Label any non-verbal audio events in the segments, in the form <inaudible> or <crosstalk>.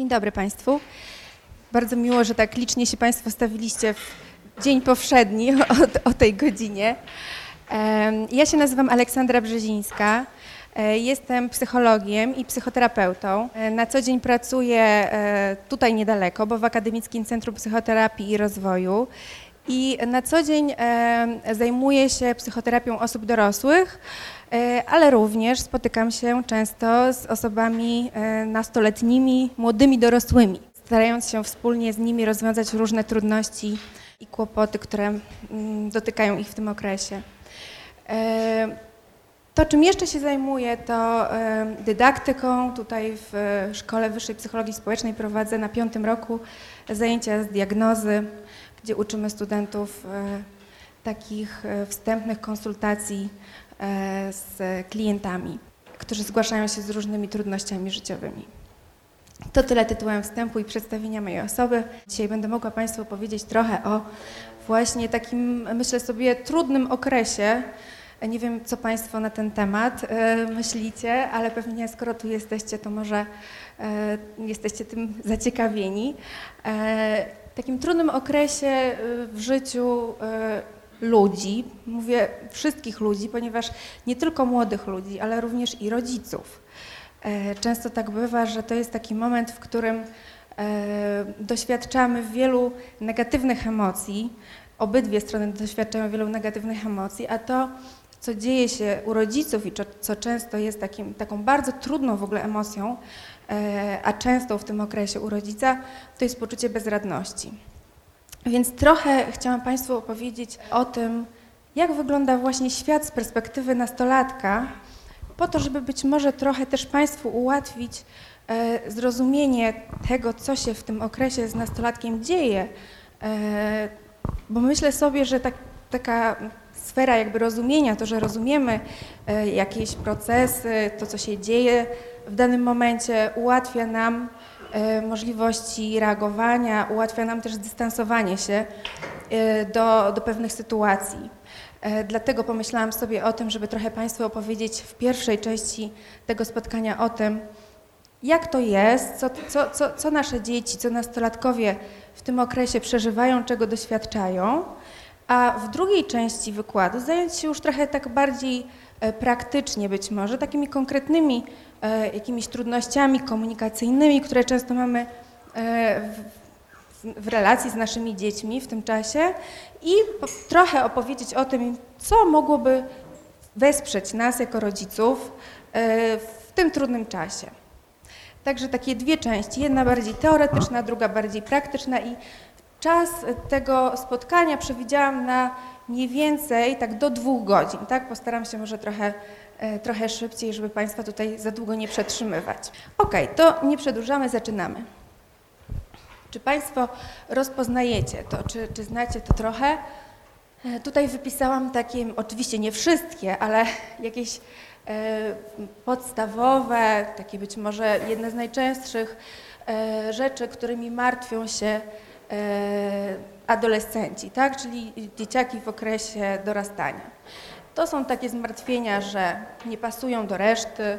Dzień dobry Państwu. Bardzo miło, że tak licznie się Państwo stawiliście w dzień powszedni o, o tej godzinie. Ja się nazywam Aleksandra Brzezińska. E, jestem psychologiem i psychoterapeutą. E, na co dzień pracuję e, tutaj niedaleko, bo w Akademickim Centrum Psychoterapii i Rozwoju. I na co dzień zajmuję się psychoterapią osób dorosłych, ale również spotykam się często z osobami nastoletnimi, młodymi dorosłymi, starając się wspólnie z nimi rozwiązać różne trudności i kłopoty, które mm, dotykają ich w tym okresie. To, czym jeszcze się zajmuję, to dydaktyką. Tutaj w Szkole Wyższej Psychologii Społecznej prowadzę na piątym roku zajęcia z diagnozy, gdzie uczymy studentów e, takich e, wstępnych konsultacji e, z klientami, którzy zgłaszają się z różnymi trudnościami życiowymi. To tyle tytułem wstępu i przedstawienia mojej osoby. Dzisiaj będę mogła Państwu powiedzieć trochę o właśnie takim, myślę sobie, trudnym okresie, nie wiem, co Państwo na ten temat myślicie, ale pewnie skoro tu jesteście, to może jesteście tym zaciekawieni. E, takim trudnym okresie w życiu ludzi, mówię wszystkich ludzi, ponieważ nie tylko młodych ludzi, ale również i rodziców. Często tak bywa, że to jest taki moment, w którym doświadczamy wielu negatywnych emocji, obydwie strony doświadczają wielu negatywnych emocji, a to co dzieje się u rodziców i co często jest takim, taką bardzo trudną w ogóle emocją, e, a często w tym okresie u rodzica, to jest poczucie bezradności. Więc trochę chciałam Państwu opowiedzieć o tym, jak wygląda właśnie świat z perspektywy nastolatka, po to, żeby być może trochę też Państwu ułatwić e, zrozumienie tego, co się w tym okresie z nastolatkiem dzieje. E, bo myślę sobie, że tak, taka sfera jakby rozumienia, to, że rozumiemy e, jakieś procesy, to, co się dzieje w danym momencie, ułatwia nam e, możliwości reagowania, ułatwia nam też dystansowanie się e, do, do pewnych sytuacji. Dlatego pomyślałam sobie o tym, żeby trochę Państwu opowiedzieć w pierwszej części tego spotkania o tym, jak to jest, co, co, co, co nasze dzieci, co nastolatkowie w tym okresie przeżywają, czego doświadczają a w drugiej części wykładu zająć się już trochę tak bardziej e, praktycznie być może, takimi konkretnymi e, jakimiś trudnościami komunikacyjnymi, które często mamy e, w, w relacji z naszymi dziećmi w tym czasie i trochę opowiedzieć o tym, co mogłoby wesprzeć nas jako rodziców w tym trudnym czasie. Także takie dwie części, jedna bardziej teoretyczna, druga bardziej praktyczna i Czas tego spotkania przewidziałam na mniej więcej tak do dwóch godzin, tak? Postaram się może trochę, e, trochę szybciej, żeby Państwa tutaj za długo nie przetrzymywać. Ok, to nie przedłużamy, zaczynamy. Czy Państwo rozpoznajecie to, czy, czy znacie to trochę? E, tutaj wypisałam takie, oczywiście nie wszystkie, ale <laughs> jakieś e, podstawowe, takie być może jedne z najczęstszych rzeczy, którymi martwią się adolescenci, tak? czyli dzieciaki w okresie dorastania. To są takie zmartwienia, że nie pasują do reszty.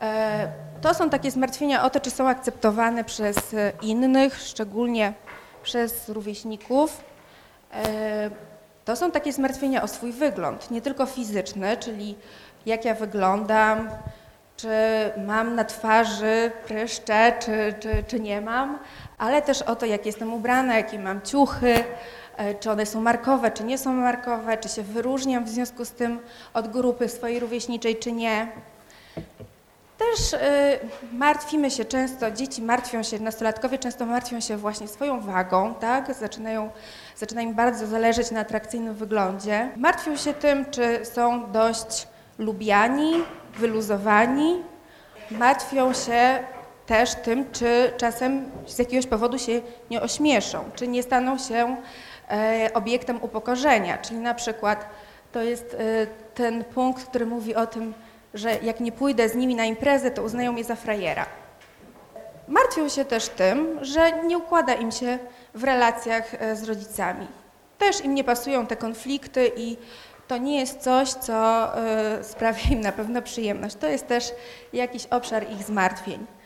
E, to są takie zmartwienia o to, czy są akceptowane przez innych, szczególnie przez rówieśników. E, to są takie zmartwienia o swój wygląd, nie tylko fizyczny, czyli jak ja wyglądam, czy mam na twarzy pryszcze, czy, czy, czy nie mam, ale też o to, jak jestem ubrana, jakie mam ciuchy, e, czy one są markowe, czy nie są markowe, czy się wyróżniam w związku z tym od grupy swojej rówieśniczej, czy nie. Też y, martwimy się często, dzieci martwią się, nastolatkowie często martwią się właśnie swoją wagą, tak? Zaczynają, zaczyna im bardzo zależeć na atrakcyjnym wyglądzie. Martwią się tym, czy są dość lubiani, wyluzowani. Martwią się też tym, czy czasem z jakiegoś powodu się nie ośmieszą, czy nie staną się e, obiektem upokorzenia. Czyli na przykład to jest e, ten punkt, który mówi o tym, że jak nie pójdę z nimi na imprezę, to uznają mnie za frajera. Martwią się też tym, że nie układa im się w relacjach e, z rodzicami. Też im nie pasują te konflikty i to nie jest coś, co <laughs> sprawia im na pewno przyjemność. To jest też jakiś obszar ich zmartwień.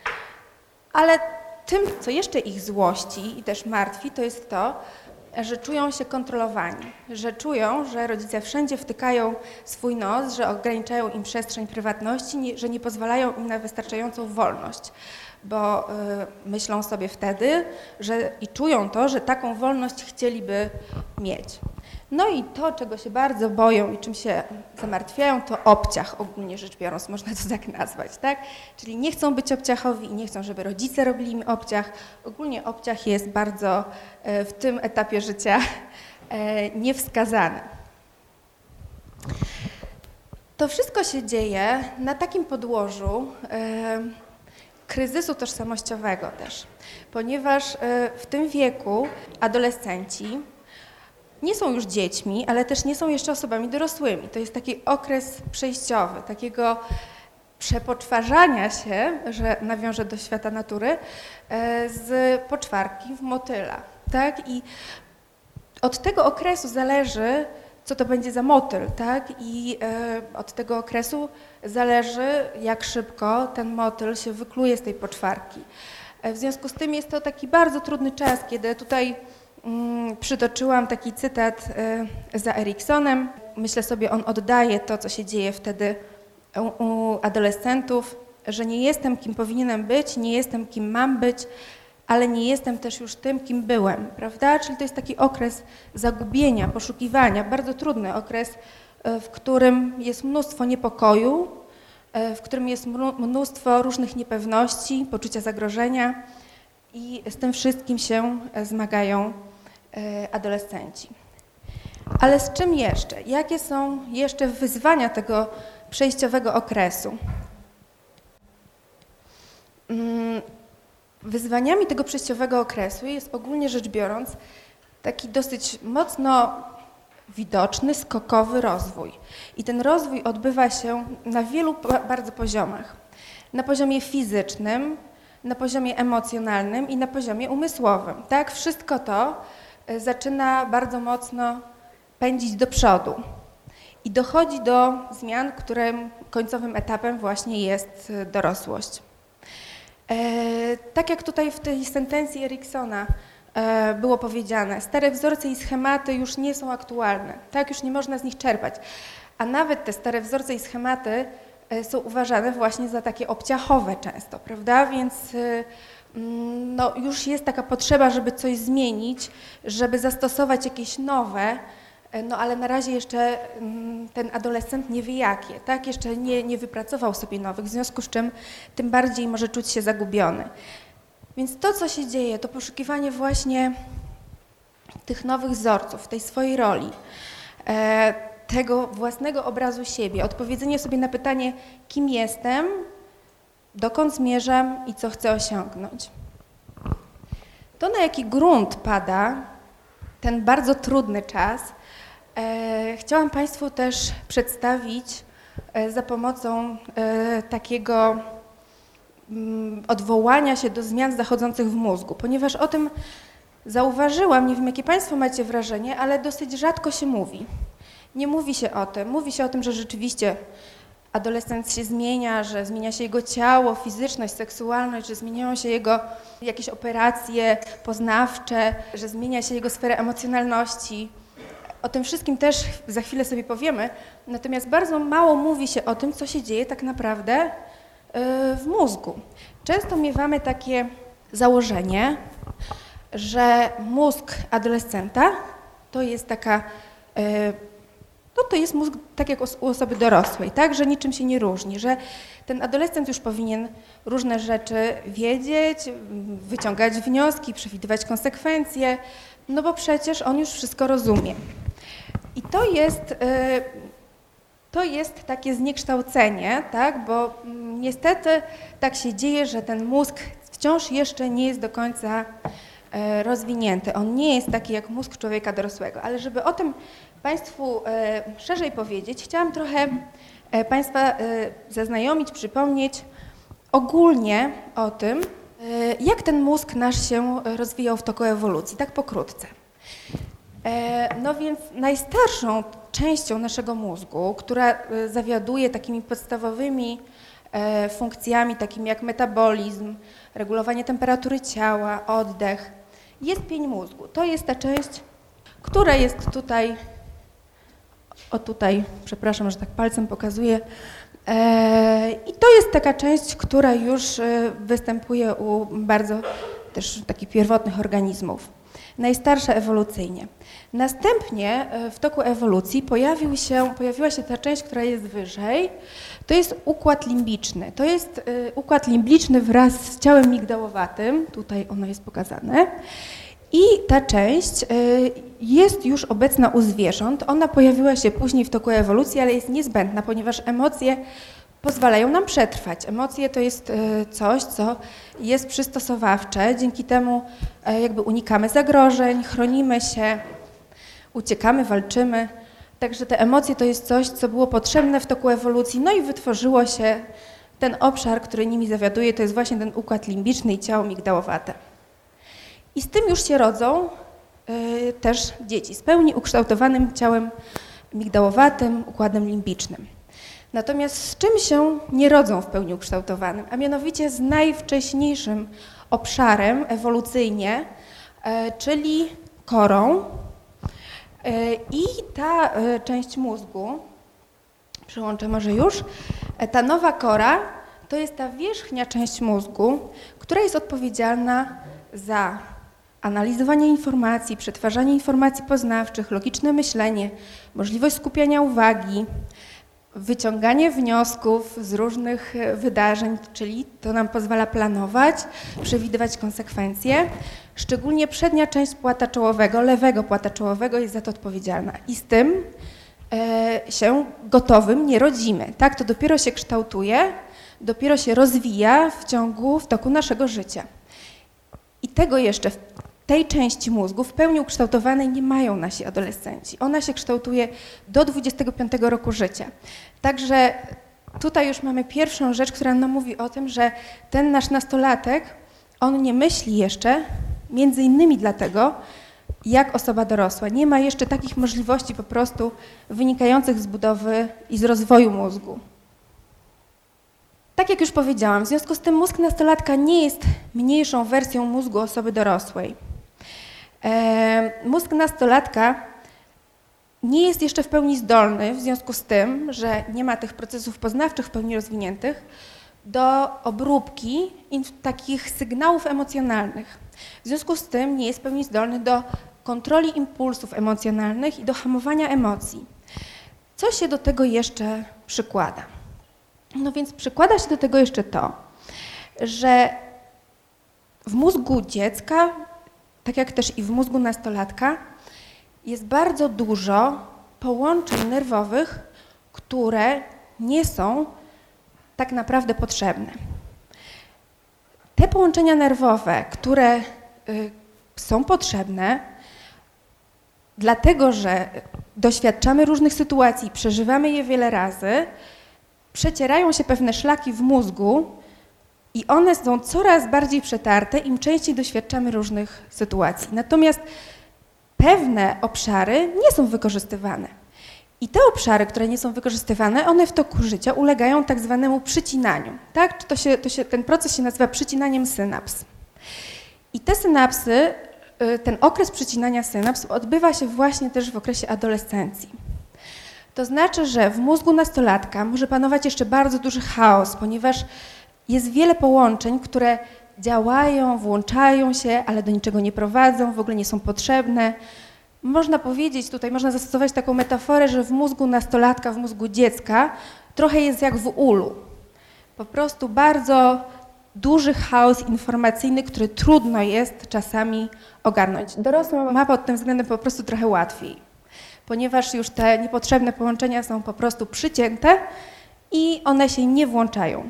Ale tym, co jeszcze ich złości i też martwi, to jest to, że czują się kontrolowani, że czują, że rodzice wszędzie wtykają swój nos, że ograniczają im przestrzeń prywatności, że nie pozwalają im na wystarczającą wolność, bo y, myślą sobie wtedy, że i czują to, że taką wolność chcieliby mieć. No i to, czego się bardzo boją i czym się zamartwiają, to obciach, ogólnie rzecz biorąc, można to tak nazwać, tak? Czyli nie chcą być obciachowi i nie chcą, żeby rodzice robili im obciach. Ogólnie obciach jest bardzo e, w tym etapie życia e, niewskazany. To wszystko się dzieje na takim podłożu e, kryzysu tożsamościowego też, ponieważ w tym wieku adolescenci nie są już dziećmi, ale też nie są jeszcze osobami dorosłymi. To jest taki okres przejściowy, takiego przepoczwarzania się, że nawiążę do świata natury, e, z poczwarki w motyla. Tak? I od tego okresu zależy, co to będzie za motyl, tak? I e, od tego okresu zależy, jak szybko ten motyl się wykluje z tej poczwarki. E, w związku z tym jest to taki bardzo trudny czas, kiedy tutaj przytoczyłam taki cytat y, za Eriksonem. Myślę sobie, on oddaje to, co się dzieje wtedy u, adolescentów, że nie jestem kim powinienem być, nie jestem kim mam być, ale nie jestem też już tym, kim byłem, prawda? Czyli to jest taki okres zagubienia, poszukiwania, bardzo trudny okres, y, w którym jest mnóstwo niepokoju, y, w którym jest mnóstwo różnych niepewności, poczucia zagrożenia i z tym wszystkim się zmagają adolescenci. Ale z czym jeszcze? Jakie są jeszcze wyzwania tego przejściowego okresu? Mm, wyzwaniami tego przejściowego okresu jest ogólnie rzecz biorąc taki dosyć mocno widoczny, skokowy rozwój. I ten rozwój odbywa się na wielu bardzo poziomach. Na poziomie fizycznym, na poziomie emocjonalnym i na poziomie umysłowym. Tak, wszystko to E, zaczyna bardzo mocno pędzić do przodu. I dochodzi do zmian, którym końcowym etapem właśnie jest e, dorosłość. E, tak jak tutaj w tej sentencji Eriksona e, było powiedziane, stare wzorce i schematy już nie są aktualne, tak już nie można z nich czerpać. A nawet te stare wzorce i schematy e, są uważane właśnie za takie obciachowe często, prawda? Więc e, no, już jest taka potrzeba, żeby coś zmienić, żeby zastosować jakieś nowe, e, no ale na razie jeszcze mm, ten adolescent nie wie jakie, tak? Jeszcze nie, nie wypracował sobie nowych, w związku z czym tym bardziej może czuć się zagubiony. Więc to, co się dzieje, to poszukiwanie właśnie tych nowych wzorców, tej swojej roli, e, tego własnego obrazu siebie, odpowiedzenie sobie na pytanie, kim jestem, dokąd zmierzam i co chcę osiągnąć. To, na jaki grunt pada ten bardzo trudny czas, e, chciałam Państwu też przedstawić e, za pomocą e, takiego mm, odwołania się do zmian zachodzących w mózgu, ponieważ o tym zauważyłam, nie wiem jakie Państwo macie wrażenie, ale dosyć rzadko się mówi. Nie mówi się o tym. Mówi się o tym, że rzeczywiście adolescent się zmienia, że zmienia się jego ciało, fizyczność, seksualność, że zmieniają się jego jakieś operacje poznawcze, że zmienia się jego sfera emocjonalności. O tym wszystkim też za chwilę sobie powiemy, natomiast bardzo mało mówi się o tym, co się dzieje tak naprawdę y, w mózgu. Często miewamy takie założenie, że mózg adolescenta to jest taka y, no to jest mózg tak jak u osoby dorosłej, tak, że niczym się nie różni, że ten adolescent już powinien różne rzeczy wiedzieć, wyciągać wnioski, przewidywać konsekwencje, no bo przecież on już wszystko rozumie. I to jest, y, to jest takie zniekształcenie, tak, bo mm, niestety tak się dzieje, że ten mózg wciąż jeszcze nie jest do końca y, rozwinięty. On nie jest taki jak mózg człowieka dorosłego, ale żeby o tym Państwu e, szerzej powiedzieć, chciałam trochę e, Państwa e, zaznajomić, przypomnieć ogólnie o tym, jak ten mózg nasz się rozwijał w toku ewolucji, tak pokrótce. No więc najstarszą częścią naszego mózgu, która zawiaduje takimi podstawowymi funkcjami takimi jak metabolizm, regulowanie temperatury ciała, oddech. Jest pień mózgu. To jest ta część, która jest tutaj, o tutaj, przepraszam, że tak palcem pokazuję. E, I to jest taka część, która już e, występuje u bardzo też takich pierwotnych organizmów. Najstarsza ewolucyjnie. Następnie e, w toku ewolucji pojawił się, pojawiła się ta część, która jest wyżej. To jest układ limbiczny. To jest układ limbiczny wraz z ciałem migdałowatym. Tutaj ono jest pokazane. I ta część jest już obecna u zwierząt. Ona pojawiła się później w toku ewolucji, ale jest niezbędna, ponieważ emocje pozwalają nam przetrwać. Emocje to jest coś, co jest przystosowawcze. Dzięki temu jakby unikamy zagrożeń, chronimy się, uciekamy, walczymy. Także te emocje to jest coś, co było potrzebne w toku ewolucji, no i wytworzyło się ten obszar, który nimi zawiaduje, to jest właśnie ten układ limbiczny i ciało migdałowate. I z tym już się rodzą też dzieci, z pełni ukształtowanym ciałem migdałowatym, układem limbicznym. Natomiast z czym się nie rodzą w pełni ukształtowanym, a mianowicie z najwcześniejszym obszarem ewolucyjnie, y, czyli korą, E, I ta e, część mózgu, przełączę może już, e, ta nowa kora to jest ta wierzchnia część mózgu, która jest odpowiedzialna za analizowanie informacji, przetwarzanie informacji poznawczych, logiczne myślenie, możliwość skupiania uwagi, wyciąganie wniosków z różnych wydarzeń, czyli to nam pozwala planować, przewidywać konsekwencje. Szczególnie przednia część płata czołowego, lewego płata czołowego jest za to odpowiedzialna. I z tym e, się gotowym nie rodzimy. Tak, to dopiero się kształtuje, dopiero się rozwija w ciągu, w toku naszego życia. I tego jeszcze tej części mózgu w pełni ukształtowanej nie mają nasi adolescenci. Ona się kształtuje do 25 roku życia. Także tutaj już mamy pierwszą rzecz, która nam mówi o tym, że ten nasz nastolatek, on nie myśli jeszcze, między innymi dlatego, jak osoba dorosła. Nie ma jeszcze takich możliwości po prostu wynikających z budowy i z rozwoju mózgu. Tak jak już powiedziałam, w związku z tym mózg nastolatka nie jest mniejszą wersją mózgu osoby dorosłej. Mózg nastolatka nie jest jeszcze w pełni zdolny, w związku z tym, że nie ma tych procesów poznawczych w pełni rozwiniętych, do obróbki takich sygnałów emocjonalnych. W związku z tym nie jest w pełni zdolny do kontroli impulsów emocjonalnych i do hamowania emocji. Co się do tego jeszcze przykłada? No więc przykłada się do tego jeszcze to, że w mózgu dziecka tak jak też i w mózgu nastolatka, jest bardzo dużo połączeń nerwowych, które nie są tak naprawdę potrzebne. Te połączenia nerwowe, które y, są potrzebne, dlatego że doświadczamy różnych sytuacji, przeżywamy je wiele razy, przecierają się pewne szlaki w mózgu, i one są coraz bardziej przetarte, im częściej doświadczamy różnych sytuacji. Natomiast pewne obszary nie są wykorzystywane. I te obszary, które nie są wykorzystywane, one w toku życia ulegają tak zwanemu przycinaniu. Tak? To się, to się, ten proces się nazywa przycinaniem synaps. I te synapsy, y, ten okres przycinania synaps odbywa się właśnie też w okresie adolescencji. To znaczy, że w mózgu nastolatka może panować jeszcze bardzo duży chaos, ponieważ jest wiele połączeń, które działają, włączają się, ale do niczego nie prowadzą, w ogóle nie są potrzebne. Można powiedzieć, tutaj można zastosować taką metaforę, że w mózgu nastolatka, w mózgu dziecka trochę jest jak w ulu. Po prostu bardzo duży chaos informacyjny, który trudno jest czasami ogarnąć. Dorosły ma pod tym względem po prostu trochę łatwiej, ponieważ już te niepotrzebne połączenia są po prostu przycięte i one się nie włączają.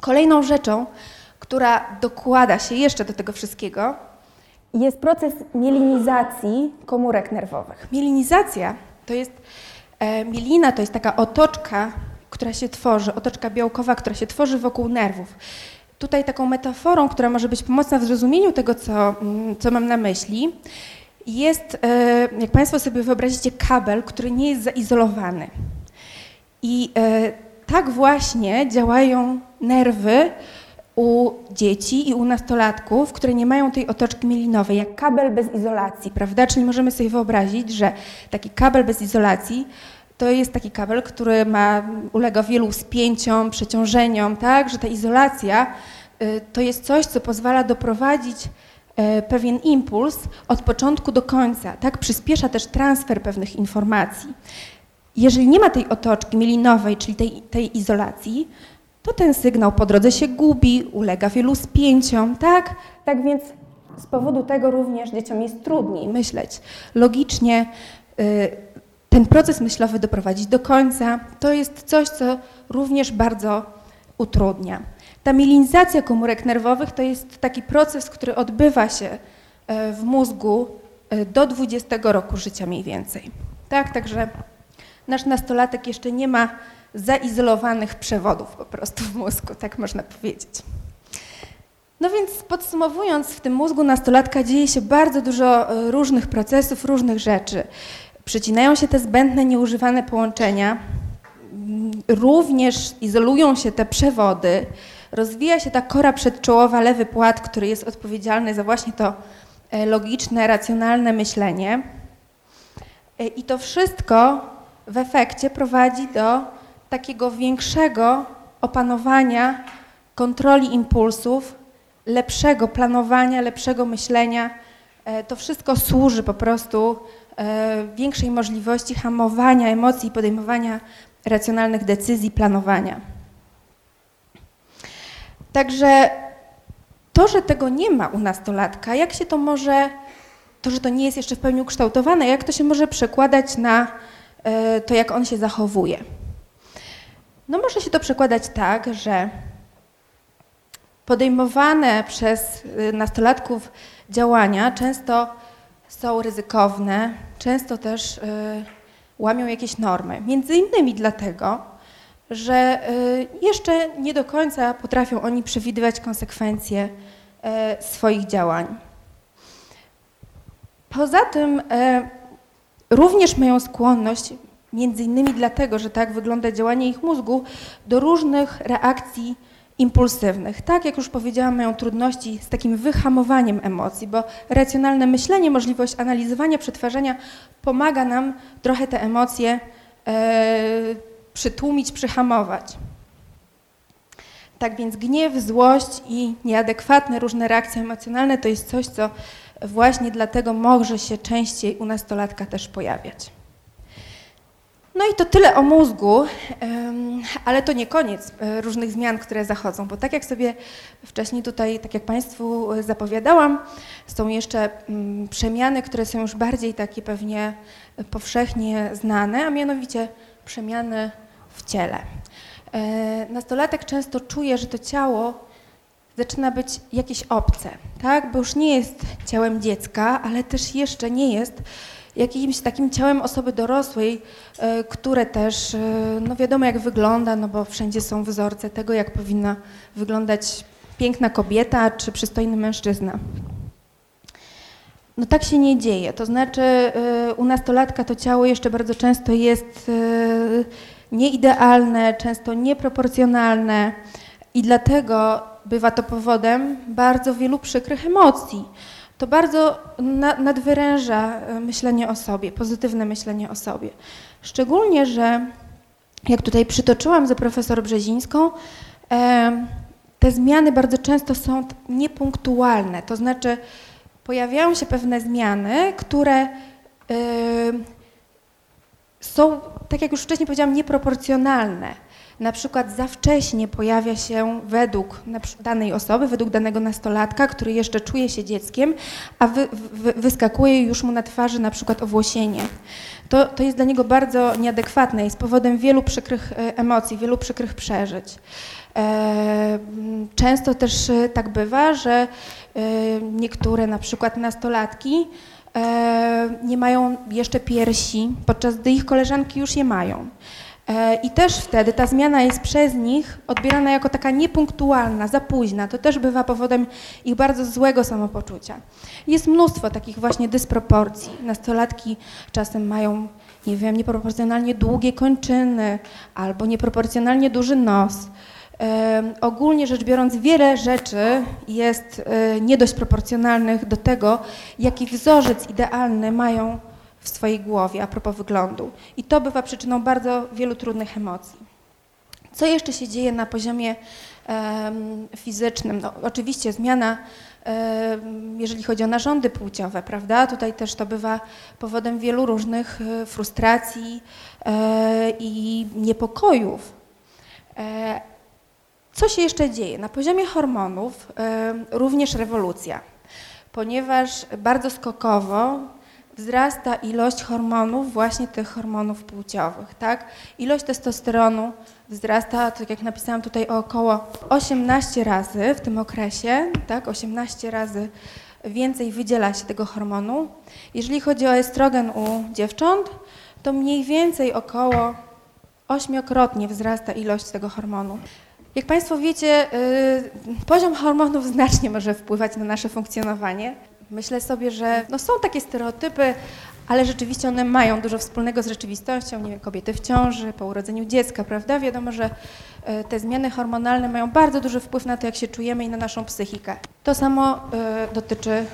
Kolejną rzeczą, która dokłada się jeszcze do tego wszystkiego, jest proces mielinizacji komórek nerwowych. Mielinizacja to jest, e, mielina to jest taka otoczka, która się tworzy, otoczka białkowa, która się tworzy wokół nerwów. Tutaj taką metaforą, która może być pomocna w zrozumieniu tego, co, mm, co mam na myśli, jest, e, jak Państwo sobie wyobrazicie, kabel, który nie jest zaizolowany. I e, tak właśnie działają nerwy u dzieci i u nastolatków, które nie mają tej otoczki mielinowej, jak kabel bez izolacji, prawda? Czyli możemy sobie wyobrazić, że taki kabel bez izolacji to jest taki kabel, który ma, ulega wielu spięciom, przeciążeniom, tak? Że ta izolacja y, to jest coś, co pozwala doprowadzić y, pewien impuls od początku do końca, tak? Przyspiesza też transfer pewnych informacji. Jeżeli nie ma tej otoczki mielinowej, czyli tej, tej izolacji, to ten sygnał po drodze się gubi, ulega wielu spięciom, tak? Tak więc z powodu tego również dzieciom jest trudniej myśleć logicznie, y, ten proces myślowy doprowadzić do końca. To jest coś, co również bardzo utrudnia. Ta mielinizacja komórek nerwowych to jest taki proces, który odbywa się y, w mózgu y, do 20 roku życia mniej więcej. Tak, także nasz nastolatek jeszcze nie ma zaizolowanych przewodów po prostu w mózgu, tak można powiedzieć. No więc podsumowując, w tym mózgu nastolatka dzieje się bardzo dużo e, różnych procesów, różnych rzeczy. Przycinają się te zbędne, nieużywane połączenia, mm, również izolują się te przewody, rozwija się ta kora przedczołowa, lewy płat, który jest odpowiedzialny za właśnie to e, logiczne, racjonalne myślenie. E, I to wszystko w efekcie prowadzi do takiego większego opanowania, kontroli impulsów, lepszego planowania, lepszego myślenia. E, to wszystko służy po prostu e, większej możliwości hamowania emocji, podejmowania racjonalnych decyzji, planowania. Także to, że tego nie ma u nastolatka, jak się to może, to, że to nie jest jeszcze w pełni ukształtowane, jak to się może przekładać na to, jak on się zachowuje. No może się to przekładać tak, że podejmowane przez y, nastolatków działania często są ryzykowne, często też y, łamią jakieś normy. Między innymi dlatego, że y, jeszcze nie do końca potrafią oni przewidywać konsekwencje y, swoich działań. Poza tym y, również mają skłonność Między innymi dlatego, że tak wygląda działanie ich mózgu do różnych reakcji impulsywnych. Tak, jak już powiedziałam, mają trudności z takim wyhamowaniem emocji, bo racjonalne myślenie, możliwość analizowania, przetwarzania pomaga nam trochę te emocje e, przytłumić, przyhamować. Tak więc gniew, złość i nieadekwatne różne reakcje emocjonalne to jest coś, co właśnie dlatego może się częściej u nastolatka też pojawiać. No i to tyle o mózgu, ale to nie koniec e, różnych zmian, które zachodzą, bo tak jak sobie wcześniej tutaj, tak jak Państwu zapowiadałam, są jeszcze mm, przemiany, które są już bardziej takie pewnie powszechnie znane, a mianowicie przemiany w ciele. E, nastolatek często czuje, że to ciało zaczyna być jakieś obce, tak? bo już nie jest ciałem dziecka, ale też jeszcze nie jest jakimś takim ciałem osoby dorosłej, e, które też, e, no wiadomo jak wygląda, no bo wszędzie są wzorce tego, jak powinna wyglądać piękna kobieta czy przystojny mężczyzna. No tak się nie dzieje. To znaczy e, u nastolatka to ciało jeszcze bardzo często jest nieidealne, często nieproporcjonalne i dlatego bywa to powodem bardzo wielu przykrych emocji. To bardzo nadwyręża e, myślenie o sobie, pozytywne myślenie o sobie. Szczególnie, że jak tutaj przytoczyłam za profesor Brzezińską, e, te zmiany bardzo często są niepunktualne, to znaczy pojawiają się pewne zmiany, które e, są, tak jak już wcześniej powiedziałam, nieproporcjonalne na przykład za wcześnie pojawia się według danej osoby, według danego nastolatka, który jeszcze czuje się dzieckiem, a wy, wy, wyskakuje już mu na twarzy na przykład owłosienie. To, to jest dla niego bardzo nieadekwatne, jest powodem wielu przykrych e, emocji, wielu przykrych przeżyć. E, często też e, tak bywa, że niektóre na przykład nastolatki nie mają jeszcze piersi, podczas gdy ich koleżanki już je mają. E, I też wtedy ta zmiana jest przez nich odbierana jako taka niepunktualna, za późna. To też bywa powodem ich bardzo złego samopoczucia. Jest mnóstwo takich właśnie dysproporcji. Nastolatki czasem mają, nie wiem, nieproporcjonalnie długie kończyny albo nieproporcjonalnie duży nos. E, ogólnie rzecz biorąc, wiele rzeczy jest e, nie dość proporcjonalnych do tego, jaki wzorzec idealny mają w swojej głowie a propos wyglądu. I to bywa przyczyną bardzo wielu trudnych emocji. Co jeszcze się dzieje na poziomie um, fizycznym? No, oczywiście zmiana, um, jeżeli chodzi o narządy płciowe, prawda? Tutaj też to bywa powodem wielu różnych e, frustracji e, i niepokojów. E, co się jeszcze dzieje? Na poziomie hormonów również rewolucja, ponieważ bardzo skokowo wzrasta ilość hormonów, właśnie tych hormonów płciowych, tak? Ilość testosteronu wzrasta, tak jak napisałam tutaj, o około 18 razy w tym okresie, tak? 18 razy więcej wydziela się tego hormonu. Jeżeli chodzi o estrogen u dziewcząt, to mniej więcej około ośmiokrotnie wzrasta ilość tego hormonu. Jak Państwo wiecie, yy, poziom hormonów znacznie może wpływać na nasze funkcjonowanie. Myślę sobie, że no są takie stereotypy, ale rzeczywiście one mają dużo wspólnego z rzeczywistością. Nie wiem, kobiety w ciąży, po urodzeniu dziecka, prawda? Wiadomo, że e, te zmiany hormonalne mają bardzo duży wpływ na to, jak się czujemy i na naszą psychikę. To samo e, dotyczy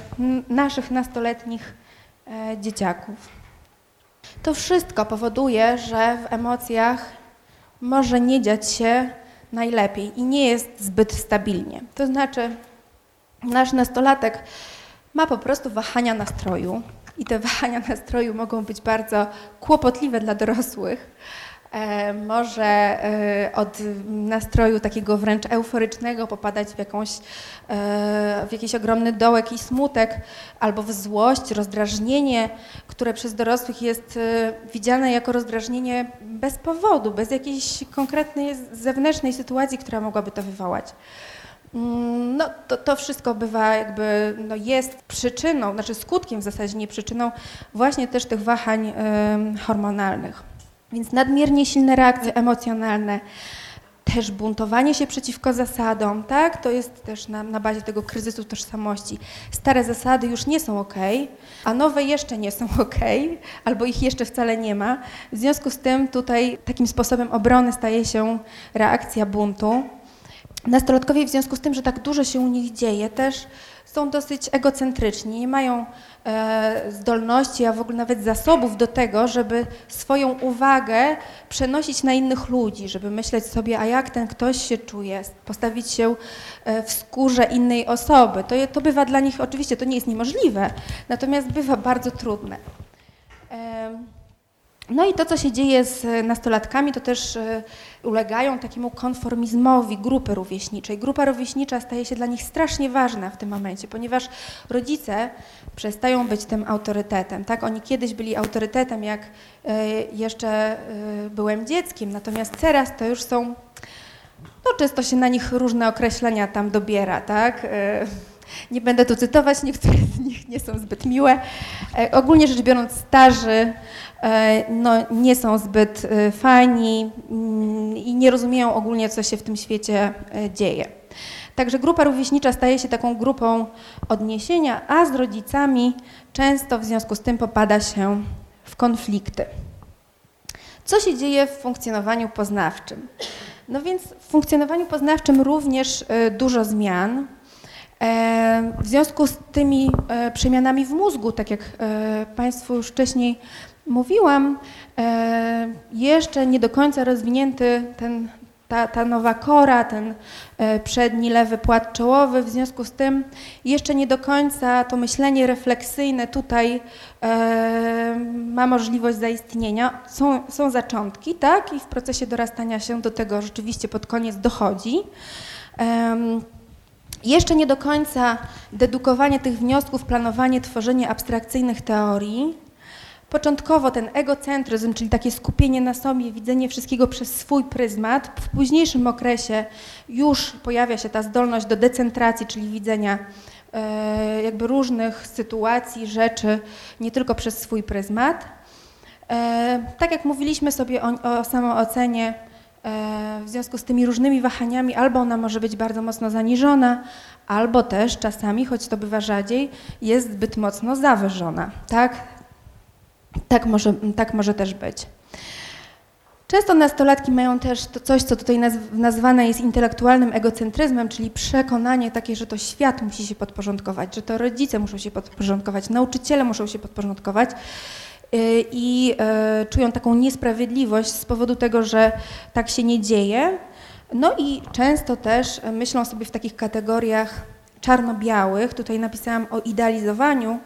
naszych nastoletnich e, dzieciaków. To wszystko powoduje, że w emocjach może nie dziać się najlepiej i nie jest zbyt stabilnie. To znaczy, nasz nastolatek ma po prostu wahania nastroju i te wahania nastroju mogą być bardzo kłopotliwe dla dorosłych. E, może e, od nastroju takiego wręcz euforycznego popadać w, jakąś, e, w jakiś ogromny dołek i smutek, albo w złość, rozdrażnienie, które przez dorosłych jest widziane jako rozdrażnienie bez powodu, bez jakiejś konkretnej zewnętrznej sytuacji, która mogłaby to wywołać. Mm, no, to, to wszystko bywa jakby, no jest przyczyną, znaczy skutkiem w zasadzie, nie przyczyną właśnie też tych wahań y, hormonalnych. Więc nadmiernie silne reakcje emocjonalne, też buntowanie się przeciwko zasadom, tak? To jest też na, na bazie tego kryzysu tożsamości. Stare zasady już nie są ok, a nowe jeszcze nie są <laughs> ok, albo ich jeszcze wcale nie ma. W związku z tym tutaj takim sposobem obrony staje się reakcja buntu. Nastolatkowie w związku z tym, że tak dużo się u nich dzieje, też są dosyć egocentryczni, nie mają e, zdolności, a w ogóle nawet zasobów do tego, żeby swoją uwagę przenosić na innych ludzi, żeby myśleć sobie, a jak ten ktoś się czuje, postawić się e, w skórze innej osoby. To, to bywa dla nich, oczywiście to nie jest niemożliwe, natomiast bywa bardzo trudne. E, no i to, co się dzieje z nastolatkami, to też e, ulegają takiemu konformizmowi grupy rówieśniczej. Grupa rówieśnicza staje się dla nich strasznie ważna w tym momencie, ponieważ rodzice przestają być tym autorytetem. Tak? Oni kiedyś byli autorytetem, jak e, jeszcze e, byłem dzieckiem, natomiast teraz to już są, no często się na nich różne określenia tam dobiera, tak? Nie będę tu cytować, niektóre z nich nie są zbyt miłe. Ogólnie rzecz biorąc, starzy no, nie są zbyt e, fajni mm, i nie rozumieją ogólnie, co się w tym świecie e, dzieje. Także grupa rówieśnicza staje się taką grupą odniesienia, a z rodzicami często w związku z tym popada się w konflikty. Co się dzieje w funkcjonowaniu poznawczym? No więc w funkcjonowaniu poznawczym również dużo zmian. W związku z tymi przemianami w mózgu, tak jak Państwu już wcześniej mówiłam, e, jeszcze nie do końca rozwinięty ten, ta, ta nowa kora, ten e, przedni lewy płat czołowy, w związku z tym jeszcze nie do końca to myślenie refleksyjne tutaj e, ma możliwość zaistnienia. Są, są zaczątki, tak, i w procesie dorastania się do tego rzeczywiście pod koniec dochodzi. Jeszcze nie do końca dedukowanie tych wniosków, planowanie, tworzenie abstrakcyjnych teorii, Początkowo ten egocentryzm, czyli takie skupienie na sobie, widzenie wszystkiego przez swój pryzmat, w późniejszym okresie już pojawia się ta zdolność do decentracji, czyli widzenia e, jakby różnych sytuacji, rzeczy nie tylko przez swój pryzmat. E, tak jak mówiliśmy sobie o, o samoocenie, e, w związku z tymi różnymi wahaniami, albo ona może być bardzo mocno zaniżona, albo też czasami, choć to bywa rzadziej, jest zbyt mocno zawyżona. Tak, tak, może, tak może też być. Często nastolatki mają też to coś, co tutaj nazwane jest intelektualnym egocentryzmem, czyli przekonanie takie, że to świat musi się podporządkować, że to rodzice muszą się podporządkować, nauczyciele muszą się podporządkować y, i y, czują taką niesprawiedliwość z powodu tego, że tak się nie dzieje. No i często też myślą sobie w takich kategoriach czarno-białych. Tutaj napisałam o idealizowaniu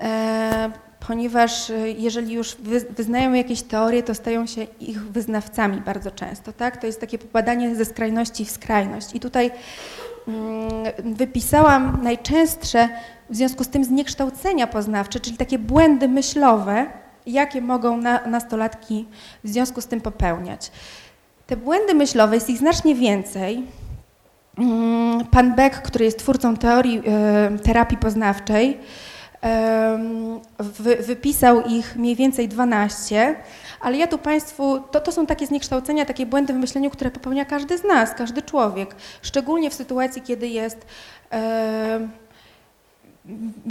e, ponieważ y, jeżeli już wyznają jakieś teorie, to stają się ich wyznawcami bardzo często, tak? To jest takie popadanie ze skrajności w skrajność. I tutaj mm, wypisałam najczęstsze w związku z tym zniekształcenia poznawcze, czyli takie błędy myślowe, jakie mogą na, nastolatki w związku z tym popełniać. Te błędy myślowe, jest ich znacznie więcej. Mm, pan Beck, który jest twórcą teorii y, terapii poznawczej, wy, wypisał ich mniej więcej 12, ale ja tu Państwu, to, to są takie zniekształcenia, takie błędy w myśleniu, które popełnia każdy z nas, każdy człowiek, szczególnie w sytuacji, kiedy jest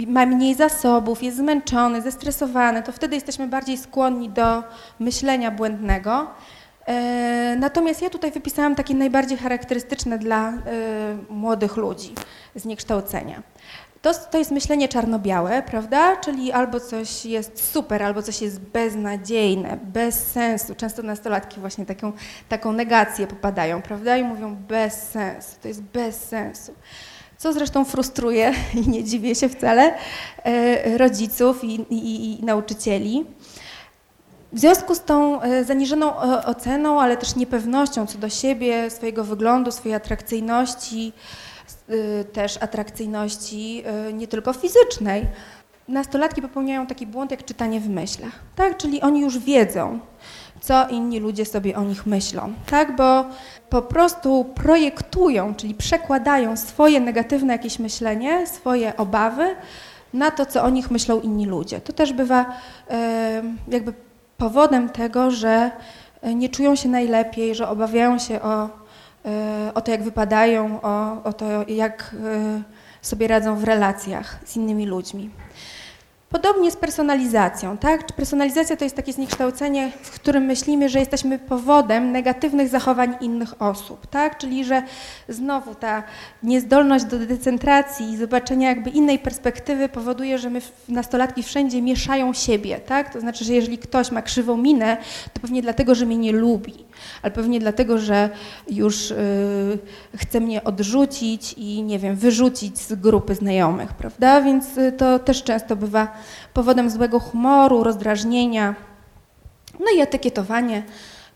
ma mniej zasobów, jest zmęczony, zestresowany, to wtedy jesteśmy bardziej skłonni do myślenia błędnego. E, natomiast ja tutaj wypisałam takie najbardziej charakterystyczne dla e, młodych ludzi zniekształcenia. To, to jest myślenie czarno-białe, prawda? Czyli albo coś jest super, albo coś jest beznadziejne, bez sensu. Często nastolatki właśnie taką, taką negację popadają, prawda? I mówią bez sensu, to jest bez sensu. Co zresztą frustruje <laughs> i nie dziwię się wcale e, rodziców i, i, i nauczycieli. W związku z tą e, zaniżoną oceną, ale też niepewnością co do siebie, swojego wyglądu, swojej atrakcyjności, też atrakcyjności y, nie tylko fizycznej. Nastolatki popełniają taki błąd jak czytanie w myślach, tak? Czyli oni już wiedzą, co inni ludzie sobie o nich myślą, tak? Bo po prostu projektują, czyli przekładają swoje negatywne jakieś myślenie, swoje obawy na to, co o nich myślą inni ludzie. To też bywa y, jakby powodem tego, że nie czują się najlepiej, że obawiają się o o to, jak wypadają, o, o to, jak e, sobie radzą w relacjach z innymi ludźmi. Podobnie z personalizacją, tak? Personalizacja to jest takie zniekształcenie, w którym myślimy, że jesteśmy powodem negatywnych zachowań innych osób, tak? Czyli że znowu ta niezdolność do decentracji i zobaczenia jakby innej perspektywy powoduje, że my nastolatki wszędzie mieszają siebie, tak? To znaczy, że jeżeli ktoś ma krzywą minę, to pewnie dlatego, że mnie nie lubi, ale pewnie dlatego, że już yy, chce mnie odrzucić i nie wiem, wyrzucić z grupy znajomych, prawda? Więc y, to też często bywa powodem złego humoru, rozdrażnienia. No i etykietowanie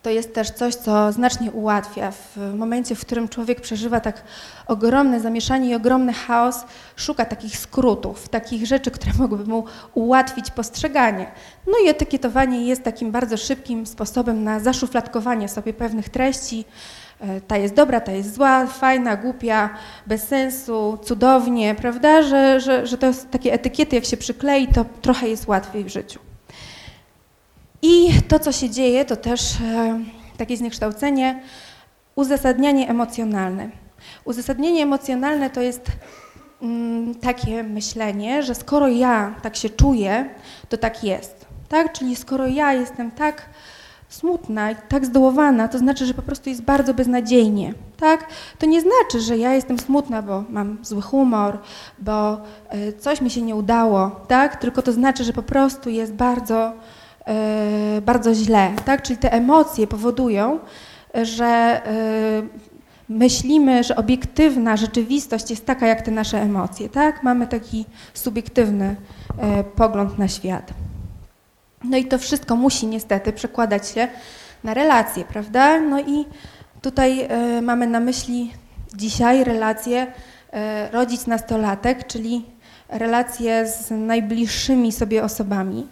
to jest też coś, co znacznie ułatwia. W momencie, w którym człowiek przeżywa tak ogromne zamieszanie i ogromny chaos, szuka takich skrótów, takich rzeczy, które <laughs> mogłyby mu ułatwić postrzeganie. No i etykietowanie jest takim bardzo szybkim sposobem na zaszufladkowanie sobie pewnych treści, E, ta jest dobra, ta jest zła, fajna, głupia, bez sensu, cudownie, prawda? Że, że, że to takie etykiety, jak się przyklei, to trochę jest łatwiej w życiu. I to, co się dzieje, to też e, takie zniekształcenie, uzasadnianie emocjonalne. Uzasadnienie emocjonalne to jest mm, takie myślenie, że skoro ja tak się czuję, to tak jest. Tak? Czyli skoro ja jestem tak smutna i tak zdołowana, to znaczy, że po prostu jest bardzo beznadziejnie, tak? To nie znaczy, że ja jestem smutna, bo mam zły humor, bo y, coś mi się nie udało, tak? Tylko to znaczy, że po prostu jest bardzo, bardzo źle, tak? Czyli te emocje powodują, że y, myślimy, że obiektywna rzeczywistość jest taka, jak te nasze emocje, tak? Mamy taki subiektywny pogląd na świat. No i to wszystko musi niestety przekładać się na relacje, prawda? No i tutaj mamy na myśli dzisiaj relacje rodzic-nastolatek, czyli relacje z najbliższymi sobie osobami.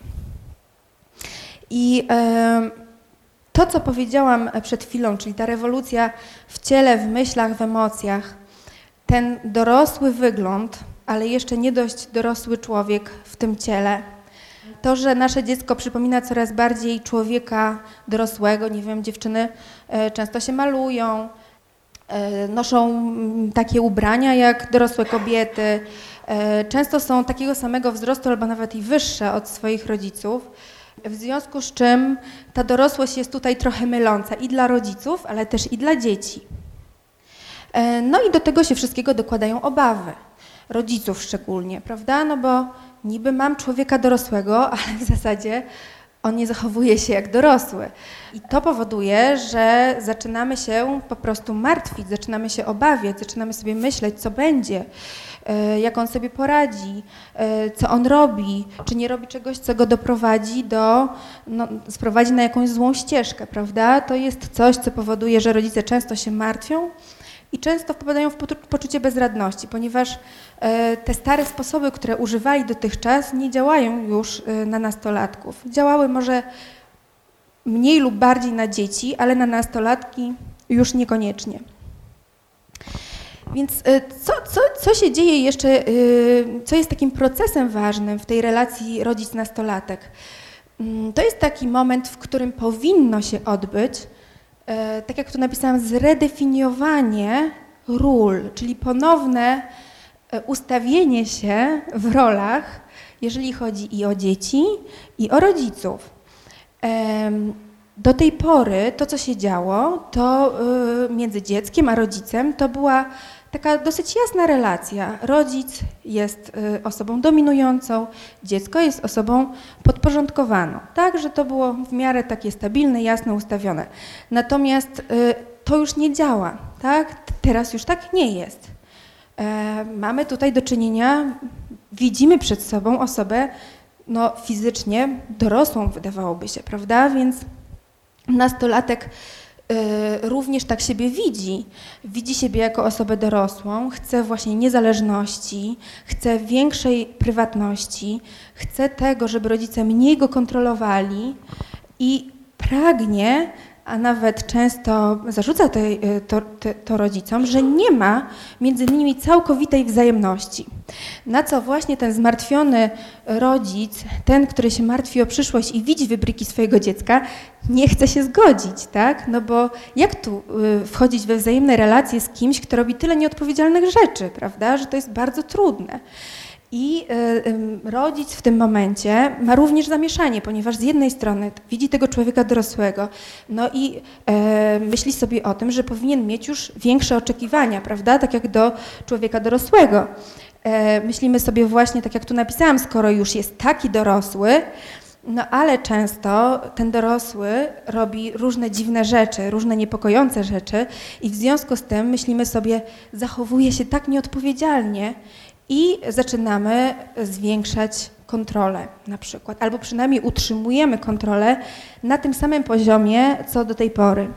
I to, co powiedziałam przed chwilą, czyli ta rewolucja w ciele, w myślach, w emocjach, ten dorosły wygląd, ale jeszcze nie dość dorosły człowiek w tym ciele, To, że nasze dziecko przypomina coraz bardziej człowieka dorosłego, nie wiem, dziewczyny e, często się malują, e, noszą mm, takie ubrania jak dorosłe kobiety, e, często są takiego samego wzrostu albo nawet i wyższe od swoich rodziców. W związku z czym ta dorosłość jest tutaj trochę myląca i dla rodziców, ale też i dla dzieci. No i do tego się wszystkiego dokładają obawy, rodziców szczególnie, prawda? No bo niby mam człowieka dorosłego, <laughs> ale w zasadzie on nie zachowuje się jak dorosły. I to powoduje, że zaczynamy się po prostu martwić, zaczynamy się obawiać, zaczynamy sobie myśleć, co będzie, e, jak on sobie poradzi, e, co on robi, czy nie robi czegoś, co go doprowadzi do, no, sprowadzi na jakąś złą ścieżkę, prawda? To jest coś, co powoduje, że rodzice często się martwią, i często wpadają w poczucie bezradności, ponieważ e, te stare sposoby, które używali dotychczas, nie działają już e, na nastolatków. Działały może mniej lub bardziej na dzieci, ale na nastolatki już niekoniecznie. Więc e, co, co, co się dzieje jeszcze, co jest takim procesem ważnym w tej relacji rodzic-nastolatek? Mm, to jest taki moment, w którym powinno się odbyć E, tak jak tu napisałam, zredefiniowanie ról, czyli ponowne ustawienie się w rolach, jeżeli chodzi i o dzieci, i o rodziców. Do tej pory to, co się działo, to e, między dzieckiem a rodzicem, to była taka dosyć jasna relacja. Rodzic jest y, osobą dominującą, dziecko jest osobą podporządkowaną. Tak, że to było w miarę takie stabilne, jasno ustawione. Natomiast y, to już nie działa, tak? Teraz już tak nie jest. E, mamy tutaj do czynienia, widzimy przed sobą osobę no, fizycznie dorosłą, wydawałoby się, prawda? Więc nastolatek Y, również tak siebie widzi. Widzi siebie jako osobę dorosłą, chce właśnie niezależności, chce większej prywatności, chce tego, żeby rodzice mniej go kontrolowali i pragnie a nawet często zarzuca to, e, to, to, rodzicom, że nie ma między nimi całkowitej wzajemności. Na co właśnie ten zmartwiony rodzic, ten, który się martwi o przyszłość i widzi wybryki swojego dziecka, nie chce się zgodzić, tak? No bo jak tu e, wchodzić we wzajemne relacje z kimś, kto robi tyle nieodpowiedzialnych rzeczy, prawda? Że to jest bardzo trudne. I y, rodzic w tym momencie ma również zamieszanie, ponieważ z jednej strony widzi tego człowieka dorosłego, no i e, myśli sobie o tym, że powinien mieć już większe oczekiwania, prawda, tak jak do człowieka dorosłego. E, myślimy sobie właśnie, tak jak tu napisałam, skoro już jest taki dorosły, no ale często ten dorosły robi różne dziwne rzeczy, różne niepokojące rzeczy i w związku z tym myślimy sobie, zachowuje się tak nieodpowiedzialnie i zaczynamy zwiększać kontrolę na przykład, albo przynajmniej utrzymujemy kontrolę na tym samym poziomie, co do tej pory.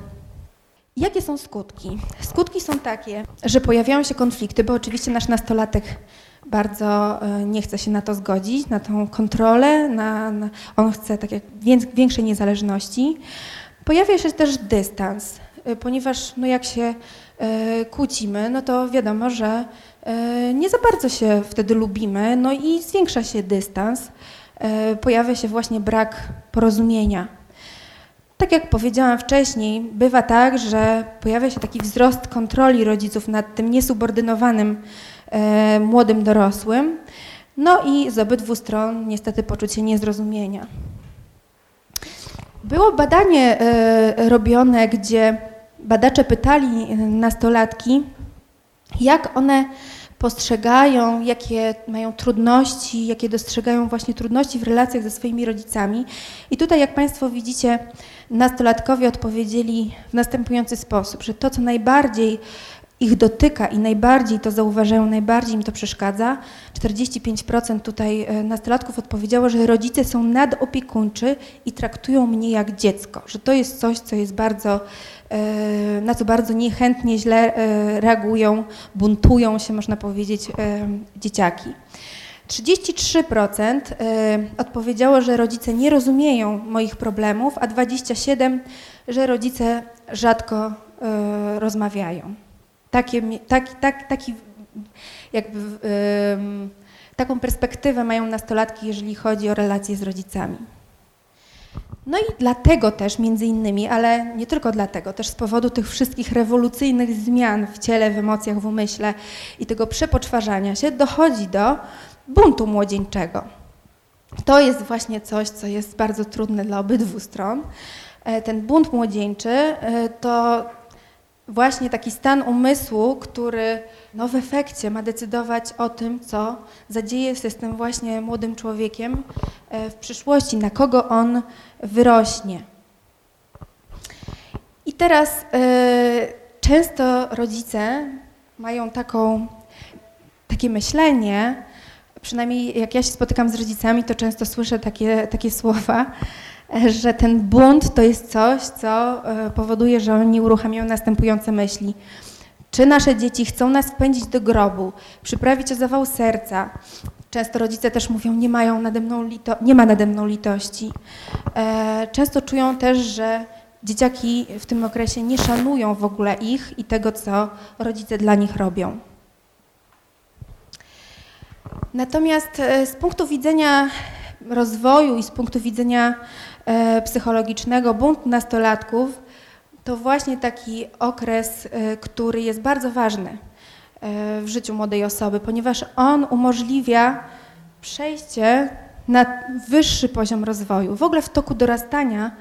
Jakie są skutki? Skutki są takie, że pojawiają się konflikty, bo oczywiście nasz nastolatek bardzo e, nie chce się na to zgodzić, na tą kontrolę, na, na, on chce tak jak większej niezależności. Pojawia się też dystans, e, ponieważ no jak się e, kłócimy, no to wiadomo, że nie za bardzo się wtedy lubimy, no i zwiększa się dystans, e, pojawia się właśnie brak porozumienia. Tak jak powiedziałam wcześniej, bywa tak, że pojawia się taki wzrost kontroli rodziców nad tym niesubordynowanym e, młodym dorosłym, no i z obydwu stron niestety poczucie niezrozumienia. Było badanie robione, gdzie badacze pytali nastolatki, jak one postrzegają, jakie mają trudności, jakie dostrzegają właśnie trudności w relacjach ze swoimi rodzicami. I tutaj, jak Państwo widzicie, nastolatkowie odpowiedzieli w następujący sposób, że to, co najbardziej ich dotyka i najbardziej to zauważają, najbardziej im to przeszkadza. 45% tutaj e, nastolatków odpowiedziało, że rodzice są nadopiekuńczy i traktują mnie jak dziecko, że to jest coś, co jest bardzo, na co bardzo niechętnie, źle e, reagują, buntują się, można powiedzieć, dzieciaki. 33% odpowiedziało, że rodzice nie rozumieją moich problemów, a 27% że rodzice rzadko rozmawiają takie, tak, tak, taki jakby Taką perspektywę mają nastolatki, jeżeli chodzi o relacje z rodzicami. No i dlatego też, między innymi, ale nie tylko dlatego, też z powodu tych wszystkich rewolucyjnych zmian w ciele, w emocjach, w umyśle i tego przepoczwarzania się, dochodzi do buntu młodzieńczego. To jest właśnie coś, co jest bardzo trudne dla obydwu stron. E, ten bunt młodzieńczy e, to właśnie taki stan umysłu, który no w efekcie ma decydować o tym, co zadzieje się z tym właśnie młodym człowiekiem e, w przyszłości, na kogo on wyrośnie. I teraz często rodzice mają taką, takie myślenie, przynajmniej jak ja się spotykam z rodzicami, to często słyszę takie, takie słowa, że ten bunt to jest coś, co e, powoduje, że oni uruchamiają następujące myśli. Czy nasze dzieci chcą nas wpędzić do grobu, przyprawić o zawał serca? Często rodzice też mówią, nie, mają nade mną lito nie ma nade mną litości. E, często czują też, że dzieciaki w tym okresie nie szanują w ogóle ich i tego, co rodzice dla nich robią. Natomiast e, z punktu widzenia rozwoju i z punktu widzenia e, psychologicznego bunt nastolatków to właśnie taki okres, e, który jest bardzo ważny w życiu młodej osoby, ponieważ on umożliwia przejście na wyższy poziom rozwoju. W ogóle w toku dorastania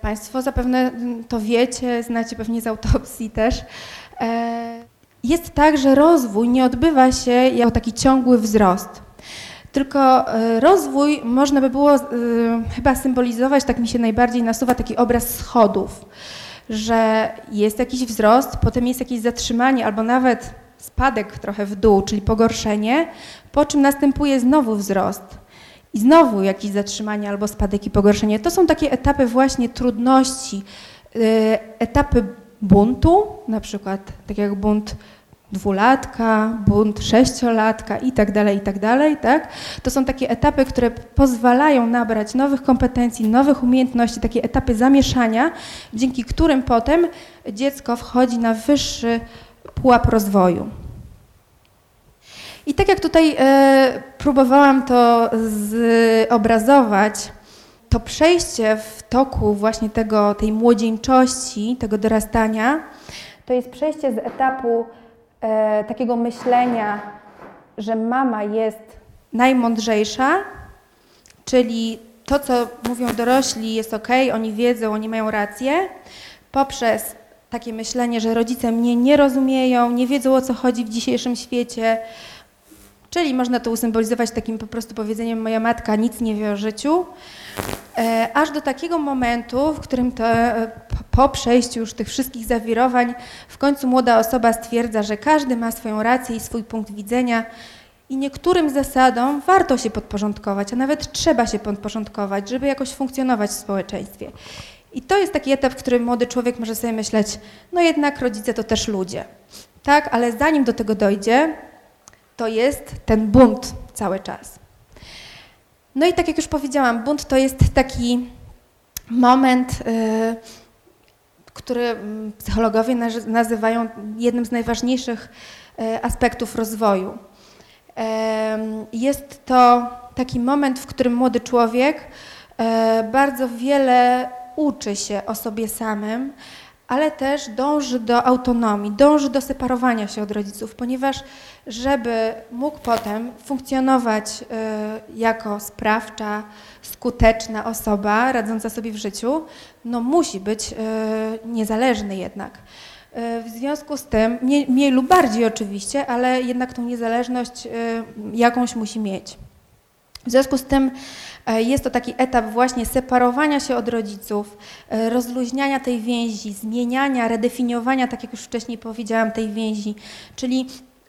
Państwo zapewne to wiecie, znacie pewnie z autopsji też. Jest tak, że rozwój nie odbywa się jako taki ciągły wzrost. Tylko e, rozwój można by było e, chyba symbolizować, tak mi się najbardziej nasuwa taki obraz schodów, że jest jakiś wzrost, potem jest jakieś zatrzymanie albo nawet spadek trochę w dół, czyli pogorszenie, po czym następuje znowu wzrost. I znowu jakieś zatrzymanie albo spadek i pogorszenie. To są takie etapy właśnie trudności, e, etapy buntu, na przykład tak jak bunt dwulatka, bunt sześciolatka i tak dalej, i tak dalej, tak? To są takie etapy, które pozwalają nabrać nowych kompetencji, nowych umiejętności, takie etapy zamieszania, dzięki którym potem dziecko wchodzi na wyższy pułap rozwoju. I tak jak tutaj e, próbowałam to zobrazować, to przejście w toku właśnie tego, tej młodzieńczości, tego dorastania, to jest przejście z etapu e, takiego myślenia, że mama jest najmądrzejsza, czyli to, co mówią dorośli, jest ok, oni wiedzą, oni mają rację, poprzez takie myślenie, że rodzice mnie nie rozumieją, nie wiedzą o co chodzi w dzisiejszym świecie. Czyli można to usymbolizować takim po prostu powiedzeniem: Moja matka nic nie wie o życiu. E, aż do takiego momentu, w którym to e, po przejściu już tych wszystkich zawirowań, w końcu młoda osoba stwierdza, że każdy ma swoją rację i swój punkt widzenia i niektórym zasadom warto się podporządkować, a nawet trzeba się podporządkować, żeby jakoś funkcjonować w społeczeństwie. I to jest taki etap, w którym młody człowiek może sobie myśleć, no jednak rodzice to też ludzie. Tak, ale zanim do tego dojdzie, to jest ten bunt cały czas. No i tak jak już powiedziałam, bunt to jest taki moment, y, który mm, psychologowie nazywają jednym z najważniejszych y, aspektów rozwoju. Jest to taki moment, w którym młody człowiek y, bardzo wiele uczy się o sobie samym, ale też dąży do autonomii, dąży do separowania się od rodziców, ponieważ żeby mógł potem funkcjonować y, jako sprawcza, skuteczna osoba radząca sobie w życiu, no musi być y, niezależny jednak. Y, w związku z tym, mniej, mniej lub bardziej oczywiście, ale jednak tą niezależność jakąś musi mieć. W związku z tym e, jest to taki etap właśnie separowania się od rodziców, e, rozluźniania tej więzi, zmieniania, redefiniowania, tak jak już wcześniej powiedziałam, tej więzi, czyli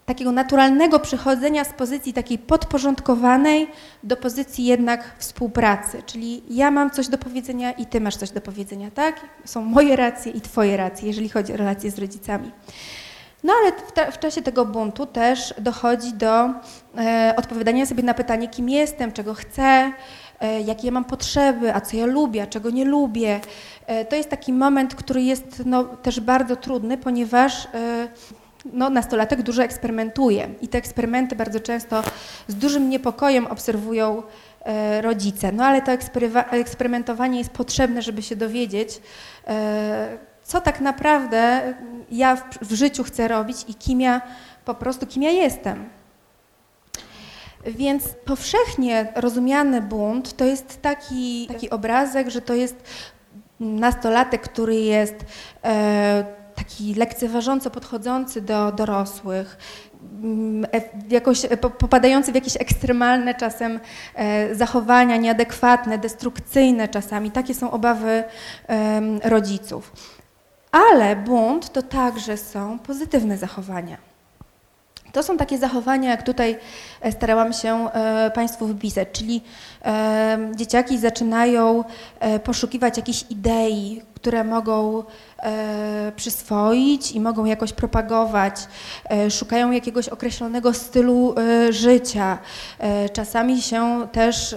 takiego naturalnego przechodzenia z pozycji takiej podporządkowanej do pozycji jednak współpracy, czyli ja mam coś do powiedzenia i ty masz coś do powiedzenia, tak? Są moje racje i twoje racje, jeżeli chodzi o relacje z rodzicami. No ale w, ta, w, czasie tego buntu też dochodzi do e, odpowiadania sobie na pytanie, kim jestem, czego chcę, e, jakie ja mam potrzeby, a co ja lubię, a czego nie lubię. E, to jest taki moment, który jest no, też bardzo trudny, ponieważ e, no, nastolatek dużo eksperymentuje i te eksperymenty bardzo często z dużym niepokojem obserwują e, rodzice. No ale to eksperymentowanie jest potrzebne, żeby się dowiedzieć, e, co tak naprawdę ja w, w życiu chcę robić i kim ja po prostu, kim ja jestem. Więc powszechnie rozumiany bunt to jest taki, taki obrazek, że to jest nastolatek, który jest e, taki lekceważąco podchodzący do dorosłych, mm, e, jakoś e, popadający w jakieś ekstremalne czasem e, zachowania, nieadekwatne, destrukcyjne czasami. Takie są obawy rodziców. Ale bunt to także są pozytywne zachowania. To są takie zachowania, jak tutaj e, starałam się e, Państwu wypisać, czyli e, dzieciaki zaczynają poszukiwać jakichś idei, które mogą przyswoić i mogą jakoś propagować, szukają jakiegoś określonego stylu życia, czasami się też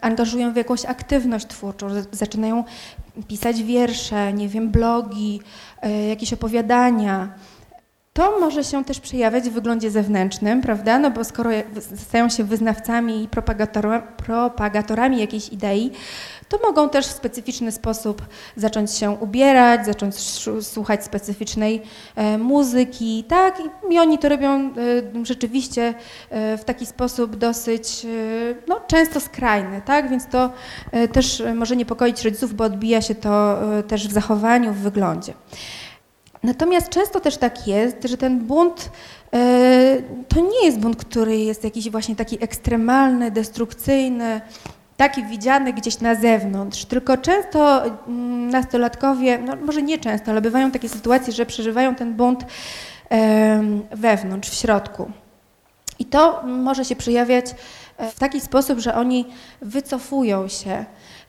angażują w jakąś aktywność twórczą, zaczynają pisać wiersze, nie wiem, blogi, jakieś opowiadania. To może się też przejawiać w wyglądzie zewnętrznym, prawda? No bo skoro stają się wyznawcami i propagatorami jakiejś idei, to mogą też w specyficzny sposób zacząć się ubierać, zacząć słuchać specyficznej e, muzyki, tak? I oni to robią e, rzeczywiście e, w taki sposób dosyć, no, często skrajny, tak? Więc to też może niepokoić rodziców, bo odbija się to też w zachowaniu, w wyglądzie. Natomiast często też tak jest, że ten bunt to nie jest bunt, który jest jakiś właśnie taki ekstremalny, destrukcyjny, taki widziany gdzieś na zewnątrz, tylko często mm, nastolatkowie, no może nie często, ale bywają takie sytuacje, że przeżywają ten bunt wewnątrz, w środku. I to może się przejawiać e, w taki sposób, że oni wycofują się,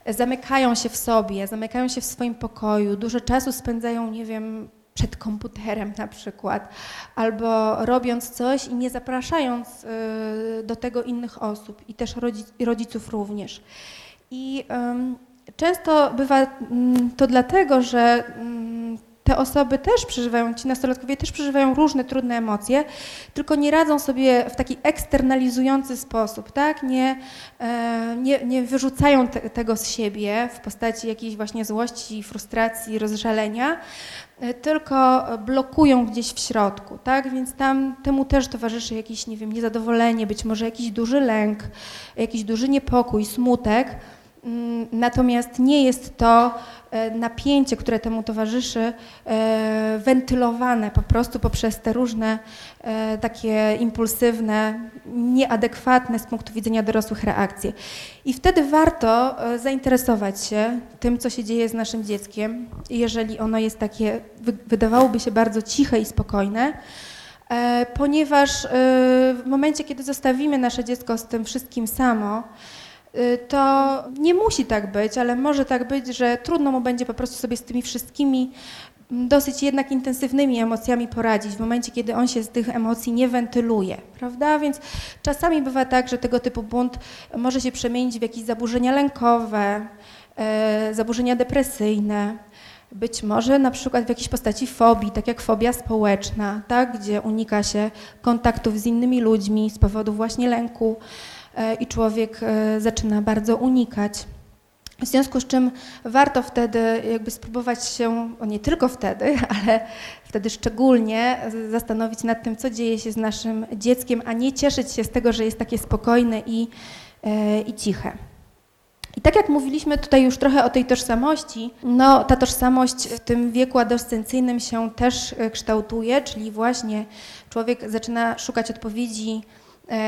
zamykają się w sobie, zamykają się w swoim pokoju, dużo czasu spędzają, nie wiem, przed komputerem na przykład, albo robiąc coś i nie zapraszając y, do tego innych osób i też rodziców również. I często bywa mm, to dlatego, że mm, te osoby też przeżywają, ci nastolatkowie też przeżywają różne trudne emocje, tylko nie radzą sobie w taki eksternalizujący sposób, tak? Nie, e, nie, nie wyrzucają te, tego z siebie w postaci jakiejś właśnie złości, frustracji, rozżalenia, e, tylko blokują gdzieś w środku, tak? Więc tam temu też towarzyszy jakieś, nie wiem, niezadowolenie, być może jakiś duży lęk, jakiś duży niepokój, smutek. Mm, natomiast nie jest to e, napięcie, które temu towarzyszy, e, wentylowane po prostu poprzez te różne e, takie impulsywne, nieadekwatne z punktu widzenia dorosłych reakcje. I wtedy warto zainteresować się tym, co się dzieje z naszym dzieckiem, jeżeli ono jest takie, wydawałoby się bardzo ciche i spokojne, ponieważ w momencie, kiedy zostawimy nasze dziecko z tym wszystkim samo, to nie musi tak być, ale może tak być, że trudno mu będzie po prostu sobie z tymi wszystkimi mm, dosyć jednak intensywnymi emocjami poradzić w momencie, kiedy on się z tych emocji nie wentyluje, prawda? Więc czasami bywa tak, że tego typu bunt może się przemienić w jakieś zaburzenia lękowe, e, zaburzenia depresyjne, być może na przykład w jakiejś postaci fobii, tak jak fobia społeczna, tak? gdzie unika się kontaktów z innymi ludźmi z powodu właśnie lęku. E, i człowiek e, zaczyna bardzo unikać. W związku z czym warto wtedy jakby spróbować się, nie tylko wtedy, <laughs> ale wtedy szczególnie zastanowić nad tym, co dzieje się z naszym dzieckiem, a nie cieszyć się z tego, że jest takie spokojne i, e, i ciche. I tak jak mówiliśmy tutaj już trochę o tej tożsamości, no ta tożsamość w tym wieku adolescencyjnym się też kształtuje, czyli właśnie człowiek zaczyna szukać odpowiedzi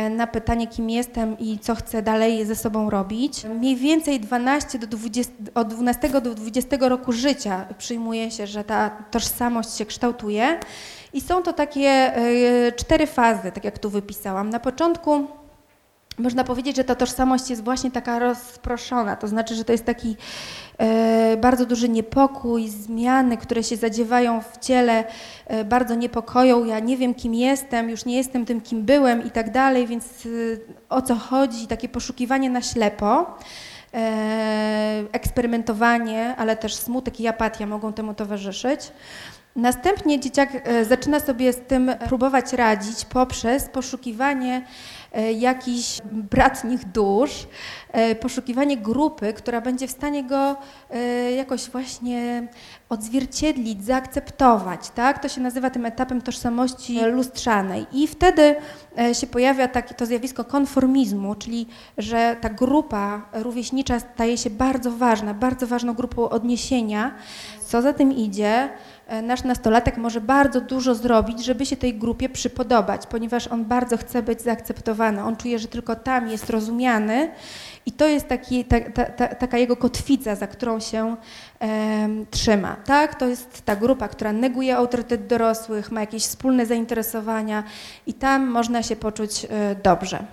na pytanie, kim jestem i co chcę dalej ze sobą robić. Mniej więcej 12 do 20, od 12 do 20 roku życia przyjmuje się, że ta tożsamość się kształtuje. I są to takie e, cztery fazy, tak jak tu wypisałam. Na początku można powiedzieć, że ta tożsamość jest właśnie taka rozproszona, to znaczy, że to jest taki e, bardzo duży niepokój, zmiany, które się zadziewają w ciele, e, bardzo niepokoją. Ja nie wiem, kim jestem, już nie jestem tym, kim byłem i tak dalej, więc e, o co chodzi? Takie poszukiwanie na ślepo. Eksperymentowanie, ale też smutek i apatia mogą temu towarzyszyć. Następnie dzieciak zaczyna sobie z tym próbować radzić poprzez poszukiwanie e, jakichś bratnich dusz, e, poszukiwanie grupy, która będzie w stanie go jakoś właśnie odzwierciedlić, zaakceptować. Tak? To się nazywa tym etapem tożsamości lustrzanej. I wtedy się pojawia takie, to zjawisko konformizmu, czyli że ta grupa rówieśnicza staje się bardzo ważna, bardzo ważną grupą odniesienia. Co za tym idzie, E, nasz nastolatek może bardzo dużo zrobić, żeby się tej grupie przypodobać, ponieważ on bardzo chce być zaakceptowany. On czuje, że tylko tam jest rozumiany i to jest taki, ta, ta, ta, taka jego kotwica, za którą się e, trzyma. Tak? To jest ta grupa, która neguje autorytet dorosłych, ma jakieś wspólne zainteresowania i tam można się poczuć e, dobrze.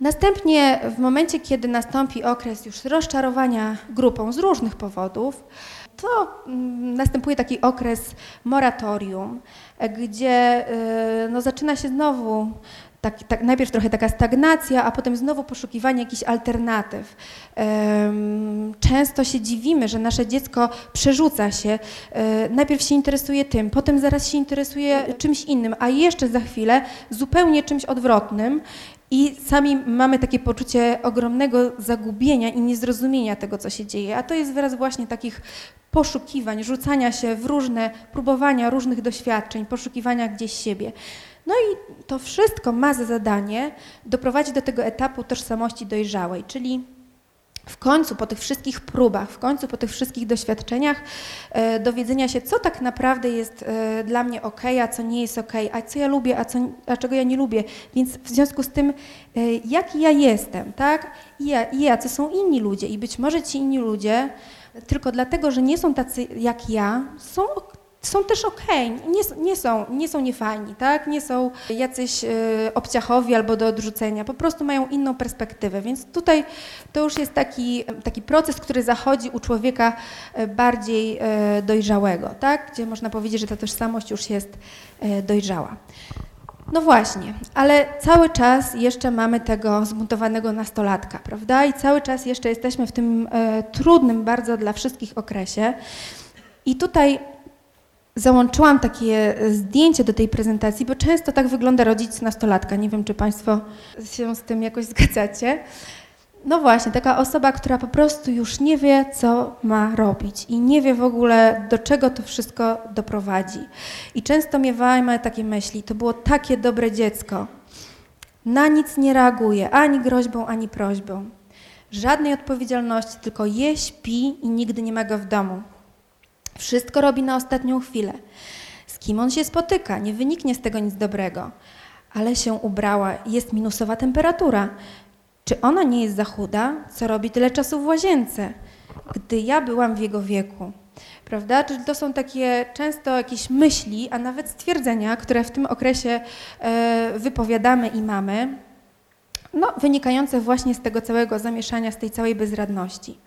Następnie, w momencie, kiedy nastąpi okres już rozczarowania grupą z różnych powodów, to mm, następuje taki okres moratorium, gdzie y, no, zaczyna się znowu tak, tak, najpierw trochę taka stagnacja, a potem znowu poszukiwanie jakichś alternatyw. Często się dziwimy, że nasze dziecko przerzuca się, e, najpierw się interesuje tym, potem zaraz się interesuje czymś innym, a jeszcze za chwilę zupełnie czymś odwrotnym. I sami mamy takie poczucie ogromnego zagubienia i niezrozumienia tego, co się dzieje. A to jest wyraz właśnie takich poszukiwań, rzucania się w różne, próbowania różnych doświadczeń, poszukiwania gdzieś siebie. No i to wszystko ma za zadanie doprowadzić do tego etapu tożsamości dojrzałej, czyli w końcu po tych wszystkich próbach, w końcu po tych wszystkich doświadczeniach e, dowiedzenia się, co tak naprawdę jest e, dla mnie ok, a co nie jest ok, a co ja lubię, a, co, a czego ja nie lubię. Więc w związku z tym, e, jaki ja jestem, tak? I, ja, I są inni ludzie. I być może ci inni ludzie tylko dlatego, że nie są tacy jak ja, są są też okay. nie, nie, są, nie są niefajni, tak? nie są jacyś y, obciachowi albo do odrzucenia, po prostu mają inną perspektywę, więc tutaj to już jest taki, taki proces, który zachodzi u człowieka e, bardziej y, dojrzałego, tak? gdzie można powiedzieć, że ta tożsamość już jest y, dojrzała. No właśnie, ale cały czas jeszcze mamy tego zmontowanego nastolatka, prawda? I cały czas jeszcze jesteśmy w tym trudnym bardzo dla wszystkich okresie. I tutaj Załączyłam takie e, zdjęcie do tej prezentacji, bo często tak wygląda rodzic nastolatka. Nie wiem, czy Państwo się z tym jakoś zgadzacie. No właśnie, taka osoba, która po prostu już nie wie, co ma robić i nie wie w ogóle, do czego to wszystko doprowadzi. I często miewajmy takie myśli, to było takie dobre dziecko, na nic nie reaguje, ani groźbą, ani prośbą. Żadnej odpowiedzialności, tylko je, śpi i nigdy nie ma go w domu. Wszystko robi na ostatnią chwilę. Z kim on się spotyka? Nie wyniknie z tego nic dobrego. Ale się ubrała, jest minusowa temperatura. Czy ona nie jest za chuda? Co robi tyle czasu w łazience? Gdy ja byłam w jego wieku. Prawda? Czyli to są takie często jakieś myśli, a nawet stwierdzenia, które w tym okresie e, wypowiadamy i mamy, no, wynikające właśnie z tego całego zamieszania, z tej całej bezradności.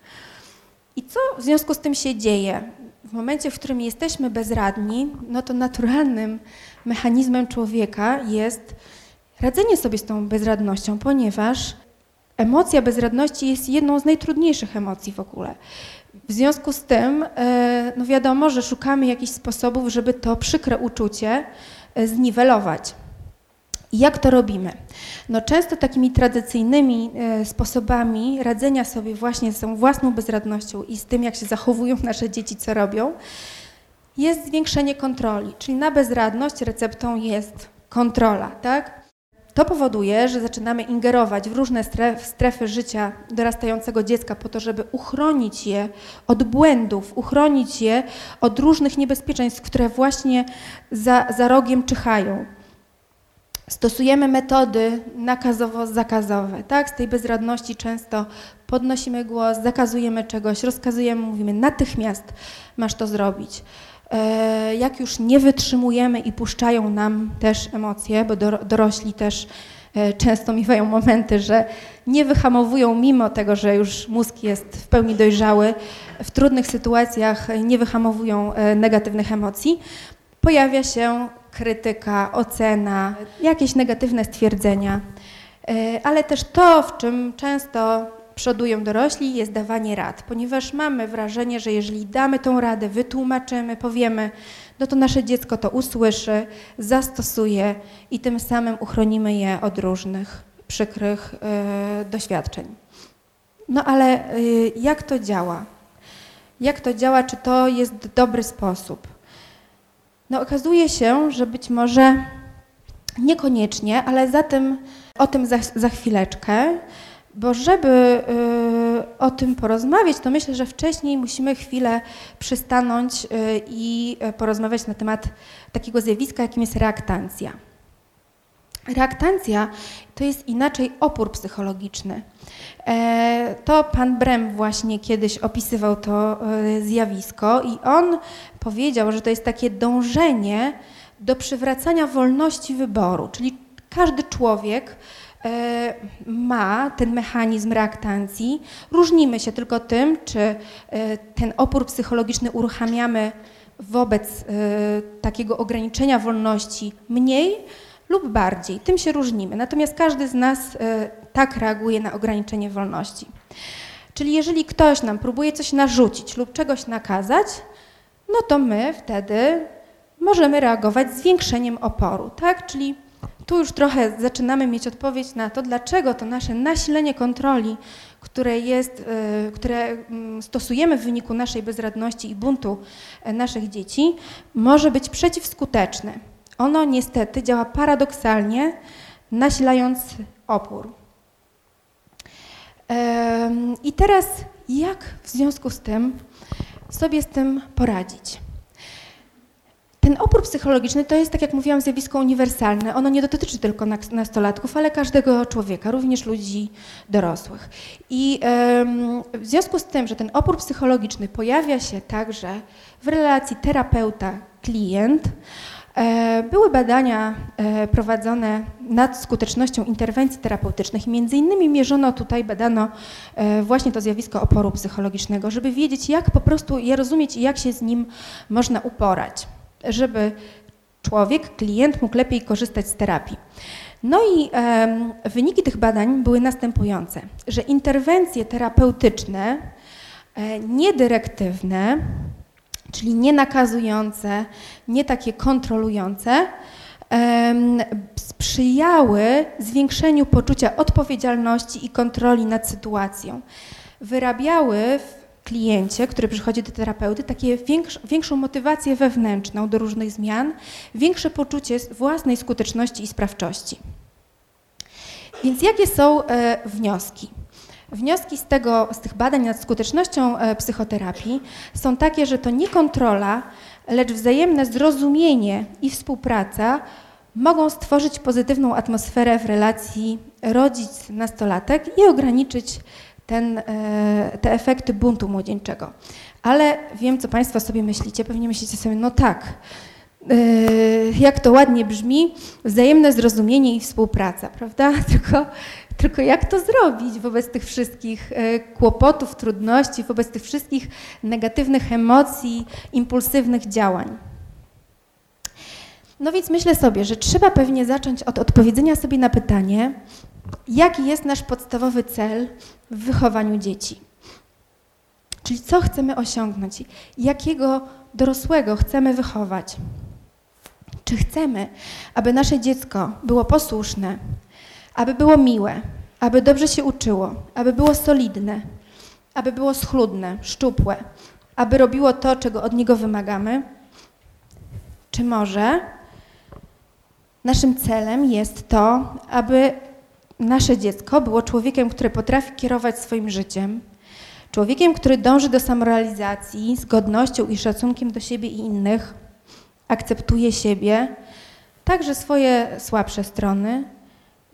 I co w związku z tym się dzieje? W momencie, w którym jesteśmy bezradni, no to naturalnym mechanizmem człowieka jest radzenie sobie z tą bezradnością, ponieważ emocja bezradności jest jedną z najtrudniejszych emocji w ogóle. W związku z tym, e, no wiadomo, że szukamy jakichś sposobów, żeby to przykre uczucie e, zniwelować. Jak to robimy? No często takimi tradycyjnymi e, sposobami radzenia sobie właśnie z tą własną bezradnością i z tym, jak się zachowują <laughs> nasze dzieci, co robią, jest zwiększenie kontroli. Czyli na bezradność receptą jest kontrola, tak? To powoduje, że zaczynamy ingerować w różne strefy życia dorastającego dziecka po to, żeby uchronić je od błędów, uchronić je od różnych niebezpieczeństw, które właśnie za, za rogiem czyhają. Stosujemy metody nakazowo-zakazowe, tak? Z tej bezradności często podnosimy głos, zakazujemy czegoś, rozkazujemy, mówimy natychmiast masz to zrobić. E, jak już nie wytrzymujemy i puszczają nam też emocje, bo dorośli też e, często miewają momenty, że nie wyhamowują, mimo tego, że już mózg jest w pełni dojrzały, w trudnych sytuacjach nie wyhamowują e, negatywnych emocji, pojawia się krytyka, ocena, jakieś negatywne stwierdzenia, e, ale też to, w czym często przodują dorośli, jest dawanie rad, ponieważ mamy wrażenie, że jeżeli damy tą radę, wytłumaczymy, powiemy, no to nasze dziecko to usłyszy, zastosuje i tym samym uchronimy je od różnych przykrych y, doświadczeń. No ale y, jak to działa? Jak to działa? Czy to jest dobry sposób? No okazuje się, że być może niekoniecznie, ale za tym, o tym za, za chwileczkę, bo żeby y, o tym porozmawiać, to myślę, że wcześniej musimy chwilę przystanąć y, i porozmawiać na temat takiego zjawiska, jakim jest reaktancja. Reaktancja to jest inaczej opór psychologiczny. E, to pan Brem właśnie kiedyś opisywał to e, zjawisko i on powiedział, że to jest takie dążenie do przywracania wolności wyboru, czyli każdy człowiek e, ma ten mechanizm reaktancji. Różnimy się tylko tym, czy ten opór psychologiczny uruchamiamy wobec takiego ograniczenia wolności mniej, lub bardziej. Tym się różnimy. Natomiast każdy z nas e, tak reaguje na ograniczenie wolności. Czyli jeżeli ktoś nam próbuje coś narzucić lub czegoś nakazać, no to my wtedy możemy reagować zwiększeniem oporu, tak? Czyli tu już trochę zaczynamy mieć odpowiedź na to, dlaczego to nasze nasilenie kontroli, które, jest, e, które mm, stosujemy w wyniku naszej bezradności i buntu e, naszych dzieci, może być przeciwskuteczne. Ono niestety działa paradoksalnie, nasilając opór. I teraz jak w związku z tym sobie z tym poradzić? Ten opór psychologiczny to jest, tak jak mówiłam, zjawisko uniwersalne. Ono nie dotyczy tylko nastolatków, ale każdego człowieka, również ludzi dorosłych. I w związku z tym, że ten opór psychologiczny pojawia się także w relacji terapeuta-klient, były badania e, prowadzone nad skutecznością interwencji terapeutycznych między innymi mierzono tutaj, badano e, właśnie to zjawisko oporu psychologicznego, żeby wiedzieć, jak po prostu je rozumieć i jak się z nim można uporać, żeby człowiek, klient mógł lepiej korzystać z terapii. No i e, wyniki tych badań były następujące, że interwencje terapeutyczne, e, niedyrektywne, czyli nie nakazujące, nie takie kontrolujące, sprzyjały zwiększeniu poczucia odpowiedzialności i kontroli nad sytuacją. Wyrabiały w kliencie, który przychodzi do terapeuty, takie większą motywację wewnętrzną do różnych zmian, większe poczucie własnej skuteczności i sprawczości. Więc jakie są e, wnioski? Wnioski z, tego, z tych badań nad skutecznością e, psychoterapii są takie, że to nie kontrola, lecz wzajemne zrozumienie i współpraca mogą stworzyć pozytywną atmosferę w relacji rodzic-nastolatek i ograniczyć ten, e, te efekty buntu młodzieńczego. Ale wiem, co Państwo sobie myślicie. Pewnie myślicie sobie, no tak, e, jak to ładnie brzmi, wzajemne zrozumienie i współpraca, prawda? <laughs> Tylko tylko jak to zrobić wobec tych wszystkich e, kłopotów, trudności, wobec tych wszystkich negatywnych emocji, impulsywnych działań? No więc myślę sobie, że trzeba pewnie zacząć od odpowiedzenia sobie na pytanie, jaki jest nasz podstawowy cel w wychowaniu dzieci. Czyli co chcemy osiągnąć, jakiego dorosłego chcemy wychować. Czy chcemy, aby nasze dziecko było posłuszne, aby było miłe, aby dobrze się uczyło, aby było solidne, aby było schludne, szczupłe, aby robiło to, czego od niego wymagamy? Czy może naszym celem jest to, aby nasze dziecko było człowiekiem, który potrafi kierować swoim życiem, człowiekiem, który dąży do samorealizacji z godnością i szacunkiem do siebie i innych, akceptuje siebie, także swoje słabsze strony,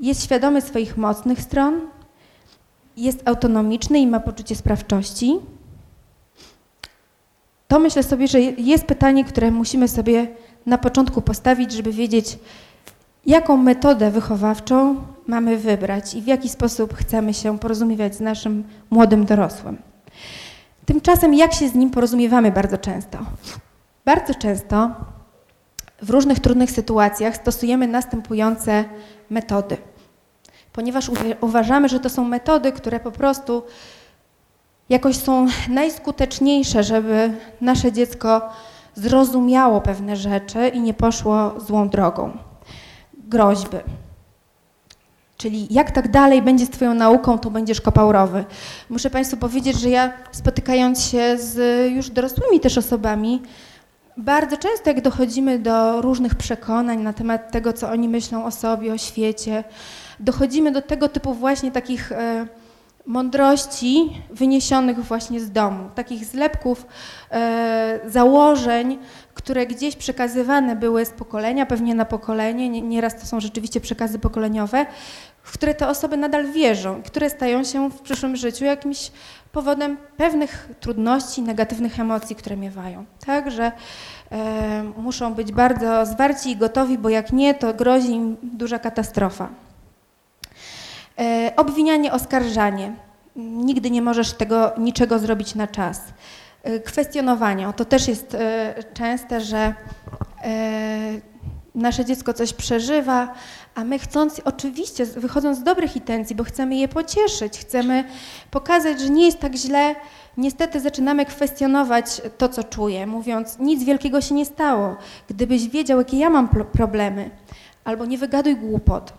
jest świadomy swoich mocnych stron, jest autonomiczny i ma poczucie sprawczości, to myślę sobie, że jest pytanie, które musimy sobie na początku postawić, żeby wiedzieć, jaką metodę wychowawczą mamy wybrać i w jaki sposób chcemy się porozumiewać z naszym młodym dorosłym. Tymczasem, jak się z nim porozumiewamy bardzo często? Bardzo często w różnych trudnych sytuacjach stosujemy następujące metody. Ponieważ uważamy, że to są metody, które po prostu jakoś są najskuteczniejsze, żeby nasze dziecko zrozumiało pewne rzeczy i nie poszło złą drogą. Groźby. Czyli jak tak dalej będzie z Twoją nauką, to będziesz kopał rowy. Muszę Państwu powiedzieć, że ja spotykając się z już dorosłymi też osobami, bardzo często jak dochodzimy do różnych przekonań na temat tego, co oni myślą o sobie, o świecie, dochodzimy do tego typu właśnie takich e, mądrości wyniesionych właśnie z domu, takich zlepków e, założeń, które gdzieś przekazywane były z pokolenia, pewnie na pokolenie, nieraz to są rzeczywiście przekazy pokoleniowe, w które te osoby nadal wierzą, które stają się w przyszłym życiu jakimś powodem pewnych trudności, negatywnych emocji, które miewają. Także e, muszą być bardzo zwarci i gotowi, bo jak nie, to grozi im duża katastrofa. E, obwinianie, oskarżanie. Nigdy nie możesz tego niczego zrobić na czas. E, kwestionowanie. To też jest e, częste, że nasze dziecko coś przeżywa, a my chcąc, oczywiście wychodząc z dobrych intencji, bo chcemy je pocieszyć, chcemy pokazać, że nie jest tak źle, niestety zaczynamy kwestionować to, co czuję, mówiąc, nic wielkiego się nie stało. Gdybyś wiedział, jakie ja mam problemy, albo nie wygaduj głupot.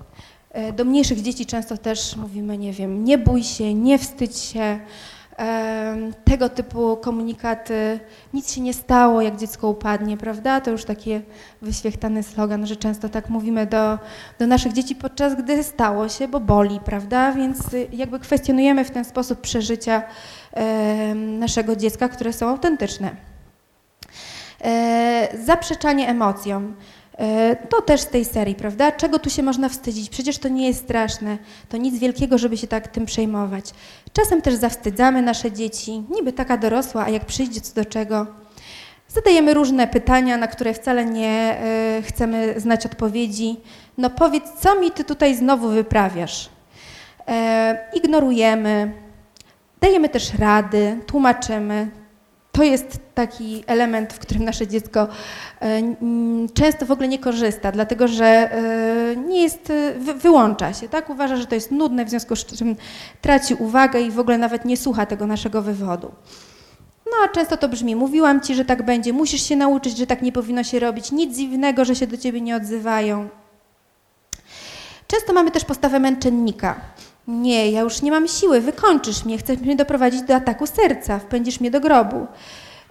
E, do mniejszych dzieci często też mówimy, nie wiem, nie bój się, nie wstydź się, tego typu komunikaty, nic się nie stało, jak dziecko upadnie, prawda? To już taki wyświechtany slogan, że często tak mówimy do, do naszych dzieci, podczas gdy stało się, bo boli, prawda? Więc jakby kwestionujemy w ten sposób przeżycia naszego dziecka, które są autentyczne. E, zaprzeczanie emocjom. E, to też z tej serii, prawda? Czego tu się można wstydzić? Przecież to nie jest straszne, to nic wielkiego, żeby się tak tym przejmować. Czasem też zawstydzamy nasze dzieci, niby taka dorosła, a jak przyjdzie co do czego. Zadajemy różne pytania, na które wcale nie y, chcemy znać odpowiedzi. No powiedz, co mi ty tutaj znowu wyprawiasz? E, ignorujemy, dajemy też rady, tłumaczymy, to jest taki element, w którym nasze dziecko e, często w ogóle nie korzysta, dlatego że e, nie jest, e, wyłącza się, tak? Uważa, że to jest nudne, w związku z czym traci uwagę i w ogóle nawet nie słucha tego naszego wywodu. No a często to brzmi, mówiłam ci, że tak będzie, musisz się nauczyć, że tak nie powinno się robić, nic dziwnego, że się do ciebie nie odzywają. Często mamy też postawę męczennika. Nie, ja już nie mam siły, wykończysz mnie, chcesz mnie doprowadzić do ataku serca, wpędzisz mnie do grobu.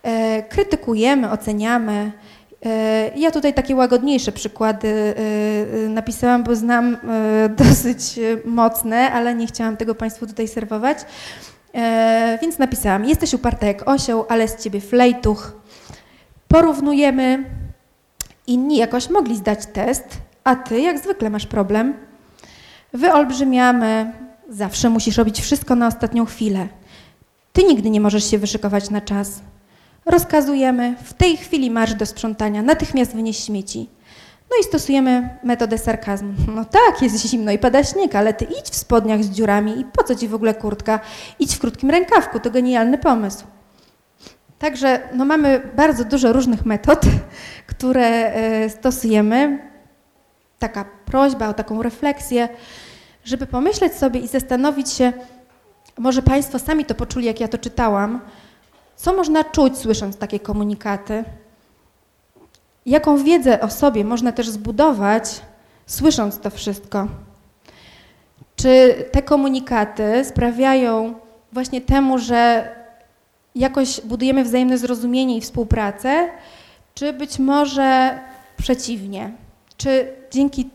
E, krytykujemy, oceniamy. E, ja tutaj takie łagodniejsze przykłady e, e napisałam, bo znam e, <laughs> dosyć mocne, ale nie chciałam tego Państwu tutaj serwować. E, więc napisałam, jesteś uparta jak osioł, ale z Ciebie flejtuch. Porównujemy. Inni jakoś mogli zdać test, a Ty jak zwykle masz problem. Wyolbrzymiamy, zawsze musisz robić wszystko na ostatnią chwilę. Ty nigdy nie możesz się wyszykować na czas. Rozkazujemy, w tej chwili marsz do sprzątania, natychmiast wynieś śmieci. No i stosujemy metodę sarkazmu. No tak, jest zimno i pada śnieg, ale ty idź w spodniach z dziurami i po co ci w ogóle kurtka? Idź w krótkim rękawku, to genialny pomysł. Także no, mamy bardzo dużo różnych metod, <laughs> które e, stosujemy. Taka prośba o taką refleksję żeby pomyśleć sobie i zastanowić się, może Państwo sami to poczuli, jak ja to czytałam, co można czuć, słysząc takie komunikaty, jaką wiedzę o sobie można też zbudować, słysząc to wszystko. Czy te komunikaty sprawiają właśnie temu, że jakoś budujemy wzajemne zrozumienie i współpracę, czy być może przeciwnie? Czy dzięki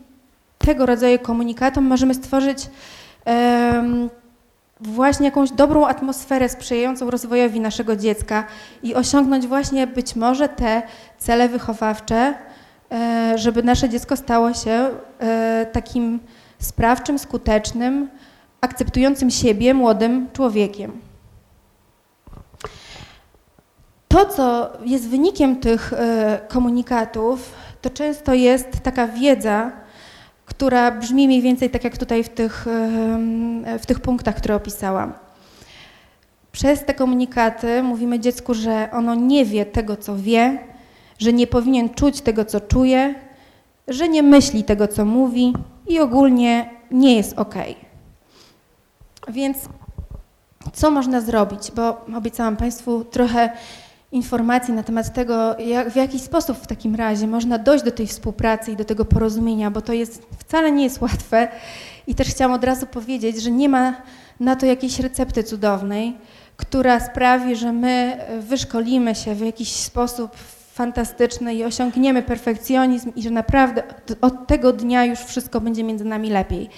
tego rodzaju komunikatom możemy stworzyć właśnie jakąś dobrą atmosferę sprzyjającą rozwojowi naszego dziecka i osiągnąć właśnie być może te cele wychowawcze, e, żeby nasze dziecko stało się e, takim sprawczym, skutecznym, akceptującym siebie młodym człowiekiem. To, co jest wynikiem tych e, komunikatów, to często jest taka wiedza, która brzmi mniej więcej tak jak tutaj w tych, w tych punktach, które opisałam. Przez te komunikaty mówimy dziecku, że ono nie wie tego, co wie, że nie powinien czuć tego, co czuje, że nie myśli tego, co mówi i ogólnie nie jest ok. Więc co można zrobić? Bo obiecałam Państwu trochę informacji na temat tego, jak, w jaki sposób w takim razie można dojść do tej współpracy i do tego porozumienia, bo to jest wcale nie jest łatwe. I też chciałam od razu powiedzieć, że nie ma na to jakiejś recepty cudownej, która sprawi, że my wyszkolimy się w jakiś sposób fantastyczny i osiągniemy perfekcjonizm i że naprawdę od tego dnia już wszystko będzie między nami lepiej.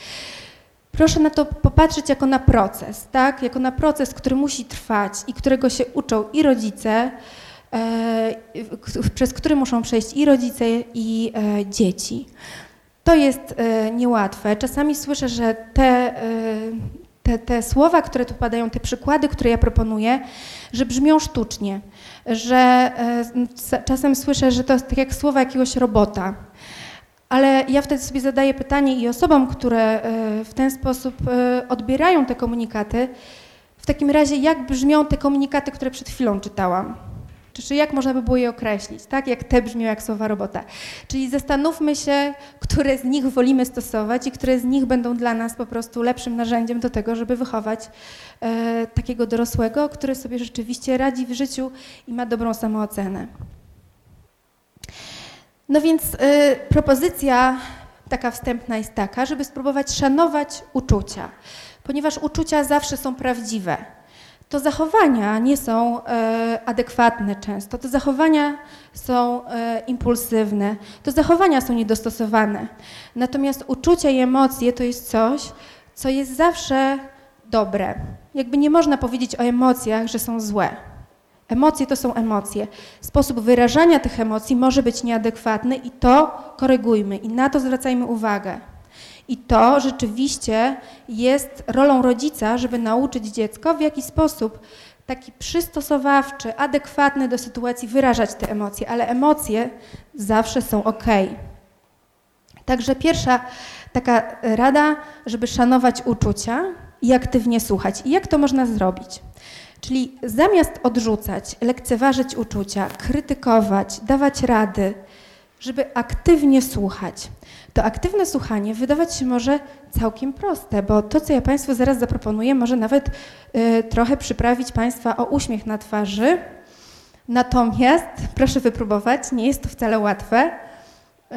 Proszę na to popatrzeć jako na proces, tak? Jako na proces, który musi trwać i którego się uczą i rodzice, e, przez który muszą przejść i rodzice, i e, dzieci. To jest e, niełatwe. Czasami słyszę, że te, te, te słowa, które tu padają, te przykłady, które ja proponuję, że brzmią sztucznie, że czasem słyszę, że to jest tak jak słowa jakiegoś robota. Ale ja wtedy sobie zadaję pytanie i osobom, które e, w ten sposób e, odbierają te komunikaty, w takim razie jak brzmią te komunikaty, które przed chwilą czytałam? Czy jak można by było je określić, tak? Jak te brzmią jak słowa robota. Czyli zastanówmy się, które z nich wolimy stosować i które z nich będą dla nas po prostu lepszym narzędziem do tego, żeby wychować e, takiego dorosłego, który sobie rzeczywiście radzi w życiu i ma dobrą samoocenę. No więc y, propozycja taka wstępna jest taka, żeby spróbować szanować uczucia, ponieważ uczucia zawsze są prawdziwe. To zachowania nie są e, adekwatne często, to zachowania są e, impulsywne, to zachowania są niedostosowane. Natomiast uczucia i emocje to jest coś, co jest zawsze dobre. Jakby nie można powiedzieć o emocjach, że są złe. Emocje to są emocje. Sposób wyrażania tych emocji może być nieadekwatny i to korygujmy i na to zwracajmy uwagę. I to rzeczywiście jest rolą rodzica, żeby nauczyć dziecko, w jaki sposób taki przystosowawczy, adekwatny do sytuacji wyrażać te emocje, ale emocje zawsze są ok. Także pierwsza taka rada, żeby szanować uczucia i aktywnie słuchać. I jak to można zrobić? Czyli zamiast odrzucać, lekceważyć uczucia, krytykować, dawać rady, żeby aktywnie słuchać. To aktywne słuchanie wydawać się może całkiem proste, bo to, co ja Państwu zaraz zaproponuję, może nawet y, trochę przyprawić Państwa o uśmiech na twarzy. Natomiast proszę wypróbować, nie jest to wcale łatwe, y,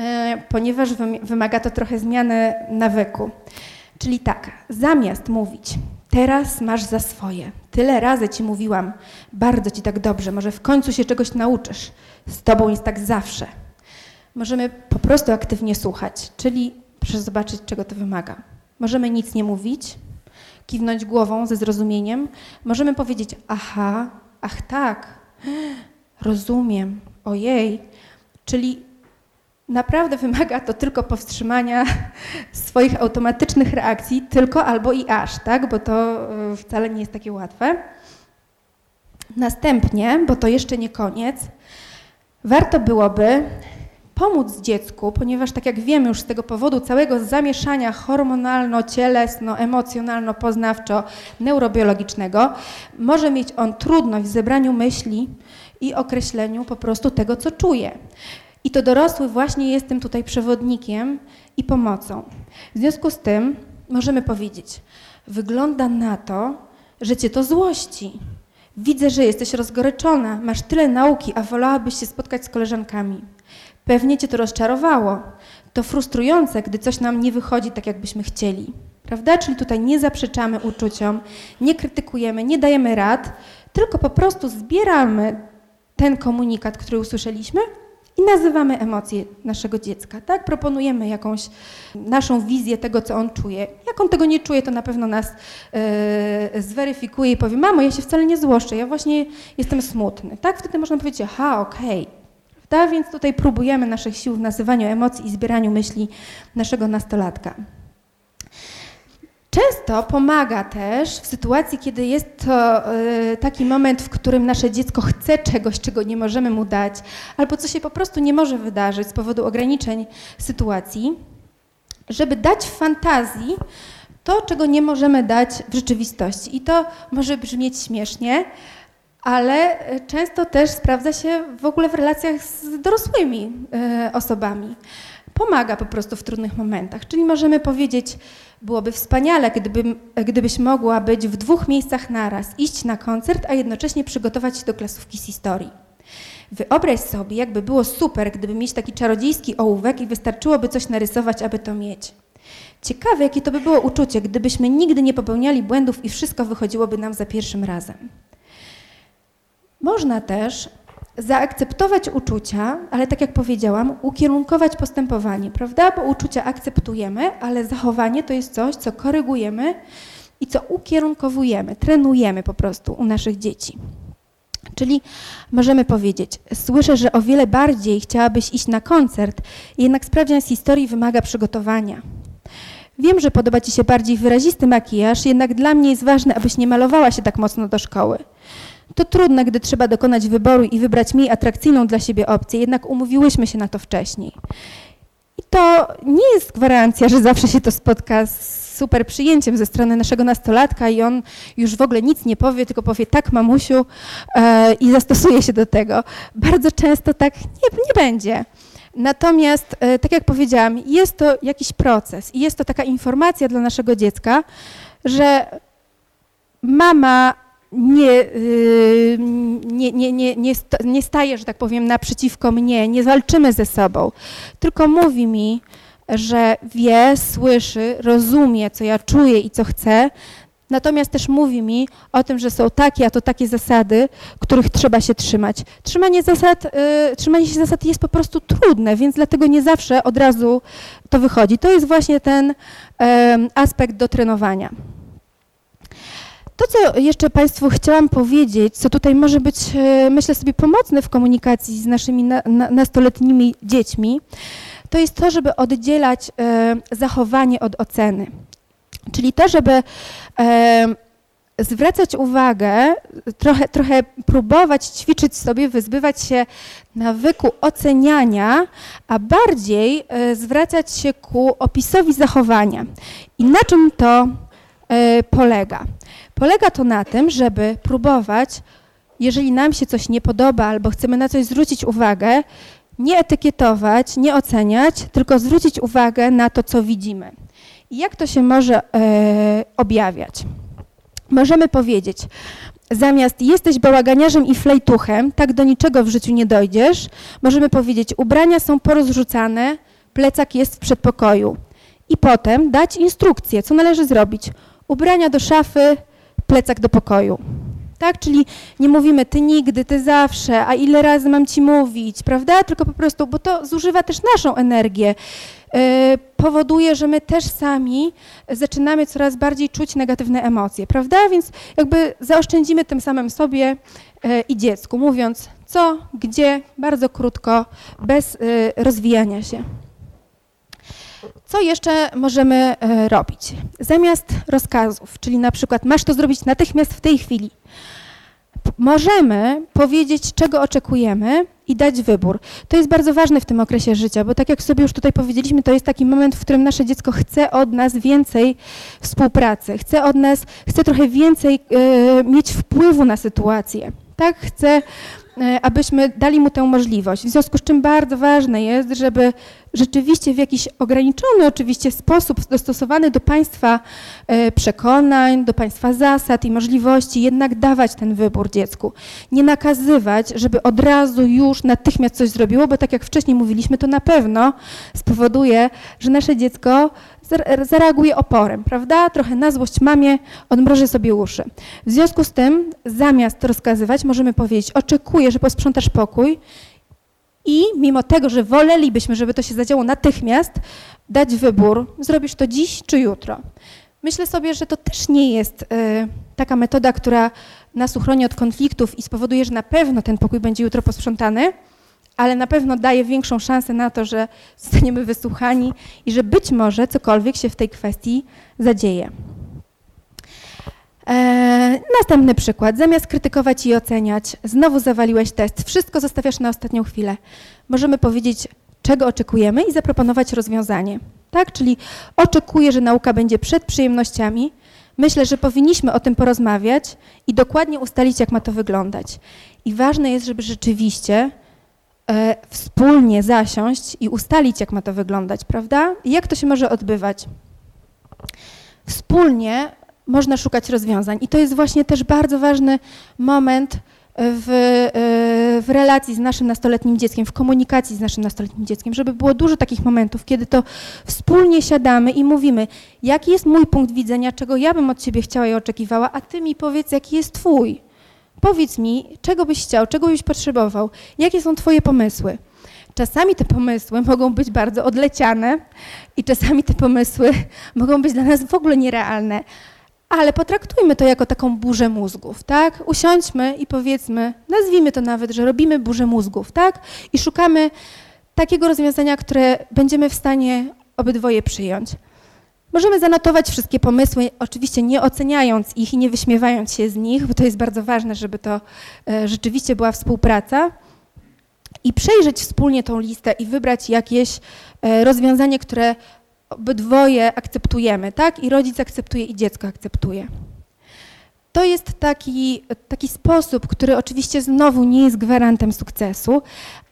ponieważ wymaga to trochę zmiany nawyku. Czyli tak, zamiast mówić, teraz masz za swoje, tyle razy ci mówiłam, bardzo ci tak dobrze, może w końcu się czegoś nauczysz, z tobą jest tak zawsze. Możemy po prostu aktywnie słuchać, czyli proszę zobaczyć, czego to wymaga. Możemy nic nie mówić, kiwnąć głową ze zrozumieniem. Możemy powiedzieć, aha, ach tak, rozumiem, ojej. Czyli naprawdę wymaga to tylko powstrzymania swoich automatycznych reakcji, tylko albo i aż, tak? bo to e, wcale nie jest takie łatwe. Następnie, bo to jeszcze nie koniec, warto byłoby pomóc dziecku, ponieważ tak jak wiemy już z tego powodu całego zamieszania hormonalno-cielesno-emocjonalno-poznawczo-neurobiologicznego, może mieć on trudność w zebraniu myśli i określeniu po prostu tego, co czuje. I to dorosły właśnie jest tym tutaj przewodnikiem i pomocą. W związku z tym możemy powiedzieć, wygląda na to, że cię to złości. Widzę, że jesteś rozgoryczona, masz tyle nauki, a wolałabyś się spotkać z koleżankami. Pewnie cię to rozczarowało. To frustrujące, gdy coś nam nie wychodzi tak, jakbyśmy chcieli. Prawda? Czyli tutaj nie zaprzeczamy uczuciom, nie krytykujemy, nie dajemy rad, tylko po prostu zbieramy ten komunikat, który usłyszeliśmy i nazywamy emocje naszego dziecka, tak? Proponujemy jakąś naszą wizję tego, co on czuje. Jak on tego nie czuje, to na pewno nas yy, zweryfikuje i powie, mamo, ja się wcale nie złoszczę, ja właśnie jestem smutny, tak? Wtedy można powiedzieć, aha, okej, okay. Tak więc tutaj próbujemy naszych sił w nazywaniu emocji i zbieraniu myśli naszego nastolatka. Często pomaga też w sytuacji, kiedy jest to y, taki moment, w którym nasze dziecko chce czegoś, czego nie możemy mu dać, albo co się po prostu nie może wydarzyć z powodu ograniczeń sytuacji, żeby dać w fantazji to, czego nie możemy dać w rzeczywistości. I to może brzmieć śmiesznie, ale często też sprawdza się w ogóle w relacjach z dorosłymi y, osobami. Pomaga po prostu w trudnych momentach. Czyli możemy powiedzieć, byłoby wspaniale, gdybym, gdybyś mogła być w dwóch miejscach naraz, iść na koncert, a jednocześnie przygotować się do klasówki z historii. Wyobraź sobie, jakby było super, gdyby mieć taki czarodziejski ołówek i wystarczyłoby coś narysować, aby to mieć. Ciekawe, jakie to by było uczucie, gdybyśmy nigdy nie popełniali błędów i wszystko wychodziłoby nam za pierwszym razem. Można też zaakceptować uczucia, ale tak jak powiedziałam, ukierunkować postępowanie, prawda? Bo uczucia akceptujemy, ale zachowanie to jest coś, co korygujemy i co ukierunkowujemy, trenujemy po prostu u naszych dzieci. Czyli możemy powiedzieć, słyszę, że o wiele bardziej chciałabyś iść na koncert, jednak sprawdzian z historii wymaga przygotowania. Wiem, że podoba Ci się bardziej wyrazisty makijaż, jednak dla mnie jest ważne, abyś nie malowała się tak mocno do szkoły. To trudne, gdy trzeba dokonać wyboru i wybrać mniej atrakcyjną dla siebie opcję, jednak umówiłyśmy się na to wcześniej. I to nie jest gwarancja, że zawsze się to spotka z super przyjęciem ze strony naszego nastolatka i on już w ogóle nic nie powie, tylko powie tak mamusiu e, i zastosuje się do tego. Bardzo często tak nie, nie będzie. Natomiast, e, tak jak powiedziałam, jest to jakiś proces i jest to taka informacja dla naszego dziecka, że mama nie, y, nie, nie, nie, nie staje, że tak powiem, naprzeciwko mnie, nie walczymy ze sobą, tylko mówi mi, że wie, słyszy, rozumie, co ja czuję i co chcę, natomiast też mówi mi o tym, że są takie, a to takie zasady, których trzeba się trzymać. Trzymanie, zasad, y, trzymanie się zasad jest po prostu trudne, więc dlatego nie zawsze od razu to wychodzi. To jest właśnie ten y, aspekt do trenowania. To, co jeszcze Państwu chciałam powiedzieć, co tutaj może być, y, myślę sobie, pomocne w komunikacji z naszymi na, na, nastoletnimi dziećmi, to jest to, żeby oddzielać e, zachowanie od oceny. Czyli to, żeby e, zwracać uwagę, trochę, trochę próbować ćwiczyć sobie, wyzbywać się nawyku oceniania, a bardziej e, zwracać się ku opisowi zachowania. I na czym to polega? Polega to na tym, żeby próbować, jeżeli nam się coś nie podoba albo chcemy na coś zwrócić uwagę, nie etykietować, nie oceniać, tylko zwrócić uwagę na to, co widzimy. I jak to się może e, objawiać? Możemy powiedzieć, zamiast jesteś bałaganiarzem i flejtuchem, tak do niczego w życiu nie dojdziesz, możemy powiedzieć, ubrania są porozrzucane, plecak jest w przedpokoju. I potem dać instrukcję, co należy zrobić. Ubrania do szafy, plecak do pokoju tak? Czyli nie mówimy ty nigdy, ty zawsze, a ile razy mam ci mówić, prawda? Tylko po prostu, bo to zużywa też naszą energię. Yy, powoduje, że my też sami zaczynamy coraz bardziej czuć negatywne emocje, prawda? Więc jakby zaoszczędzimy tym samym sobie yy, i dziecku, mówiąc co, gdzie, bardzo krótko, bez yy, rozwijania się. Co jeszcze możemy robić? Zamiast rozkazów, czyli na przykład masz to zrobić natychmiast w tej chwili, możemy powiedzieć, czego oczekujemy i dać wybór. To jest bardzo ważne w tym okresie życia, bo tak jak sobie już tutaj powiedzieliśmy, to jest taki moment, w którym nasze dziecko chce od nas więcej współpracy, chce od nas, chce trochę więcej y, mieć wpływu na sytuację. Tak, chce E, abyśmy dali mu tę możliwość. W związku z czym bardzo ważne jest, żeby rzeczywiście w jakiś ograniczony oczywiście sposób dostosowany do państwa e, przekonań, do państwa zasad i możliwości jednak dawać ten wybór dziecku. Nie nakazywać, żeby od razu już natychmiast coś zrobiło, bo tak jak wcześniej mówiliśmy, to na pewno spowoduje, że nasze dziecko zareaguje oporem, prawda? Trochę na złość mamie odmroży sobie uszy. W związku z tym, zamiast rozkazywać, możemy powiedzieć, oczekuję, że posprzątasz pokój i mimo tego, że wolelibyśmy, żeby to się zadziało natychmiast, dać wybór, zrobisz to dziś czy jutro. Myślę sobie, że to też nie jest y, taka metoda, która nas uchroni od konfliktów i spowoduje, że na pewno ten pokój będzie jutro posprzątany, ale na pewno daje większą szansę na to, że zostaniemy wysłuchani i że być może cokolwiek się w tej kwestii zadzieje. Eee, następny przykład. Zamiast krytykować i oceniać, znowu zawaliłeś test, wszystko zostawiasz na ostatnią chwilę. Możemy powiedzieć, czego oczekujemy i zaproponować rozwiązanie. Tak? Czyli oczekuję, że nauka będzie przed przyjemnościami. Myślę, że powinniśmy o tym porozmawiać i dokładnie ustalić, jak ma to wyglądać. I ważne jest, żeby rzeczywiście e, wspólnie zasiąść i ustalić, jak ma to wyglądać, prawda? I jak to się może odbywać. Wspólnie można szukać rozwiązań. I to jest właśnie też bardzo ważny moment w, e, w relacji z naszym nastoletnim dzieckiem, w komunikacji z naszym nastoletnim dzieckiem, żeby było dużo takich momentów, kiedy to wspólnie siadamy i mówimy, jaki jest mój punkt widzenia, czego ja bym od ciebie chciała i oczekiwała, a ty mi powiedz, jaki jest twój. Powiedz mi, czego byś chciał, czego byś potrzebował, jakie są twoje pomysły. Czasami te pomysły mogą być bardzo odleciane i czasami te pomysły <laughs> mogą być dla nas w ogóle nierealne, ale potraktujmy to jako taką burzę mózgów, tak? Usiądźmy i powiedzmy, nazwijmy to nawet, że robimy burzę mózgów, tak? I szukamy takiego rozwiązania, które będziemy w stanie obydwoje przyjąć. Możemy zanotować wszystkie pomysły, oczywiście nie oceniając ich i nie wyśmiewając się z nich, bo to jest bardzo ważne, żeby to e, rzeczywiście była współpraca. I przejrzeć wspólnie tą listę i wybrać jakieś e, rozwiązanie, które obydwoje akceptujemy, tak? I rodzic akceptuje, i dziecko akceptuje. To jest taki, taki sposób, który oczywiście znowu nie jest gwarantem sukcesu,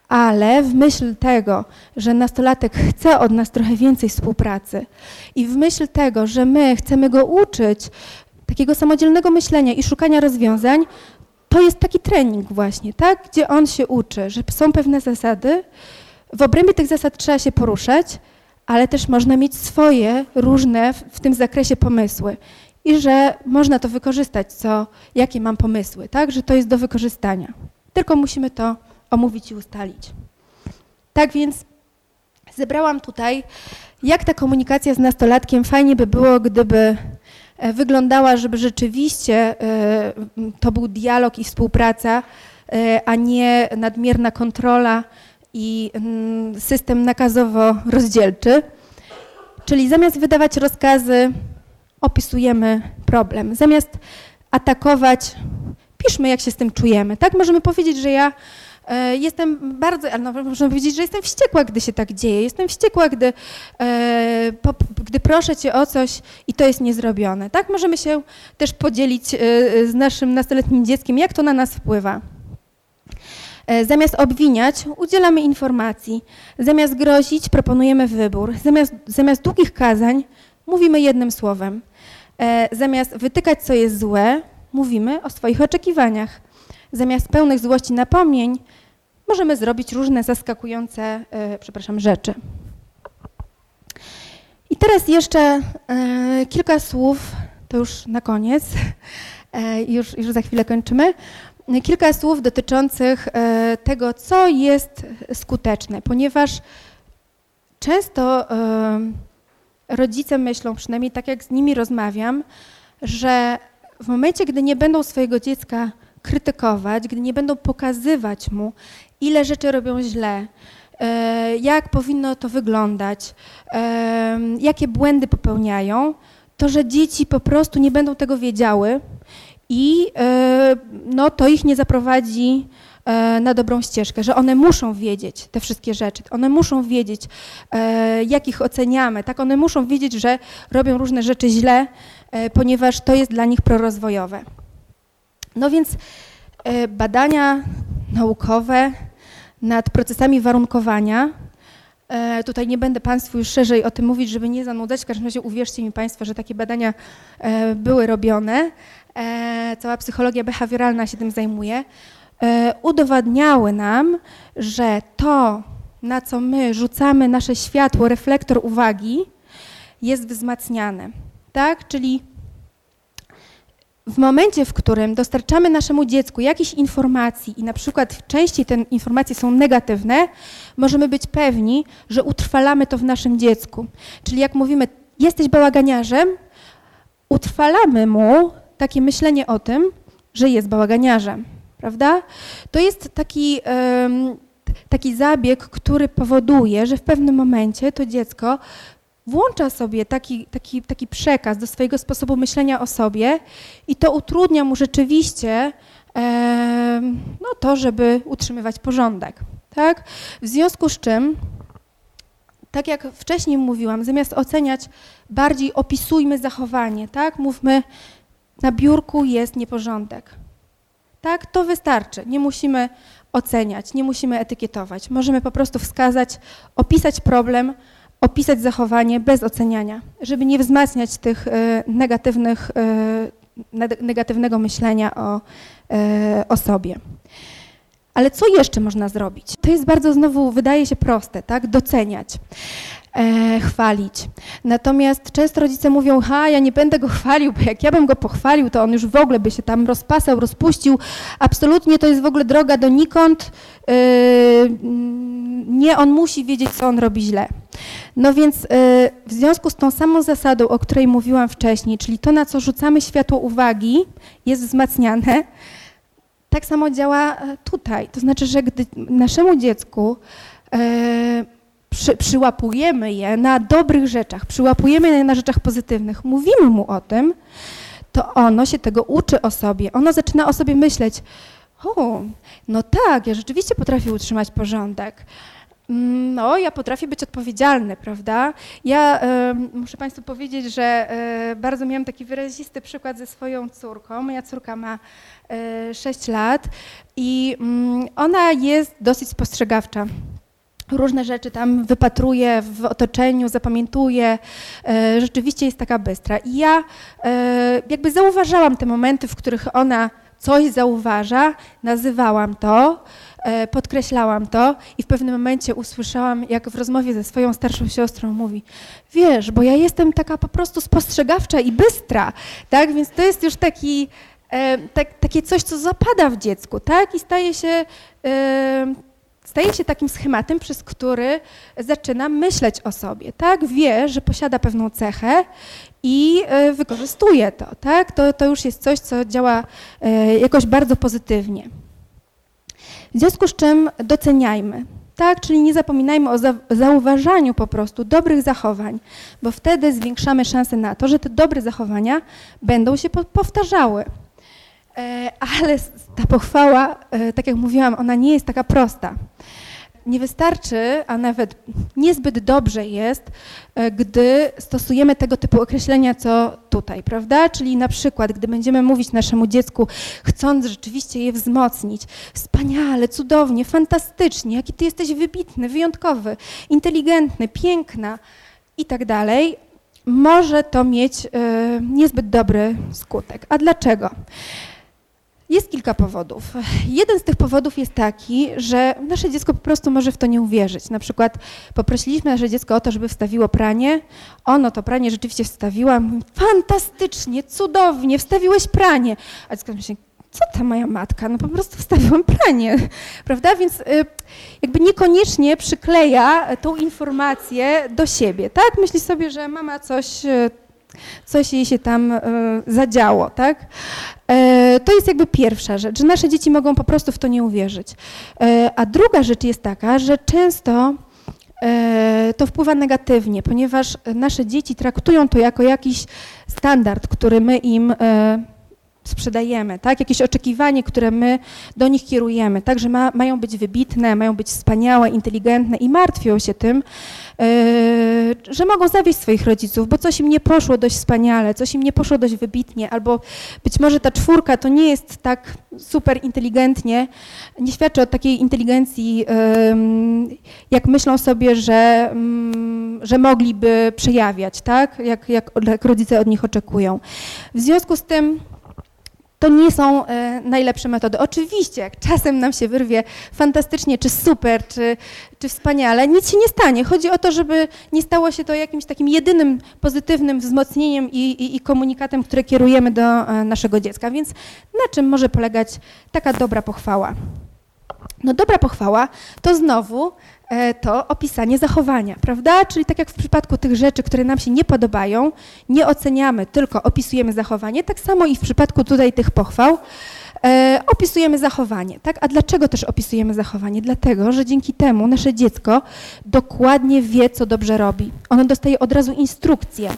ale w myśl tego, że nastolatek chce od nas trochę więcej współpracy i w myśl tego, że my chcemy go uczyć takiego samodzielnego myślenia i szukania rozwiązań, to jest taki trening właśnie, tak? Gdzie on się uczy, że są pewne zasady, w obrębie tych zasad trzeba się poruszać, ale też można mieć swoje różne w, tym zakresie pomysły i że można to wykorzystać, co, jakie mam pomysły, tak, że to jest do wykorzystania. Tylko musimy to omówić i ustalić. Tak więc zebrałam tutaj, jak ta komunikacja z nastolatkiem fajnie by było, gdyby e, wyglądała, żeby rzeczywiście e, to był dialog i współpraca, e, a nie nadmierna kontrola i mm, system nakazowo-rozdzielczy. Czyli zamiast wydawać rozkazy, opisujemy problem. Zamiast atakować, piszmy, jak się z tym czujemy. Tak możemy powiedzieć, że ja e, jestem bardzo, no, możemy powiedzieć, że jestem wściekła, gdy się tak dzieje. Jestem wściekła, gdy, e, gdy proszę cię o coś i to jest niezrobione. Tak możemy się też podzielić e, z naszym nastoletnim dzieckiem, jak to na nas wpływa. E, zamiast obwiniać, udzielamy informacji. Zamiast grozić, proponujemy wybór. Zamiast, zamiast długich kazań, mówimy jednym słowem. E, zamiast wytykać, co jest złe, mówimy o swoich oczekiwaniach. Zamiast pełnych złości napomnień, możemy zrobić różne zaskakujące, e, przepraszam, rzeczy. I teraz jeszcze kilka słów, to już na koniec, już, już za chwilę kończymy, kilka słów dotyczących e, tego, co jest skuteczne, ponieważ często e, rodzice myślą, przynajmniej tak jak z nimi rozmawiam, że w momencie, gdy nie będą swojego dziecka krytykować, gdy nie będą pokazywać mu, ile rzeczy robią źle, e, jak powinno to wyglądać, jakie błędy popełniają, to że dzieci po prostu nie będą tego wiedziały i e, no, to ich nie zaprowadzi e, na dobrą ścieżkę, że one muszą wiedzieć te wszystkie rzeczy, one muszą wiedzieć, e, jak ich oceniamy, tak, one muszą wiedzieć, że robią różne rzeczy źle, ponieważ to jest dla nich prorozwojowe. No więc badania naukowe nad procesami warunkowania, tutaj nie będę Państwu już szerzej o tym mówić, żeby nie zanudzać, w każdym razie uwierzcie mi Państwo, że takie badania były robione, cała psychologia behawioralna się tym zajmuje, e, udowadniały nam, że to, na co my rzucamy nasze światło, reflektor uwagi, jest wzmacniane. Tak? Czyli w momencie, w którym dostarczamy naszemu dziecku jakichś informacji i na przykład częściej te informacje są negatywne, możemy być pewni, że utrwalamy to w naszym dziecku. Czyli jak mówimy, jesteś bałaganiarzem, utrwalamy mu takie myślenie o tym, że jest bałaganiarzem, prawda? To jest taki, taki zabieg, który powoduje, że w pewnym momencie to dziecko włącza sobie taki, taki, taki przekaz do swojego sposobu myślenia o sobie i to utrudnia mu rzeczywiście no, to, żeby utrzymywać porządek. Tak? W związku z czym, tak jak wcześniej mówiłam, zamiast oceniać, bardziej opisujmy zachowanie, tak? Mówmy, na biurku jest nieporządek. Tak, to wystarczy. Nie musimy oceniać, nie musimy etykietować. Możemy po prostu wskazać, opisać problem, opisać zachowanie bez oceniania, żeby nie wzmacniać tych e, negatywnych, e, negatywnego myślenia o, e, o sobie. Ale co jeszcze można zrobić? To jest bardzo znowu, wydaje się proste, tak? Doceniać e, chwalić. Natomiast często rodzice mówią, ha, ja nie będę go chwalił, bo jak ja bym go pochwalił, to on już w ogóle by się tam rozpasał, rozpuścił. Absolutnie to jest w ogóle droga donikąd. E, nie, on musi wiedzieć, co on robi źle. No więc e, w związku z tą samą zasadą, o której mówiłam wcześniej, czyli to, na co rzucamy światło uwagi, jest wzmacniane, tak samo działa e, tutaj. To znaczy, że gdy naszemu dziecku e, przy, przyłapujemy je na dobrych rzeczach, przyłapujemy je na rzeczach pozytywnych, mówimy mu o tym, to ono się tego uczy o sobie. Ono zaczyna o sobie myśleć, o, no tak, ja rzeczywiście potrafię utrzymać porządek. Mm, no, ja potrafię być odpowiedzialny, prawda? Ja y, muszę Państwu powiedzieć, że y, bardzo miałam taki wyrazisty przykład ze swoją córką. Moja córka ma y, 6 lat i y, ona jest dosyć spostrzegawcza różne rzeczy tam wypatruje w otoczeniu, zapamiętuje, e, rzeczywiście jest taka bystra. I ja e, jakby zauważałam te momenty, w których ona coś zauważa, nazywałam to, e, podkreślałam to i w pewnym momencie usłyszałam, jak w rozmowie ze swoją starszą siostrą mówi, wiesz, bo ja jestem taka po prostu spostrzegawcza i bystra, tak, więc to jest już taki, tak, takie coś, co zapada w dziecku, tak, i staje się staje się takim schematem, przez który zaczyna myśleć o sobie, tak? Wie, że posiada pewną cechę i e, wykorzystuje to, tak? To, to już jest coś, co działa e, jakoś bardzo pozytywnie. W związku z czym doceniajmy, tak? Czyli nie zapominajmy o zauważaniu po prostu dobrych zachowań, bo wtedy zwiększamy szanse na to, że te dobre zachowania będą się powtarzały. E, ale ta pochwała, e, tak jak mówiłam, ona nie jest taka prosta. Nie wystarczy, a nawet niezbyt dobrze jest, e, gdy stosujemy tego typu określenia, co tutaj, prawda? Czyli na przykład, gdy będziemy mówić naszemu dziecku, chcąc rzeczywiście je wzmocnić, wspaniale, cudownie, fantastycznie, jaki ty jesteś wybitny, wyjątkowy, inteligentny, piękna i tak dalej, może to mieć niezbyt dobry skutek. A dlaczego? Jest kilka powodów. Jeden z tych powodów jest taki, że nasze dziecko po prostu może w to nie uwierzyć. Na przykład poprosiliśmy nasze dziecko o to, żeby wstawiło pranie. Ono to pranie rzeczywiście wstawiła. Fantastycznie, cudownie, wstawiłeś pranie. A dziecko myśli, co ta moja matka? No po prostu wstawiłam pranie, <laughs> prawda? Więc y, jakby niekoniecznie przykleja tą informację do siebie, tak? Myśli sobie, że mama coś y, coś jej się tam e, zadziało, tak? E, to jest jakby pierwsza rzecz, że nasze dzieci mogą po prostu w to nie uwierzyć. E, a druga rzecz jest taka, że często to wpływa negatywnie, ponieważ nasze dzieci traktują to jako jakiś standard, który my im sprzedajemy, tak? Jakieś oczekiwanie, które my do nich kierujemy, tak? Że ma, mają być wybitne, mają być wspaniałe, inteligentne i martwią się tym, yy, że mogą zawieść swoich rodziców, bo coś im nie poszło dość wspaniale, coś im nie poszło dość wybitnie, albo być może ta czwórka to nie jest tak super inteligentnie, nie świadczy o takiej inteligencji, yy, jak myślą sobie, że, yy, że mogliby przejawiać, tak? Jak, jak, jak rodzice od nich oczekują. W związku z tym to nie są e, najlepsze metody. Oczywiście, jak czasem nam się wyrwie fantastycznie, czy super, czy, czy wspaniale, nic się nie stanie. Chodzi o to, żeby nie stało się to jakimś takim jedynym pozytywnym wzmocnieniem i, i, i komunikatem, które kierujemy do e, naszego dziecka. Więc na czym może polegać taka dobra pochwała? No dobra pochwała to znowu to opisanie zachowania, prawda? Czyli tak jak w przypadku tych rzeczy, które nam się nie podobają, nie oceniamy, tylko opisujemy zachowanie, tak samo i w przypadku tutaj tych pochwał e, opisujemy zachowanie, tak? A dlaczego też opisujemy zachowanie? Dlatego, że dzięki temu nasze dziecko dokładnie wie, co dobrze robi. Ono dostaje od razu instrukcję,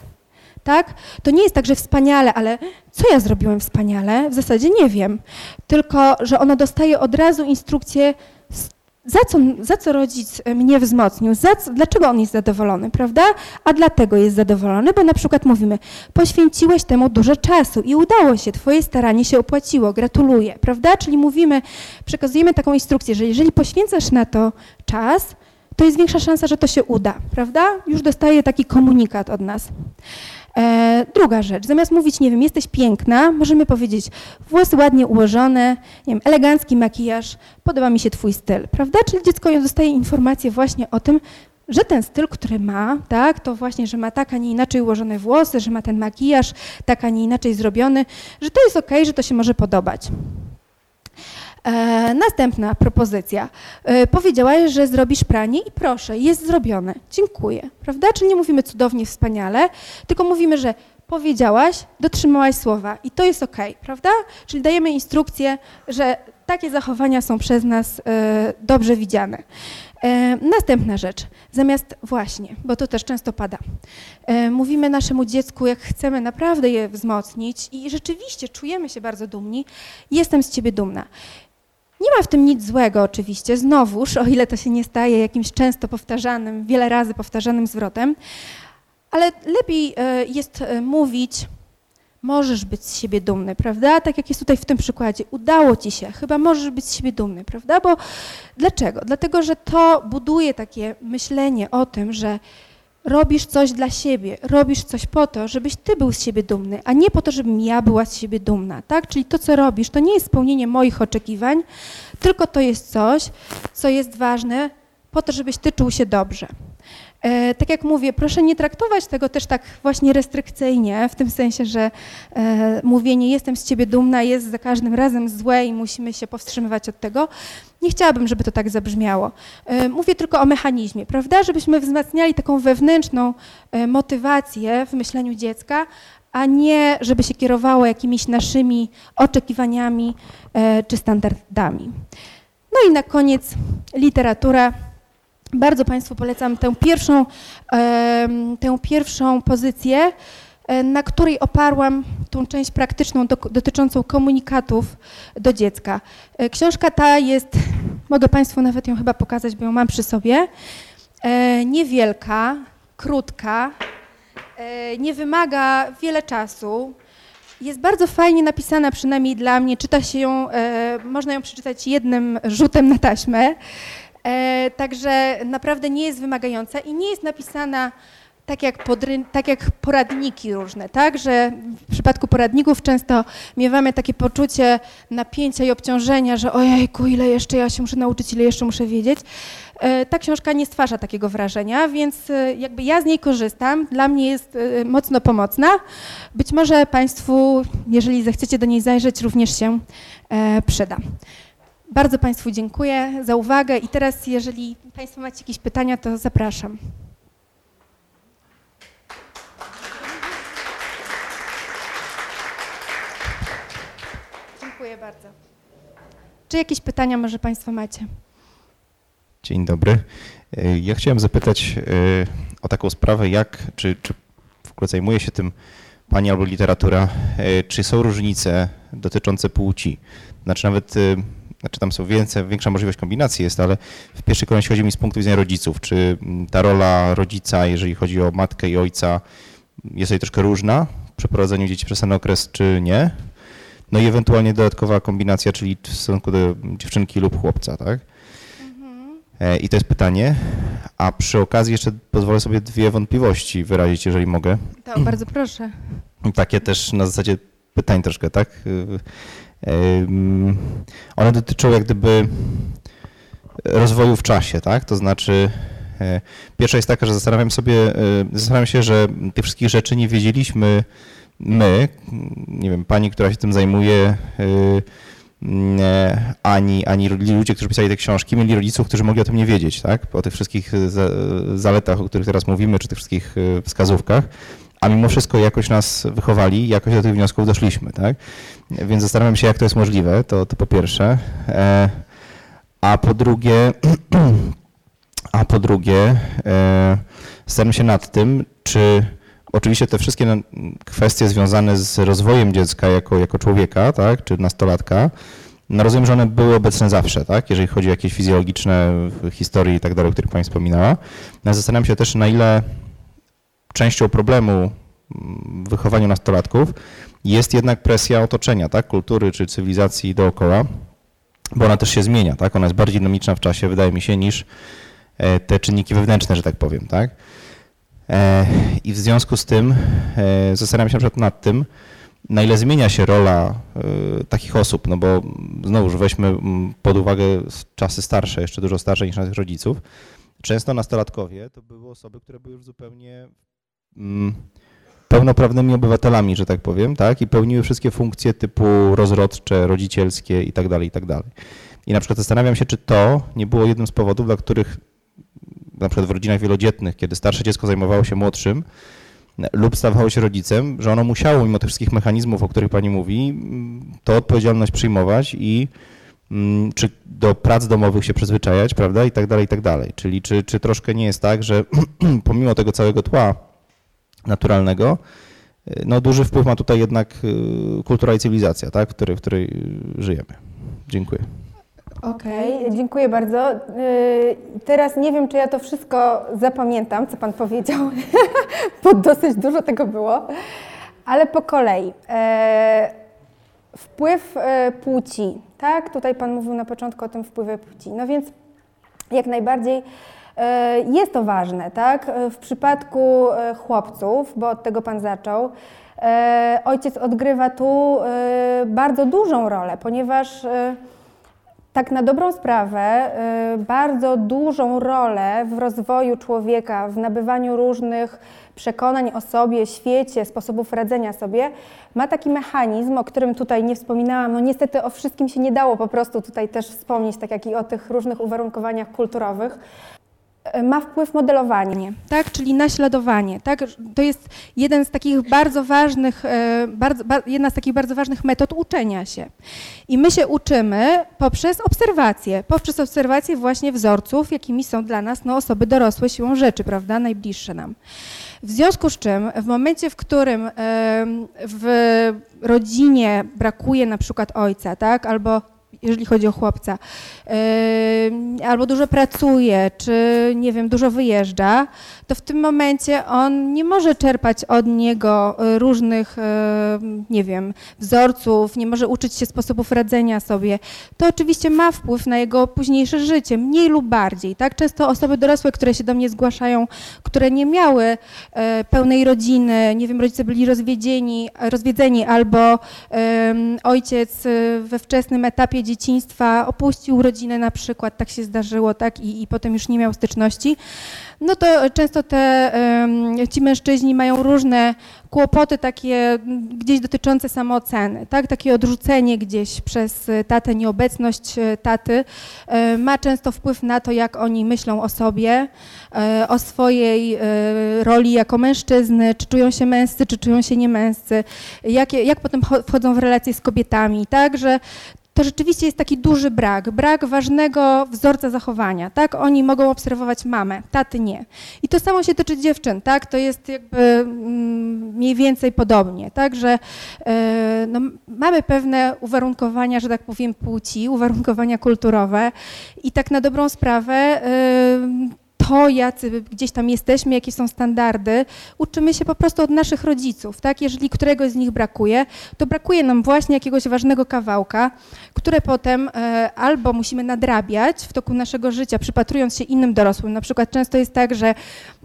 tak? To nie jest tak, że wspaniale, ale co ja zrobiłem wspaniale? W zasadzie nie wiem. Tylko, że ono dostaje od razu instrukcję za co, za co rodzic mnie wzmocnił, za dlaczego on jest zadowolony, prawda? A dlatego jest zadowolony, bo na przykład mówimy, poświęciłeś temu dużo czasu i udało się, twoje staranie się opłaciło, gratuluję, prawda? Czyli mówimy, przekazujemy taką instrukcję, że jeżeli poświęcasz na to czas, to jest większa szansa, że to się uda, prawda? Już dostaje taki komunikat od nas. E, druga rzecz, zamiast mówić, nie wiem, jesteś piękna, możemy powiedzieć, włosy ładnie ułożone, nie wiem, elegancki makijaż, podoba mi się twój styl, prawda? Czyli dziecko dostaje informację właśnie o tym, że ten styl, który ma, tak, to właśnie, że ma tak, a nie inaczej ułożone włosy, że ma ten makijaż tak, a nie inaczej zrobiony, że to jest ok, że to się może podobać. E, następna propozycja. E, powiedziałaś, że zrobisz pranie i proszę, jest zrobione. Dziękuję. Prawda? Czyli nie mówimy cudownie, wspaniale, tylko mówimy, że powiedziałaś, dotrzymałaś słowa i to jest ok, prawda? Czyli dajemy instrukcję, że takie zachowania są przez nas e, dobrze widziane. E, następna rzecz, zamiast właśnie, bo to też często pada, e, mówimy naszemu dziecku, jak chcemy naprawdę je wzmocnić i rzeczywiście czujemy się bardzo dumni, jestem z ciebie dumna. Nie ma w tym nic złego oczywiście, znowuż, o ile to się nie staje jakimś często powtarzanym, wiele razy powtarzanym zwrotem, ale lepiej e, jest e, mówić, możesz być z siebie dumny, prawda? Tak jak jest tutaj w tym przykładzie, udało ci się, chyba możesz być z siebie dumny, prawda? Bo dlaczego? Dlatego, że to buduje takie myślenie o tym, że robisz coś dla siebie, robisz coś po to, żebyś ty był z siebie dumny, a nie po to, żebym ja była z siebie dumna, tak? Czyli to, co robisz, to nie jest spełnienie moich oczekiwań, tylko to jest coś, co jest ważne po to, żebyś ty czuł się dobrze. E, tak jak mówię, proszę nie traktować tego też tak właśnie restrykcyjnie, w tym sensie, że e, mówienie jestem z ciebie dumna jest za każdym razem złe i musimy się powstrzymywać od tego. Nie chciałabym, żeby to tak zabrzmiało. E, mówię tylko o mechanizmie, prawda? Żebyśmy wzmacniali taką wewnętrzną motywację w myśleniu dziecka, a nie żeby się kierowało jakimiś naszymi oczekiwaniami czy standardami. No i na koniec literatura. Bardzo Państwu polecam tę pierwszą, tę pierwszą pozycję, e, na której oparłam tą część praktyczną do, dotyczącą komunikatów do dziecka. E, książka ta jest, mogę Państwu nawet ją chyba pokazać, bo ją mam przy sobie, e, niewielka, krótka, nie wymaga wiele czasu, jest bardzo fajnie napisana, przynajmniej dla mnie. Czyta się ją, można ją przeczytać jednym rzutem na taśmę. E, także naprawdę nie jest wymagająca i nie jest napisana tak jak, podry, tak jak poradniki różne, tak? Że w przypadku poradników często miewamy takie poczucie napięcia i obciążenia, że ojejku, ile jeszcze ja się muszę nauczyć, ile jeszcze muszę wiedzieć. E, ta książka nie stwarza takiego wrażenia, więc e, jakby ja z niej korzystam, dla mnie jest e, mocno pomocna. Być może Państwu, jeżeli zechcecie do niej zajrzeć, również się przyda. Bardzo Państwu dziękuję za uwagę i teraz, jeżeli Państwo macie jakieś pytania, to zapraszam. Dziękuję bardzo. Czy jakieś pytania może Państwo macie? Dzień dobry. E, ja chciałem zapytać e, o taką sprawę, jak, czy, czy w ogóle zajmuje się tym Pani albo literatura, e, czy są różnice dotyczące płci? Znaczy nawet, znaczy tam są więcej, większa możliwość kombinacji jest, ale w pierwszej kolejności chodzi mi z punktu widzenia rodziców, czy ta rola rodzica, jeżeli chodzi o matkę i ojca, jest tutaj troszkę różna w przeprowadzeniu dzieci przez ten okres, czy nie? No i ewentualnie dodatkowa kombinacja, czyli w stosunku do dziewczynki lub chłopca, tak? E, I to jest pytanie. A przy okazji jeszcze pozwolę sobie dwie wątpliwości wyrazić, jeżeli mogę. Tak, bardzo proszę. Takie też na zasadzie pytań troszkę, tak? E, one dotyczą jak gdyby rozwoju w czasie, tak? To znaczy e, pierwsza jest taka, że zastanawiam sobie, zastanawiam się, że tych wszystkich rzeczy nie wiedzieliśmy my, nie wiem, pani, która się tym zajmuje, ani, ani ludzie, którzy pisali te książki, mieli rodziców, którzy mogli o tym nie wiedzieć, tak? O tych wszystkich zaletach, o których teraz mówimy, czy tych wszystkich e, wskazówkach, a mimo wszystko jakoś nas wychowali, jakoś do tych wniosków doszliśmy, tak? Więc zastanawiam się, jak to jest możliwe, to, to po pierwsze. E, a po drugie, <clears throat> a po drugie, e, zastanawiam się nad tym, czy oczywiście te wszystkie kwestie związane z rozwojem dziecka jako, jako człowieka, tak, czy nastolatka, No rozumiem, że one były obecne zawsze, tak? Jeżeli chodzi o jakieś fizjologiczne historie i tak dalej, o których Pani wspominała. No, zastanawiam się też, na ile częścią problemu mm, w wychowaniu nastolatków jest jednak presja otoczenia, tak? Kultury czy cywilizacji dookoła, bo ona też się zmienia, tak? Ona jest bardziej dynamiczna w czasie, wydaje mi się, niż e, te czynniki wewnętrzne, że tak powiem, tak? E, I w związku z tym e, zastanawiam się na przykład nad tym, na ile zmienia się rola takich osób, no bo znowuż weźmy mm, pod uwagę czasy starsze, jeszcze dużo starsze niż naszych rodziców. Często nastolatkowie to były osoby, które były już zupełnie mm, pełnoprawnymi obywatelami, że tak powiem, tak? I pełniły wszystkie funkcje typu rozrodcze, rodzicielskie i tak dalej, i tak dalej. I na przykład zastanawiam się, czy to nie było jednym z powodów, dla których na przykład w rodzinach wielodzietnych, kiedy starsze dziecko zajmowało się młodszym, lub stawało się rodzicem, że ono musiało, mimo tych wszystkich mechanizmów, o których Pani mówi, to odpowiedzialność przyjmować i mm, czy do prac domowych się przyzwyczajać, prawda, i tak dalej, i tak dalej. Czyli czy, czy troszkę nie jest tak, że <clears throat> pomimo tego całego tła naturalnego, no duży wpływ ma tutaj jednak y, kultura i cywilizacja, tak, w której, w której żyjemy. Dziękuję. Okej, okay, dziękuję bardzo. Y, teraz nie wiem, czy ja to wszystko zapamiętam, co Pan powiedział, <laughs> bo dosyć dużo tego było, ale po kolei. E, wpływ e, płci, tak? Tutaj Pan mówił na początku o tym wpływie płci. No więc jak najbardziej e, jest to ważne, tak? W przypadku chłopców, bo od tego Pan zaczął, ojciec odgrywa tu bardzo dużą rolę, ponieważ tak na dobrą sprawę bardzo dużą rolę w rozwoju człowieka, w nabywaniu różnych przekonań o sobie, świecie, sposobów radzenia sobie, ma taki mechanizm, o którym tutaj nie wspominałam. No niestety o wszystkim się nie dało po prostu tutaj też wspomnieć, tak jak i o tych różnych uwarunkowaniach kulturowych ma wpływ modelowanie. Tak, czyli naśladowanie. Tak? To jest jeden z takich bardzo ważnych, e, bardzo, jedna z takich bardzo ważnych metod uczenia się. I my się uczymy poprzez obserwacje, poprzez obserwacje właśnie wzorców, jakimi są dla nas no, osoby dorosłe siłą rzeczy, prawda, najbliższe nam. W związku z czym w momencie, w którym w rodzinie brakuje na przykład ojca, tak, albo jeżeli chodzi o chłopca, albo dużo pracuje, czy nie wiem, dużo wyjeżdża, to w tym momencie on nie może czerpać od niego e, różnych, e, nie wiem, wzorców, nie może uczyć się sposobów radzenia sobie. To oczywiście ma wpływ na jego późniejsze życie, mniej lub bardziej. Tak? Często osoby dorosłe, które się do mnie zgłaszają, które nie miały e, pełnej rodziny, nie wiem, rodzice byli rozwiedzieni, rozwiedzeni albo ojciec we wczesnym etapie dzieciństwa opuścił rodzinę na przykład, tak się zdarzyło, tak, i, i potem już nie miał styczności, no to często te, ci mężczyźni mają różne kłopoty takie gdzieś dotyczące samooceny, tak? Takie odrzucenie gdzieś przez tatę, nieobecność e, taty e, ma często wpływ na to, jak oni myślą o sobie, e, o swojej roli jako mężczyzny, czy czują się męscy, czy czują się niemęscy, jak, jak potem wchodzą w relacje z kobietami, tak? Że to rzeczywiście jest taki duży brak, brak ważnego wzorca zachowania, tak? Oni mogą obserwować mamę, taty nie. I to samo się tyczy dziewczyn, tak? To jest jakby mm, mniej więcej podobnie, tak? Że e, no, mamy pewne uwarunkowania, że tak powiem, płci, uwarunkowania kulturowe i tak na dobrą sprawę e, to, jacy gdzieś tam jesteśmy, jakie są standardy, uczymy się po prostu od naszych rodziców, tak? Jeżeli któregoś z nich brakuje, to brakuje nam właśnie jakiegoś ważnego kawałka, które potem e, albo musimy nadrabiać w toku naszego życia, przypatrując się innym dorosłym. Na przykład często jest tak, że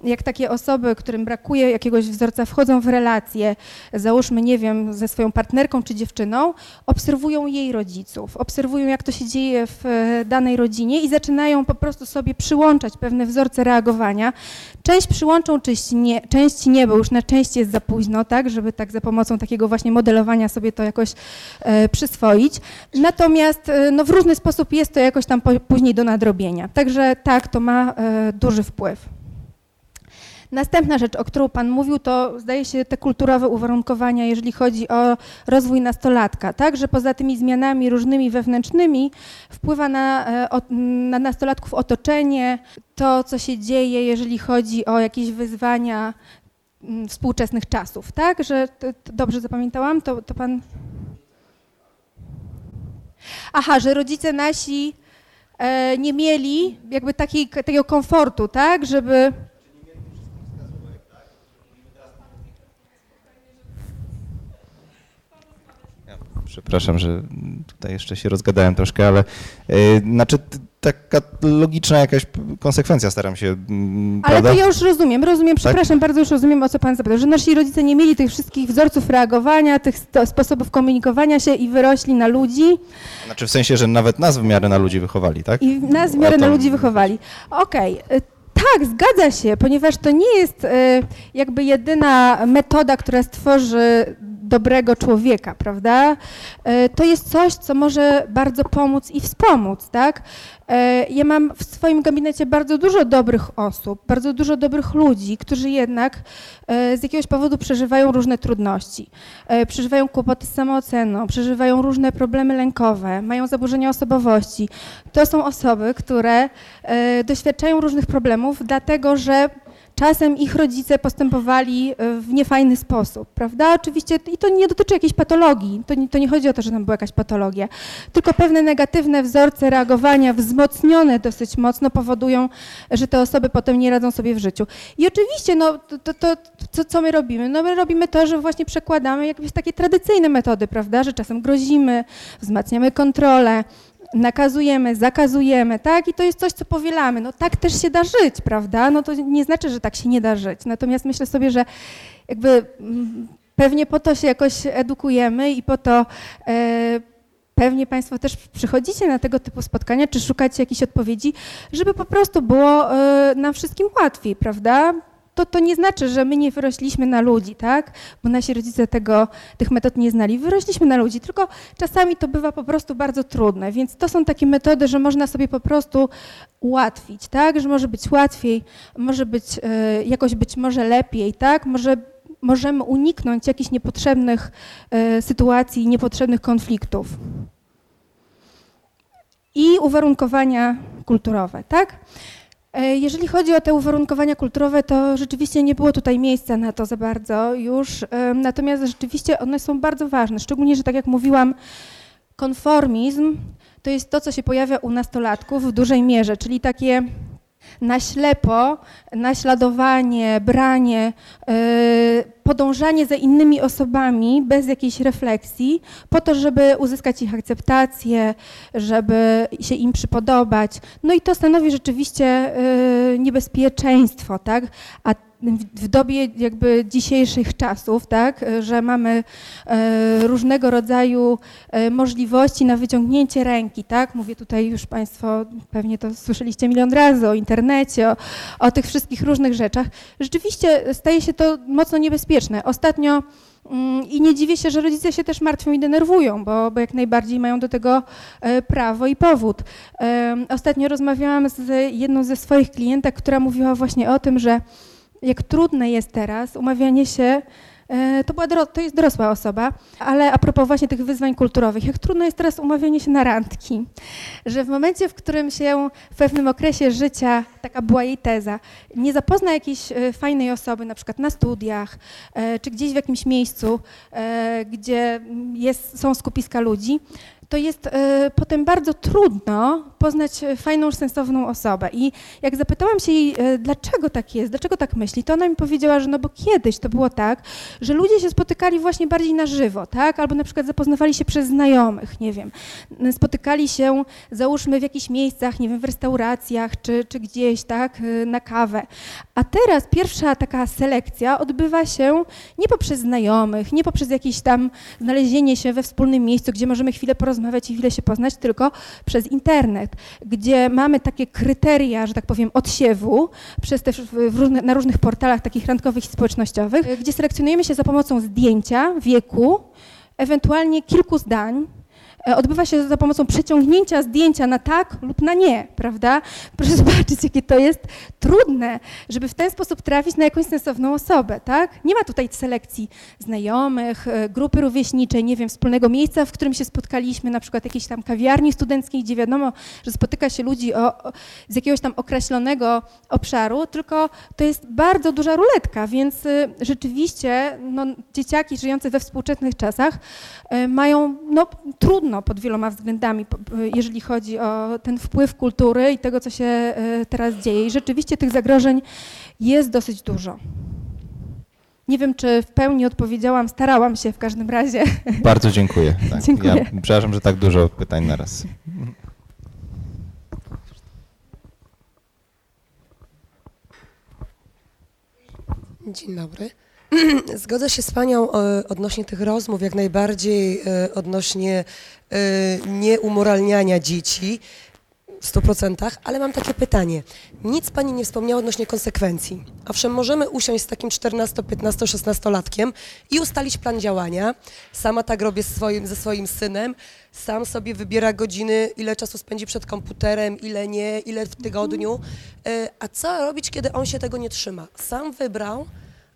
jak takie osoby, którym brakuje jakiegoś wzorca, wchodzą w relacje, załóżmy, nie wiem, ze swoją partnerką czy dziewczyną, obserwują jej rodziców, obserwują, jak to się dzieje w e, danej rodzinie i zaczynają po prostu sobie przyłączać pewne wzorce reagowania. Część przyłączą, część nie, część nie bo już na część jest za późno, tak, żeby tak za pomocą takiego właśnie modelowania sobie to jakoś e, przyswoić. Natomiast e, no, w różny sposób jest to jakoś tam po, później do nadrobienia. Także tak, to ma e, duży wpływ. Następna rzecz, o którą Pan mówił, to zdaje się te kulturowe uwarunkowania, jeżeli chodzi o rozwój nastolatka, tak, że poza tymi zmianami różnymi wewnętrznymi wpływa na, e, na nastolatków otoczenie, to co się dzieje, jeżeli chodzi o jakieś wyzwania mm, współczesnych czasów, tak, że to, to dobrze zapamiętałam, to, to Pan... aha, że rodzice nasi e, nie mieli jakby takiej, takiego komfortu, tak, żeby... Przepraszam, że tutaj jeszcze się rozgadałem troszkę, ale yy, znaczy taka logiczna jakaś konsekwencja staram się, mm, Ale prawda? to ja już rozumiem, rozumiem, przepraszam, bardzo już rozumiem, o co pan zapytał, że nasi rodzice nie mieli tych wszystkich wzorców reagowania, tych sto- sposobów komunikowania się i wyrośli na ludzi Znaczy w sensie, że nawet nas w miarę na ludzi wychowali, tak? i nas w miarę O na to- ludzi wychowali. Okej, y, tak, zgadza się, ponieważ to nie jest y, jakby jedyna metoda, która stworzy dobrego człowieka, prawda? Y, To jest coś, co może bardzo pomóc i wspomóc, tak? Y, Ja mam w swoim gabinecie bardzo dużo dobrych osób, bardzo dużo dobrych ludzi, którzy jednak y, z jakiegoś powodu przeżywają różne trudności, przeżywają kłopoty z samooceną, przeżywają różne problemy lękowe, mają zaburzenia osobowości. To są osoby, które e, doświadczają różnych problemów, dlatego że czasem ich rodzice postępowali e, w niefajny sposób, prawda? Oczywiście i to nie dotyczy jakiejś patologii, to nie, to nie chodzi o to, że tam była jakaś patologia, tylko pewne negatywne wzorce reagowania wzmocnione dosyć mocno powodują, że te osoby potem nie radzą sobie w życiu. I oczywiście, no to, to, to co, my robimy? No my robimy to, że właśnie przekładamy jakieś takie tradycyjne metody, prawda? Że czasem grozimy, wzmacniamy kontrolę, nakazujemy, zakazujemy, tak? I to jest coś, co powielamy. No tak też się da żyć, prawda? No to nie znaczy, że tak się nie da żyć. Natomiast myślę sobie, że jakby mm, pewnie po to się jakoś edukujemy i po to e, pewnie Państwo też przychodzicie na tego typu spotkania, czy szukacie jakichś odpowiedzi, żeby po prostu było e, nam wszystkim łatwiej, prawda? To, to nie znaczy, że my nie wyrośliśmy na ludzi, tak? Bo nasi rodzice tego, tych metod nie znali. Wyrośliśmy na ludzi, tylko czasami to bywa po prostu bardzo trudne, więc to są takie metody, że można sobie po prostu ułatwić, tak? Że może być łatwiej, może być e, jakoś być może lepiej, tak? Może możemy uniknąć jakichś niepotrzebnych e, sytuacji, niepotrzebnych konfliktów. I uwarunkowania kulturowe, tak? E, Jeżeli chodzi o te uwarunkowania kulturowe, to rzeczywiście nie było tutaj miejsca na to za bardzo już, e, natomiast rzeczywiście one są bardzo ważne, szczególnie, że tak jak mówiłam, konformizm to jest to, co się pojawia u nastolatków w dużej mierze, czyli takie na ślepo naśladowanie, branie, e, podążanie za innymi osobami bez jakiejś refleksji, po to, żeby uzyskać ich akceptację, żeby się im przypodobać. No i to stanowi rzeczywiście e, niebezpieczeństwo, tak? A w- dobie jakby dzisiejszych czasów, tak, e, że mamy e, różnego rodzaju e, możliwości na wyciągnięcie ręki, tak? Mówię tutaj już Państwo pewnie to słyszeliście milion razy o internecie, o, o tych wszystkich różnych rzeczach. Rzeczywiście staje się to mocno niebezpieczne. Ostatnio mm, i nie dziwię się, że rodzice się też martwią i denerwują, bo, bo jak najbardziej mają do tego prawo i powód. Ostatnio rozmawiałam z jedną ze swoich klientek, która mówiła właśnie o tym, że jak trudne jest teraz umawianie się, e, to, była, to jest dorosła osoba, ale a propos właśnie tych wyzwań kulturowych, jak trudno jest teraz umawianie się na randki, że w momencie, w którym się w pewnym okresie życia, taka była jej teza, nie zapozna jakiejś e, fajnej osoby, na przykład na studiach, e, czy gdzieś w jakimś miejscu, gdzie jest, są skupiska ludzi, to jest e, potem bardzo trudno poznać e, fajną, sensowną osobę. I jak zapytałam się jej, e, dlaczego tak jest, dlaczego tak myśli, to ona mi powiedziała, że no bo kiedyś to było tak, że ludzie się spotykali właśnie bardziej na żywo, tak? Albo na przykład zapoznawali się przez znajomych, nie wiem. Spotykali się, załóżmy, w jakichś miejscach, nie wiem, w restauracjach czy, czy gdzieś, tak, e, na kawę. A teraz pierwsza taka selekcja odbywa się nie poprzez znajomych, nie poprzez jakieś tam znalezienie się we wspólnym miejscu, gdzie możemy chwilę porozmawiać i chwilę się poznać, tylko przez internet, gdzie mamy takie kryteria, że tak powiem, odsiewu przez te, w, w różne, na różnych portalach takich randkowych i społecznościowych, gdzie selekcjonujemy się za pomocą zdjęcia, wieku, ewentualnie kilku zdań. E, Odbywa się za pomocą przeciągnięcia zdjęcia na tak lub na nie, prawda? Proszę <laughs> zobaczyć, jakie to jest trudne, żeby w ten sposób trafić na jakąś sensowną osobę, tak? Nie ma tutaj selekcji znajomych, e, grupy rówieśniczej, nie wiem, wspólnego miejsca, w którym się spotkaliśmy, na przykład jakiejś tam kawiarni studenckiej, gdzie wiadomo, że spotyka się ludzi o, z jakiegoś tam określonego obszaru, tylko to jest bardzo duża ruletka, więc y, rzeczywiście no, dzieciaki żyjące we współczesnych czasach mają no, trudno pod wieloma względami, p- jeżeli chodzi o ten wpływ kultury i tego, co się e, teraz dzieje. I rzeczywiście tych zagrożeń jest dosyć dużo. Nie wiem, czy w pełni odpowiedziałam, starałam się w każdym razie. <laughs> Bardzo dziękuję. Tak, Dziękuję. Ja przepraszam, że tak dużo pytań na raz. Dzień dobry. <clears throat> Zgodzę się z Panią e, odnośnie tych rozmów, jak najbardziej e, odnośnie e, nieumoralniania dzieci w 100%, ale mam takie pytanie. Nic Pani nie wspomniała odnośnie konsekwencji. Owszem, możemy usiąść z takim 14, 15, 16-latkiem i ustalić plan działania. Sama tak robię swoim, ze swoim synem. Sam sobie wybiera godziny, ile czasu spędzi przed komputerem, ile nie, ile w tygodniu. E, A co robić, kiedy on się tego nie trzyma? Sam wybrał,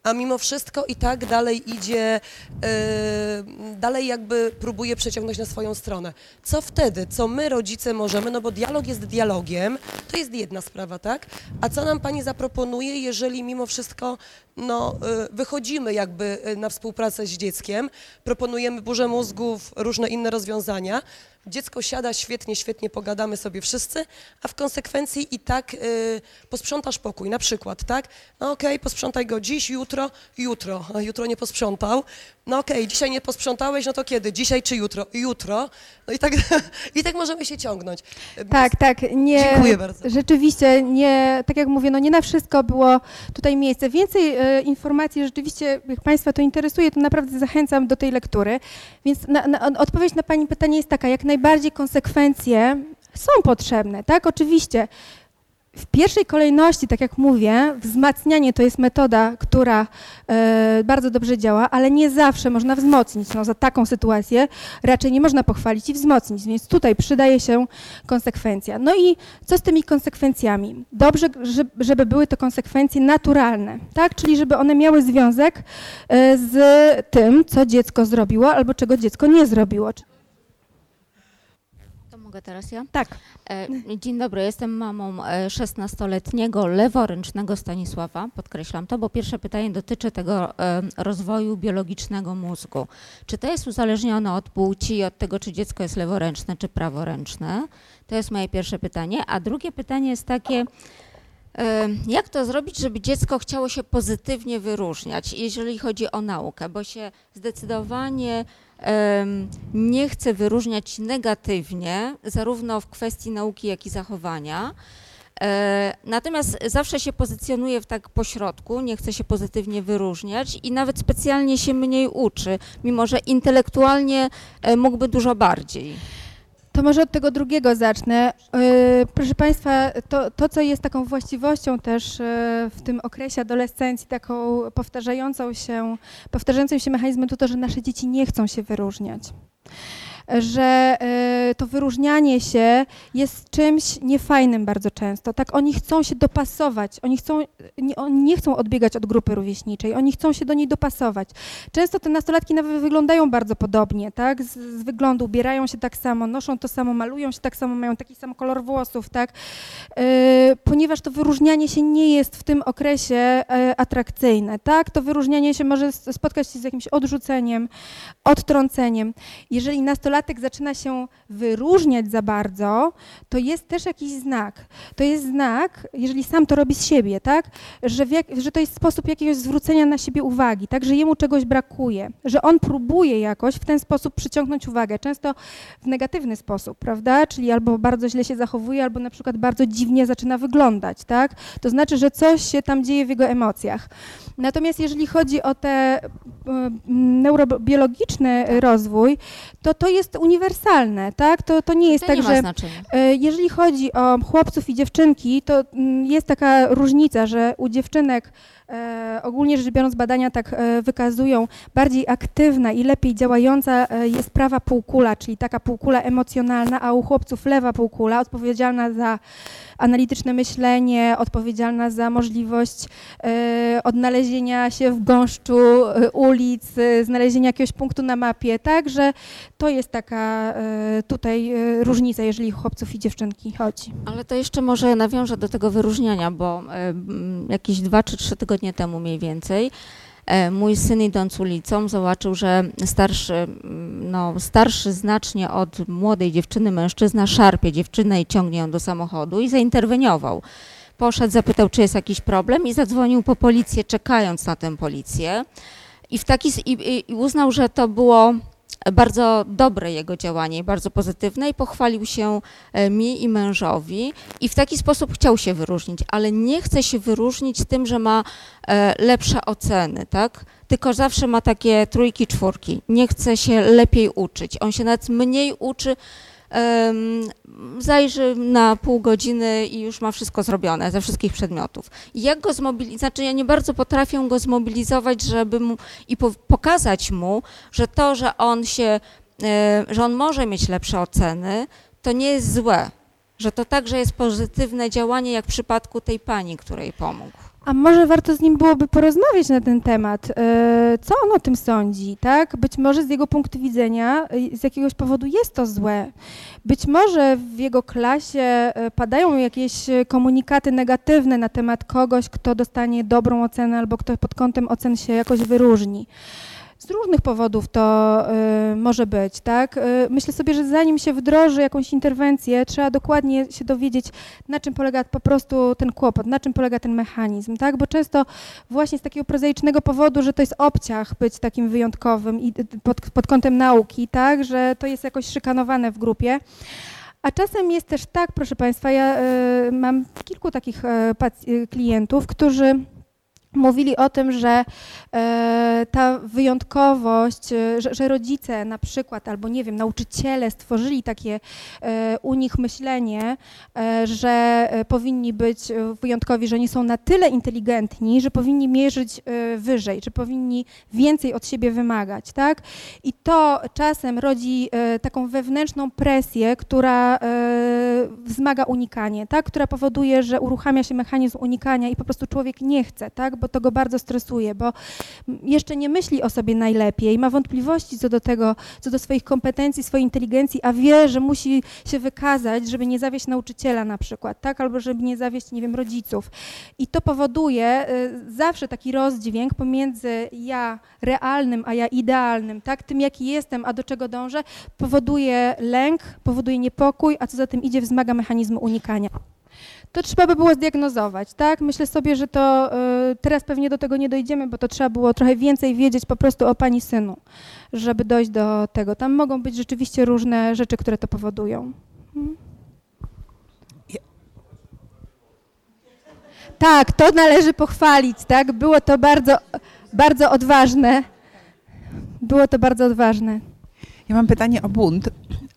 a mimo wszystko i tak dalej idzie, yy, dalej jakby próbuje przeciągnąć na swoją stronę. Co wtedy? Co my, rodzice, możemy? No bo dialog jest dialogiem, to jest jedna sprawa, tak? A co nam Pani zaproponuje, jeżeli mimo wszystko no, yy, wychodzimy jakby yy, na współpracę z dzieckiem, proponujemy burzę mózgów, różne inne rozwiązania, dziecko siada świetnie, świetnie pogadamy sobie wszyscy, a w konsekwencji i tak yy, posprzątasz pokój, na przykład, tak? No okej, posprzątaj go dziś, jutro, jutro, a jutro nie posprzątał. No okej, dzisiaj nie posprzątałeś, no to kiedy? Dzisiaj czy jutro? Jutro. No i tak, <laughs> i tak możemy się ciągnąć. Tak, tak. Nie, Dziękuję bardzo. Rzeczywiście, nie, tak jak mówię, no nie na wszystko było tutaj miejsce. Więcej e, informacji, rzeczywiście, jak Państwa to interesuje, to naprawdę zachęcam do tej lektury. Więc na, na, odpowiedź na Pani pytanie jest taka, jak najbardziej konsekwencje są potrzebne, tak? Oczywiście. W pierwszej kolejności, tak jak mówię, wzmacnianie to jest metoda, która e, bardzo dobrze działa, ale nie zawsze można wzmocnić. No, za taką sytuację raczej nie można pochwalić i wzmocnić, więc tutaj przydaje się konsekwencja. No i co z tymi konsekwencjami? Dobrze, żeby, żeby były to konsekwencje naturalne, tak? czyli żeby one miały związek e, z tym, co dziecko zrobiło albo czego dziecko nie zrobiło. Mogę teraz ja? Tak. E, Dzień dobry, jestem mamą e, 16-letniego leworęcznego Stanisława, podkreślam to, bo pierwsze pytanie dotyczy tego e, rozwoju biologicznego mózgu. Czy to jest uzależnione od płci i od tego, czy dziecko jest leworęczne czy praworęczne? To jest moje pierwsze pytanie. A drugie pytanie jest takie, e, jak to zrobić, żeby dziecko chciało się pozytywnie wyróżniać, jeżeli chodzi o naukę, bo się zdecydowanie nie chce wyróżniać negatywnie, zarówno w kwestii nauki, jak i zachowania. E, Natomiast zawsze się pozycjonuje w tak pośrodku, nie chce się pozytywnie wyróżniać i nawet specjalnie się mniej uczy, mimo że intelektualnie e, mógłby dużo bardziej. To może od tego drugiego zacznę. Yy, Proszę Państwa, to, to, co jest taką właściwością też yy, w tym okresie adolescencji, taką powtarzającą się, powtarzającym się mechanizmem, to to, że nasze dzieci nie chcą się wyróżniać. Że yy, to wyróżnianie się jest czymś niefajnym bardzo często. Tak, oni chcą się dopasować, oni, chcą, nie, oni nie chcą odbiegać od grupy rówieśniczej, oni chcą się do niej dopasować. Często te nastolatki nawet wyglądają bardzo podobnie, tak? Z, z wyglądu ubierają się tak samo, noszą to samo, malują się tak samo, mają taki sam kolor włosów, tak? Yy, ponieważ to wyróżnianie się nie jest w tym okresie e, atrakcyjne, tak? To wyróżnianie się może spotkać się z jakimś odrzuceniem, odtrąceniem. Jeżeli nastolatek zaczyna się wyróżniać za bardzo, to jest też jakiś znak. To jest znak, jeżeli sam to robi z siebie, tak? Że, jak, że to jest sposób jakiegoś zwrócenia na siebie uwagi, tak? Że jemu czegoś brakuje, że on próbuje jakoś w ten sposób przyciągnąć uwagę, często w negatywny sposób, prawda? Czyli albo bardzo źle się zachowuje, albo na przykład bardzo dziwnie zaczyna wyglądać, tak? To znaczy, że coś się tam dzieje w jego emocjach. Natomiast jeżeli chodzi o te e, neurobiologiczny rozwój, to to jest uniwersalne, tak? To, to nie jest to tak, nie że. E, Jeżeli chodzi o chłopców i dziewczynki, to mm, jest taka różnica, że u dziewczynek e, ogólnie rzecz biorąc badania tak e, wykazują, bardziej aktywna i lepiej działająca jest prawa półkula, czyli taka półkula emocjonalna, a u chłopców lewa półkula odpowiedzialna za analityczne myślenie, odpowiedzialna za możliwość odnalezienia się w gąszczu ulic, znalezienia jakiegoś punktu na mapie, tak, że to jest taka e, tutaj e, różnica, jeżeli chłopców i dziewczynki chodzi. Ale to jeszcze może nawiążę do tego wyróżniania, bo e, jakieś dwa czy trzy tygodnie temu mniej więcej mój syn idąc ulicą zobaczył, że starszy, no, starszy znacznie od młodej dziewczyny mężczyzna szarpie dziewczynę i ciągnie ją do samochodu i zainterweniował. Poszedł, zapytał, czy jest jakiś problem i zadzwonił po policję, czekając na tę policję. I, w taki, i- i uznał, że to było bardzo dobre jego działanie, bardzo pozytywne i pochwalił się e, mi i mężowi i w taki sposób chciał się wyróżnić, ale nie chce się wyróżnić tym, że ma e, lepsze oceny, tak? Tylko zawsze ma takie trójki, czwórki. Nie chce się lepiej uczyć. On się nawet mniej uczy, zajrzy na pół godziny i już ma wszystko zrobione ze wszystkich przedmiotów. I jak go zmobilizować, znaczy ja nie bardzo potrafię go zmobilizować, żeby mu i po, pokazać mu, że to, że on się, e, że on może mieć lepsze oceny, to nie jest złe. Że to także jest pozytywne działanie, jak w przypadku tej pani, której pomógł. A może warto z nim byłoby porozmawiać na ten temat? E, Co on o tym sądzi, tak? Być może z jego punktu widzenia e, z jakiegoś powodu jest to złe. Być może w jego klasie e, padają jakieś komunikaty negatywne na temat kogoś, kto dostanie dobrą ocenę albo kto pod kątem ocen się jakoś wyróżni. Z różnych powodów to y, może być, tak? Y, myślę sobie, że zanim się wdroży jakąś interwencję, trzeba dokładnie się dowiedzieć, na czym polega po prostu ten kłopot, na czym polega ten mechanizm, tak? Bo często właśnie z takiego prozaicznego powodu, że to jest obciach być takim wyjątkowym i y, pod, pod kątem nauki, tak? Że to jest jakoś szykanowane w grupie. A czasem jest też tak, proszę Państwa, ja y, mam kilku takich y, y, klientów, którzy mówili o tym, że e, ta wyjątkowość, e, że, rodzice na przykład, albo nie wiem, nauczyciele stworzyli takie e, u nich myślenie, że powinni być wyjątkowi, że nie są na tyle inteligentni, że powinni mierzyć wyżej, że powinni więcej od siebie wymagać, tak? I to czasem rodzi taką wewnętrzną presję, która wzmaga unikanie, tak? Która powoduje, że uruchamia się mechanizm unikania i po prostu człowiek nie chce, tak? Bo to go bardzo stresuje, bo jeszcze nie myśli o sobie najlepiej, ma wątpliwości co do tego, co do swoich kompetencji, swojej inteligencji, a wie, że musi się wykazać, żeby nie zawieść nauczyciela na przykład, tak? Albo żeby nie zawieść, nie wiem, rodziców. I to powoduje y, zawsze taki rozdźwięk pomiędzy ja realnym, a ja idealnym, tak? Tym, jaki jestem, a do czego dążę, powoduje lęk, powoduje niepokój, a co za tym idzie, wzmaga mechanizmy unikania. To trzeba by było zdiagnozować, tak? Myślę sobie, że to y, teraz pewnie do tego nie dojdziemy, bo to trzeba było trochę więcej wiedzieć po prostu o pani synu, żeby dojść do tego. Tam mogą być rzeczywiście różne rzeczy, które to powodują. Ja- Tak, to należy pochwalić, tak? Było to bardzo, bardzo odważne. Było to bardzo odważne. Ja mam pytanie o bunt,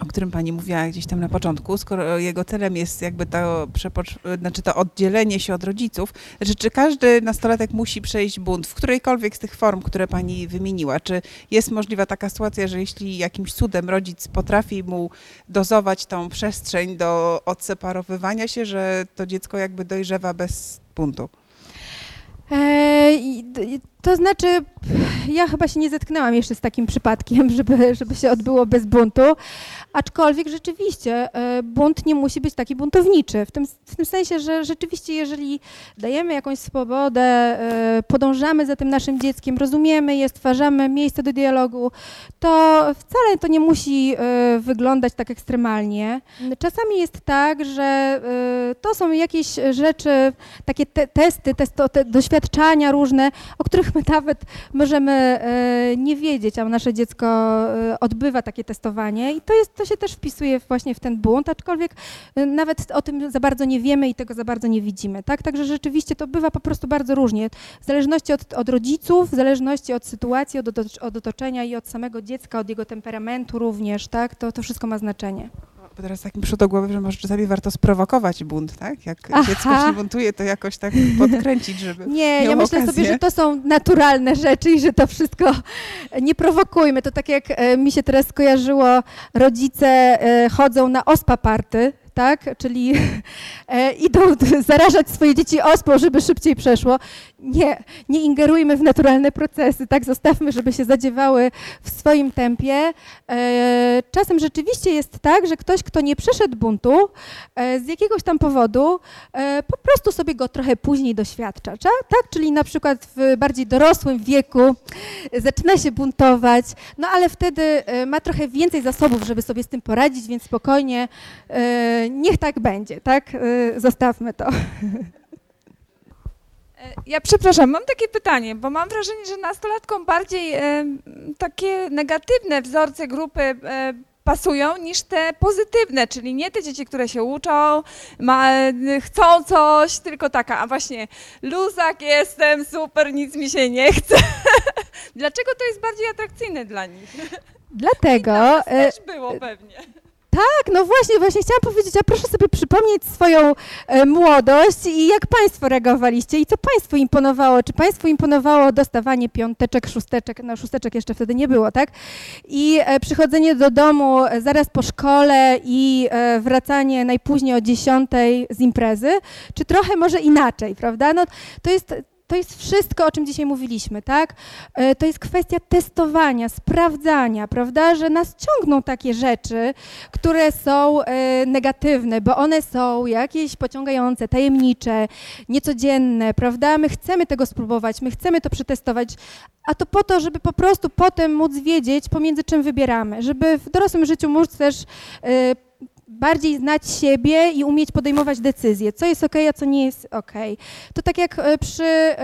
o którym pani mówiła gdzieś tam na początku. Skoro jego celem jest jakby to, znaczy to oddzielenie się od rodziców, znaczy czy każdy nastolatek musi przejść bunt w którejkolwiek z tych form, które pani wymieniła? Czy jest możliwa taka sytuacja, że jeśli jakimś cudem rodzic potrafi mu dozować tą przestrzeń do odseparowywania się, że to dziecko jakby dojrzewa bez buntu? E, to znaczy, ja chyba się nie zetknęłam jeszcze z takim przypadkiem, <laughs> żeby, żeby się odbyło bez buntu, aczkolwiek rzeczywiście e, bunt nie musi być taki buntowniczy, w tym, w tym sensie, że rzeczywiście jeżeli dajemy jakąś swobodę, e, podążamy za tym naszym dzieckiem, rozumiemy je, stwarzamy miejsce do dialogu, to wcale to nie musi e, wyglądać tak ekstremalnie. Czasami jest tak, że to są jakieś rzeczy, takie te, testy, testo, te doświadczania różne, o których my nawet możemy e, nie wiedzieć, a nasze dziecko e, odbywa takie testowanie i to, jest, to się też wpisuje właśnie w ten bunt, aczkolwiek e, nawet o tym za bardzo nie wiemy i tego za bardzo nie widzimy, tak? Także rzeczywiście to bywa po prostu bardzo różnie, w zależności od, od rodziców, w zależności od sytuacji, od, od otoczenia i od samego dziecka, od jego temperamentu również, tak? To, to wszystko ma znaczenie. Bo teraz tak mi przyszło do głowy, że może czasami warto sprowokować bunt, tak? Jak Aha. dziecko się buntuje, to jakoś tak podkręcić, żeby Nie, ja myślę okazję. sobie, że to są naturalne rzeczy i że to wszystko nie prowokujmy. To tak jak e, mi się teraz skojarzyło, rodzice e, chodzą na ospa party, tak? Czyli <laughs> e, idą <laughs> zarażać swoje dzieci ospą, żeby szybciej przeszło. Nie, nie ingerujmy w naturalne procesy, tak? Zostawmy, żeby się zadziewały w swoim tempie. E, czasem rzeczywiście jest tak, że ktoś, kto nie przeszedł buntu e, z jakiegoś tam powodu, po prostu sobie go trochę później doświadcza, cza- tak? Czyli na przykład w bardziej dorosłym wieku zaczyna się buntować, no ale wtedy ma trochę więcej zasobów, żeby sobie z tym poradzić, więc spokojnie, niech tak będzie, tak? E, Zostawmy to. Ja przepraszam, mam takie pytanie, bo mam wrażenie, że nastolatkom bardziej e, takie negatywne wzorce grupy e, pasują niż te pozytywne, czyli nie te dzieci, które się uczą, ma, chcą coś, tylko taka, a właśnie luzak jestem, super, nic mi się nie chce. <laughs> Dlaczego to jest bardziej atrakcyjne dla nich? Dlatego... E, też było pewnie. Tak, no właśnie, właśnie chciałam powiedzieć, a proszę sobie przypomnieć swoją e, młodość i jak Państwo reagowaliście i co Państwu imponowało. Czy Państwu imponowało dostawanie piąteczek, szósteczek, no szósteczek jeszcze wtedy nie było, tak? I e, przychodzenie do domu e, zaraz po szkole i e, wracanie najpóźniej o dziesiątej z imprezy, czy trochę może inaczej, prawda? No to jest... To jest wszystko, o czym dzisiaj mówiliśmy, tak? E, To jest kwestia testowania, sprawdzania, prawda? Że nas ciągną takie rzeczy, które są e, negatywne, bo one są jakieś pociągające, tajemnicze, niecodzienne, prawda? My chcemy tego spróbować, my chcemy to przetestować, a to po to, żeby po prostu potem móc wiedzieć, pomiędzy czym wybieramy, żeby w dorosłym życiu móc też e, bardziej znać siebie i umieć podejmować decyzje, co jest ok, a co nie jest ok. To tak jak e, przy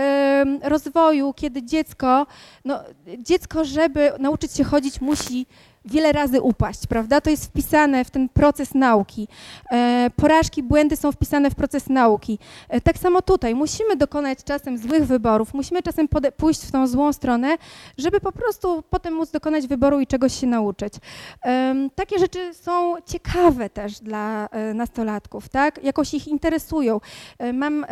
rozwoju, kiedy dziecko, no, dziecko, żeby nauczyć się chodzić, musi wiele razy upaść, prawda? To jest wpisane w ten proces nauki. E, porażki, błędy są wpisane w proces nauki. E, tak samo tutaj musimy dokonać czasem złych wyborów, musimy czasem pójść w tą złą stronę, żeby po prostu potem móc dokonać wyboru i czegoś się nauczyć. Takie rzeczy są ciekawe też dla e, nastolatków, tak? Jakoś ich interesują. Mam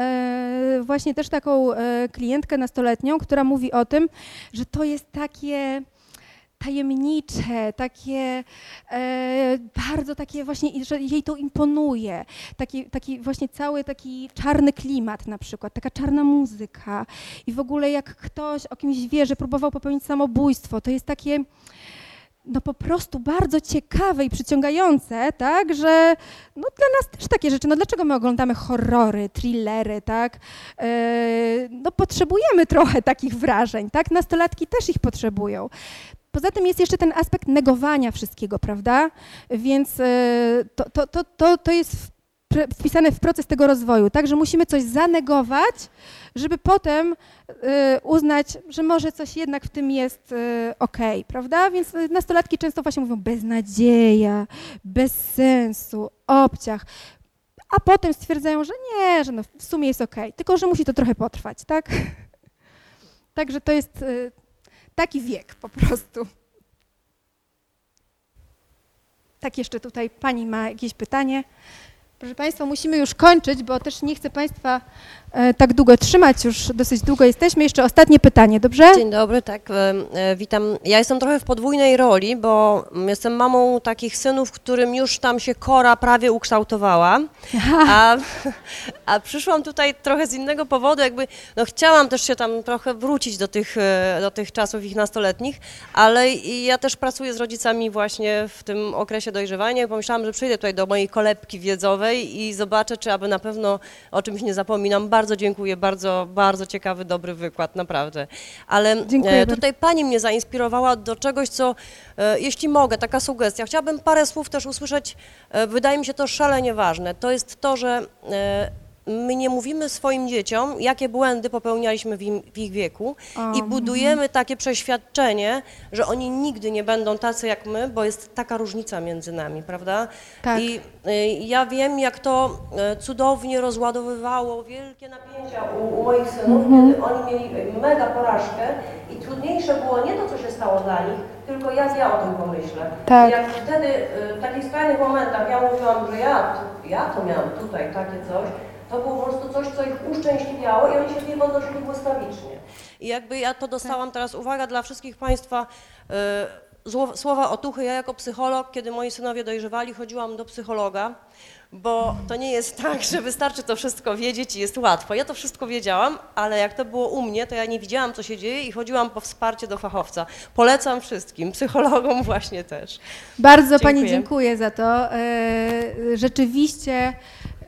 właśnie też taką klientkę nastoletnią, która mówi o tym, że to jest takie tajemnicze, takie e, bardzo takie właśnie, że jej to imponuje. Taki, taki właśnie cały taki czarny klimat na przykład, taka czarna muzyka i w ogóle jak ktoś o kimś wie, że próbował popełnić samobójstwo, to jest takie no po prostu bardzo ciekawe i przyciągające, tak, że no dla nas też takie rzeczy, no dlaczego my oglądamy horrory, thrillery, tak, e, no potrzebujemy trochę takich wrażeń, tak, nastolatki też ich potrzebują. Poza tym jest jeszcze ten aspekt negowania wszystkiego, prawda, więc e, to, to, to, to, to jest wpisane w proces tego rozwoju, tak, że musimy coś zanegować, żeby potem e, uznać, że może coś jednak w tym jest e, okej, prawda? Więc e, nastolatki często właśnie mówią beznadzieja, bez sensu, obciach, a potem stwierdzają, że nie, że no w sumie jest okej, tylko że musi to trochę potrwać, tak? <laughs> Także to jest e, taki wiek po prostu. Tak, jeszcze tutaj pani ma jakieś pytanie. Proszę Państwa, musimy już kończyć, bo też nie chcę Państwa tak długo trzymać, już dosyć długo jesteśmy. Jeszcze ostatnie pytanie, dobrze? Dzień dobry, tak, e, e, witam. Ja jestem trochę w podwójnej roli, bo jestem mamą takich synów, którym już tam się kora prawie ukształtowała, a, <laughs> a przyszłam tutaj trochę z innego powodu, jakby, no chciałam też się tam trochę wrócić do tych, e, do tych czasów ich nastoletnich, ale i ja też pracuję z rodzicami właśnie w tym okresie dojrzewania i pomyślałam, że przyjdę tutaj do mojej kolebki wiedzowej i zobaczę, czy aby na pewno o czymś nie zapominam. Bardzo dziękuję, bardzo, bardzo ciekawy, dobry wykład, naprawdę. Ale Dziękuję e, bardzo. tutaj pani mnie zainspirowała do czegoś, co, e, jeśli mogę, taka sugestia. Chciałabym parę słów też usłyszeć, e, wydaje mi się to szalenie ważne. To jest to, że my nie mówimy swoim dzieciom, jakie błędy popełnialiśmy w, im, w ich wieku O, i budujemy takie przeświadczenie, że oni nigdy nie będą tacy jak my, bo jest taka różnica między nami, prawda? Tak. I y, ja wiem, jak to y, cudownie rozładowywało wielkie napięcia u, u moich synów, kiedy oni mieli mega porażkę i trudniejsze było nie to, co się stało dla nich, tylko jak ja o tym pomyślę. Tak. Jak wtedy y, w takich skrajnych momentach ja mówiłam, że ja, ja to miałam tutaj takie coś, to było po prostu coś, co ich uszczęśliwiało i oni się w nie podnosili błyskawicznie. I jakby ja to dostałam teraz, uwaga dla wszystkich Państwa, y, zło- słowa otuchy. Ja jako psycholog, kiedy moi synowie dojrzewali, chodziłam do psychologa, bo to nie jest <laughs> tak, że wystarczy to wszystko wiedzieć i jest łatwo. Ja to wszystko wiedziałam, ale jak to było u mnie, to ja nie widziałam, co się dzieje i chodziłam po wsparcie do fachowca. Polecam wszystkim, <laughs> psychologom właśnie też. Bardzo Pani Dziękuję. dziękuję za to. E, Rzeczywiście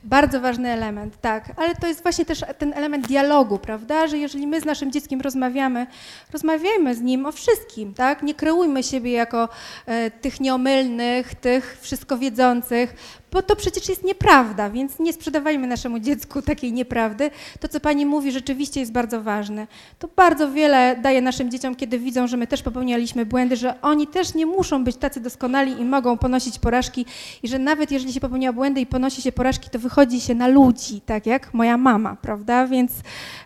bardzo ważny element, tak, ale to jest właśnie też ten element dialogu, prawda, że jeżeli my z naszym dzieckiem rozmawiamy, rozmawiajmy z nim o wszystkim, tak, nie kreujmy siebie jako e, tych nieomylnych, tych wszystko wiedzących, bo to przecież jest nieprawda, więc nie sprzedawajmy naszemu dziecku takiej nieprawdy. To, co Pani mówi, rzeczywiście jest bardzo ważne. To bardzo wiele daje naszym dzieciom, kiedy widzą, że my też popełnialiśmy błędy, że oni też nie muszą być tacy doskonali i mogą ponosić porażki i że nawet jeżeli się popełnia błędy i ponosi się porażki, to wychodzi się na ludzi, tak jak moja mama, prawda? Więc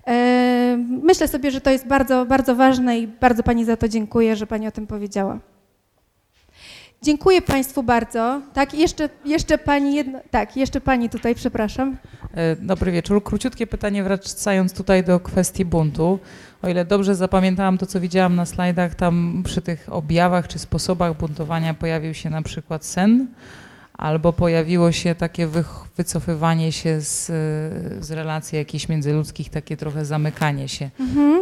e, myślę sobie, że to jest bardzo, bardzo ważne i bardzo Pani za to dziękuję, że Pani o tym powiedziała. Dziękuję Państwu bardzo. Tak, jeszcze, jeszcze Pani jedno, tak, jeszcze Pani tutaj, przepraszam. E, Dobry wieczór. Króciutkie pytanie wracając tutaj do kwestii buntu. O ile dobrze zapamiętałam to, co widziałam na slajdach, tam przy tych objawach czy sposobach buntowania pojawił się na przykład sen, albo pojawiło się takie wycofywanie się z, e, z relacji jakichś międzyludzkich, takie trochę zamykanie się.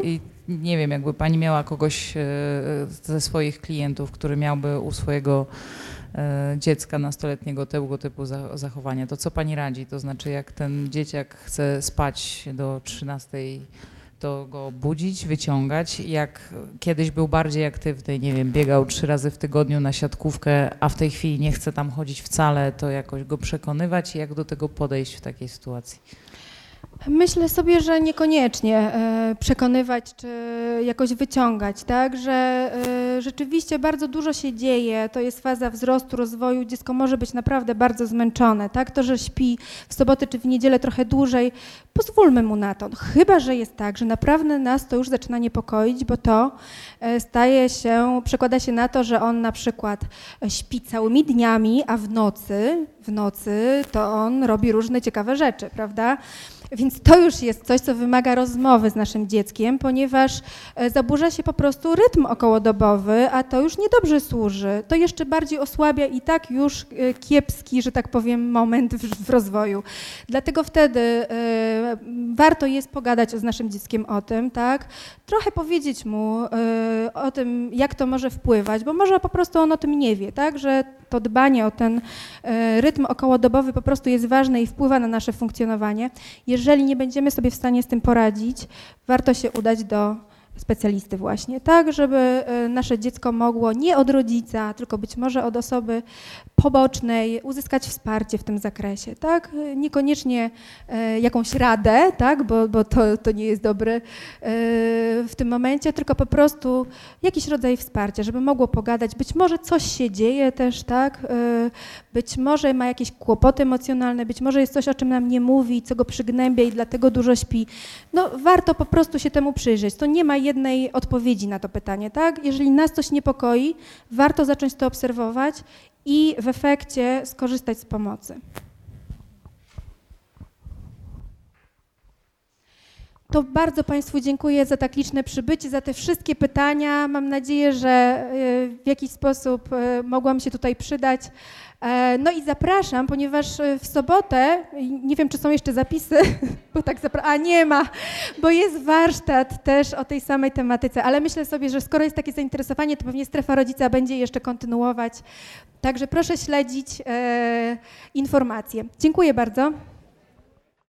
I nie wiem, jakby pani miała kogoś e, ze swoich klientów, który miałby u swojego e, dziecka nastoletniego tego typu za- zachowania, to co pani radzi? To znaczy, jak ten dzieciak chce spać do 13, to go budzić, wyciągać. Jak kiedyś był bardziej aktywny, nie wiem, biegał trzy razy w tygodniu na siatkówkę, a w tej chwili nie chce tam chodzić wcale, to jakoś go przekonywać i jak do tego podejść w takiej sytuacji? Myślę sobie, że niekoniecznie e, przekonywać czy jakoś wyciągać, tak, że e, rzeczywiście bardzo dużo się dzieje, to jest faza wzrostu, rozwoju, dziecko może być naprawdę bardzo zmęczone, tak, to, że śpi w sobotę czy w niedzielę trochę dłużej, pozwólmy mu na to, no, chyba, że jest tak, że naprawdę nas to już zaczyna niepokoić, bo to e, staje się, przekłada się na to, że on na przykład śpi całymi dniami, a w nocy, w nocy to on robi różne ciekawe rzeczy, prawda? Więc to już jest coś, co wymaga rozmowy z naszym dzieckiem, ponieważ e, zaburza się po prostu rytm okołodobowy, a to już niedobrze służy. To jeszcze bardziej osłabia i tak już e, kiepski, że tak powiem, moment w, w rozwoju. Dlatego wtedy e, warto jest pogadać z naszym dzieckiem o tym, tak? Trochę powiedzieć mu o tym, jak to może wpływać, bo może po prostu on o tym nie wie, tak? Że to dbanie o ten rytm okołodobowy po prostu jest ważne i wpływa na nasze funkcjonowanie. Jeżeli nie będziemy sobie w stanie z tym poradzić, warto się udać do specjalisty właśnie, tak, żeby e, nasze dziecko mogło nie od rodzica, tylko być może od osoby pobocznej uzyskać wsparcie w tym zakresie, tak, E, niekoniecznie e, jakąś radę, tak, bo, bo to, to nie jest dobre w tym momencie, tylko po prostu jakiś rodzaj wsparcia, żeby mogło pogadać, być może coś się dzieje też, tak, być może ma jakieś kłopoty emocjonalne, być może jest coś, o czym nam nie mówi, co go przygnębia i dlatego dużo śpi. No warto po prostu się temu przyjrzeć. To nie ma jednej odpowiedzi na to pytanie, tak? Jeżeli nas coś niepokoi, warto zacząć to obserwować i w efekcie skorzystać z pomocy. To bardzo Państwu dziękuję za tak liczne przybycie, za te wszystkie pytania. Mam nadzieję, że y, w jakiś sposób y, mogłam się tutaj przydać. E, No i zapraszam, ponieważ y, w sobotę, nie wiem czy są jeszcze zapisy, <laughs> bo tak zapra- a nie ma, bo jest warsztat też o tej samej tematyce, ale myślę sobie, że skoro jest takie zainteresowanie, to pewnie strefa rodzica będzie jeszcze kontynuować. Także proszę śledzić e, informacje. Dziękuję bardzo.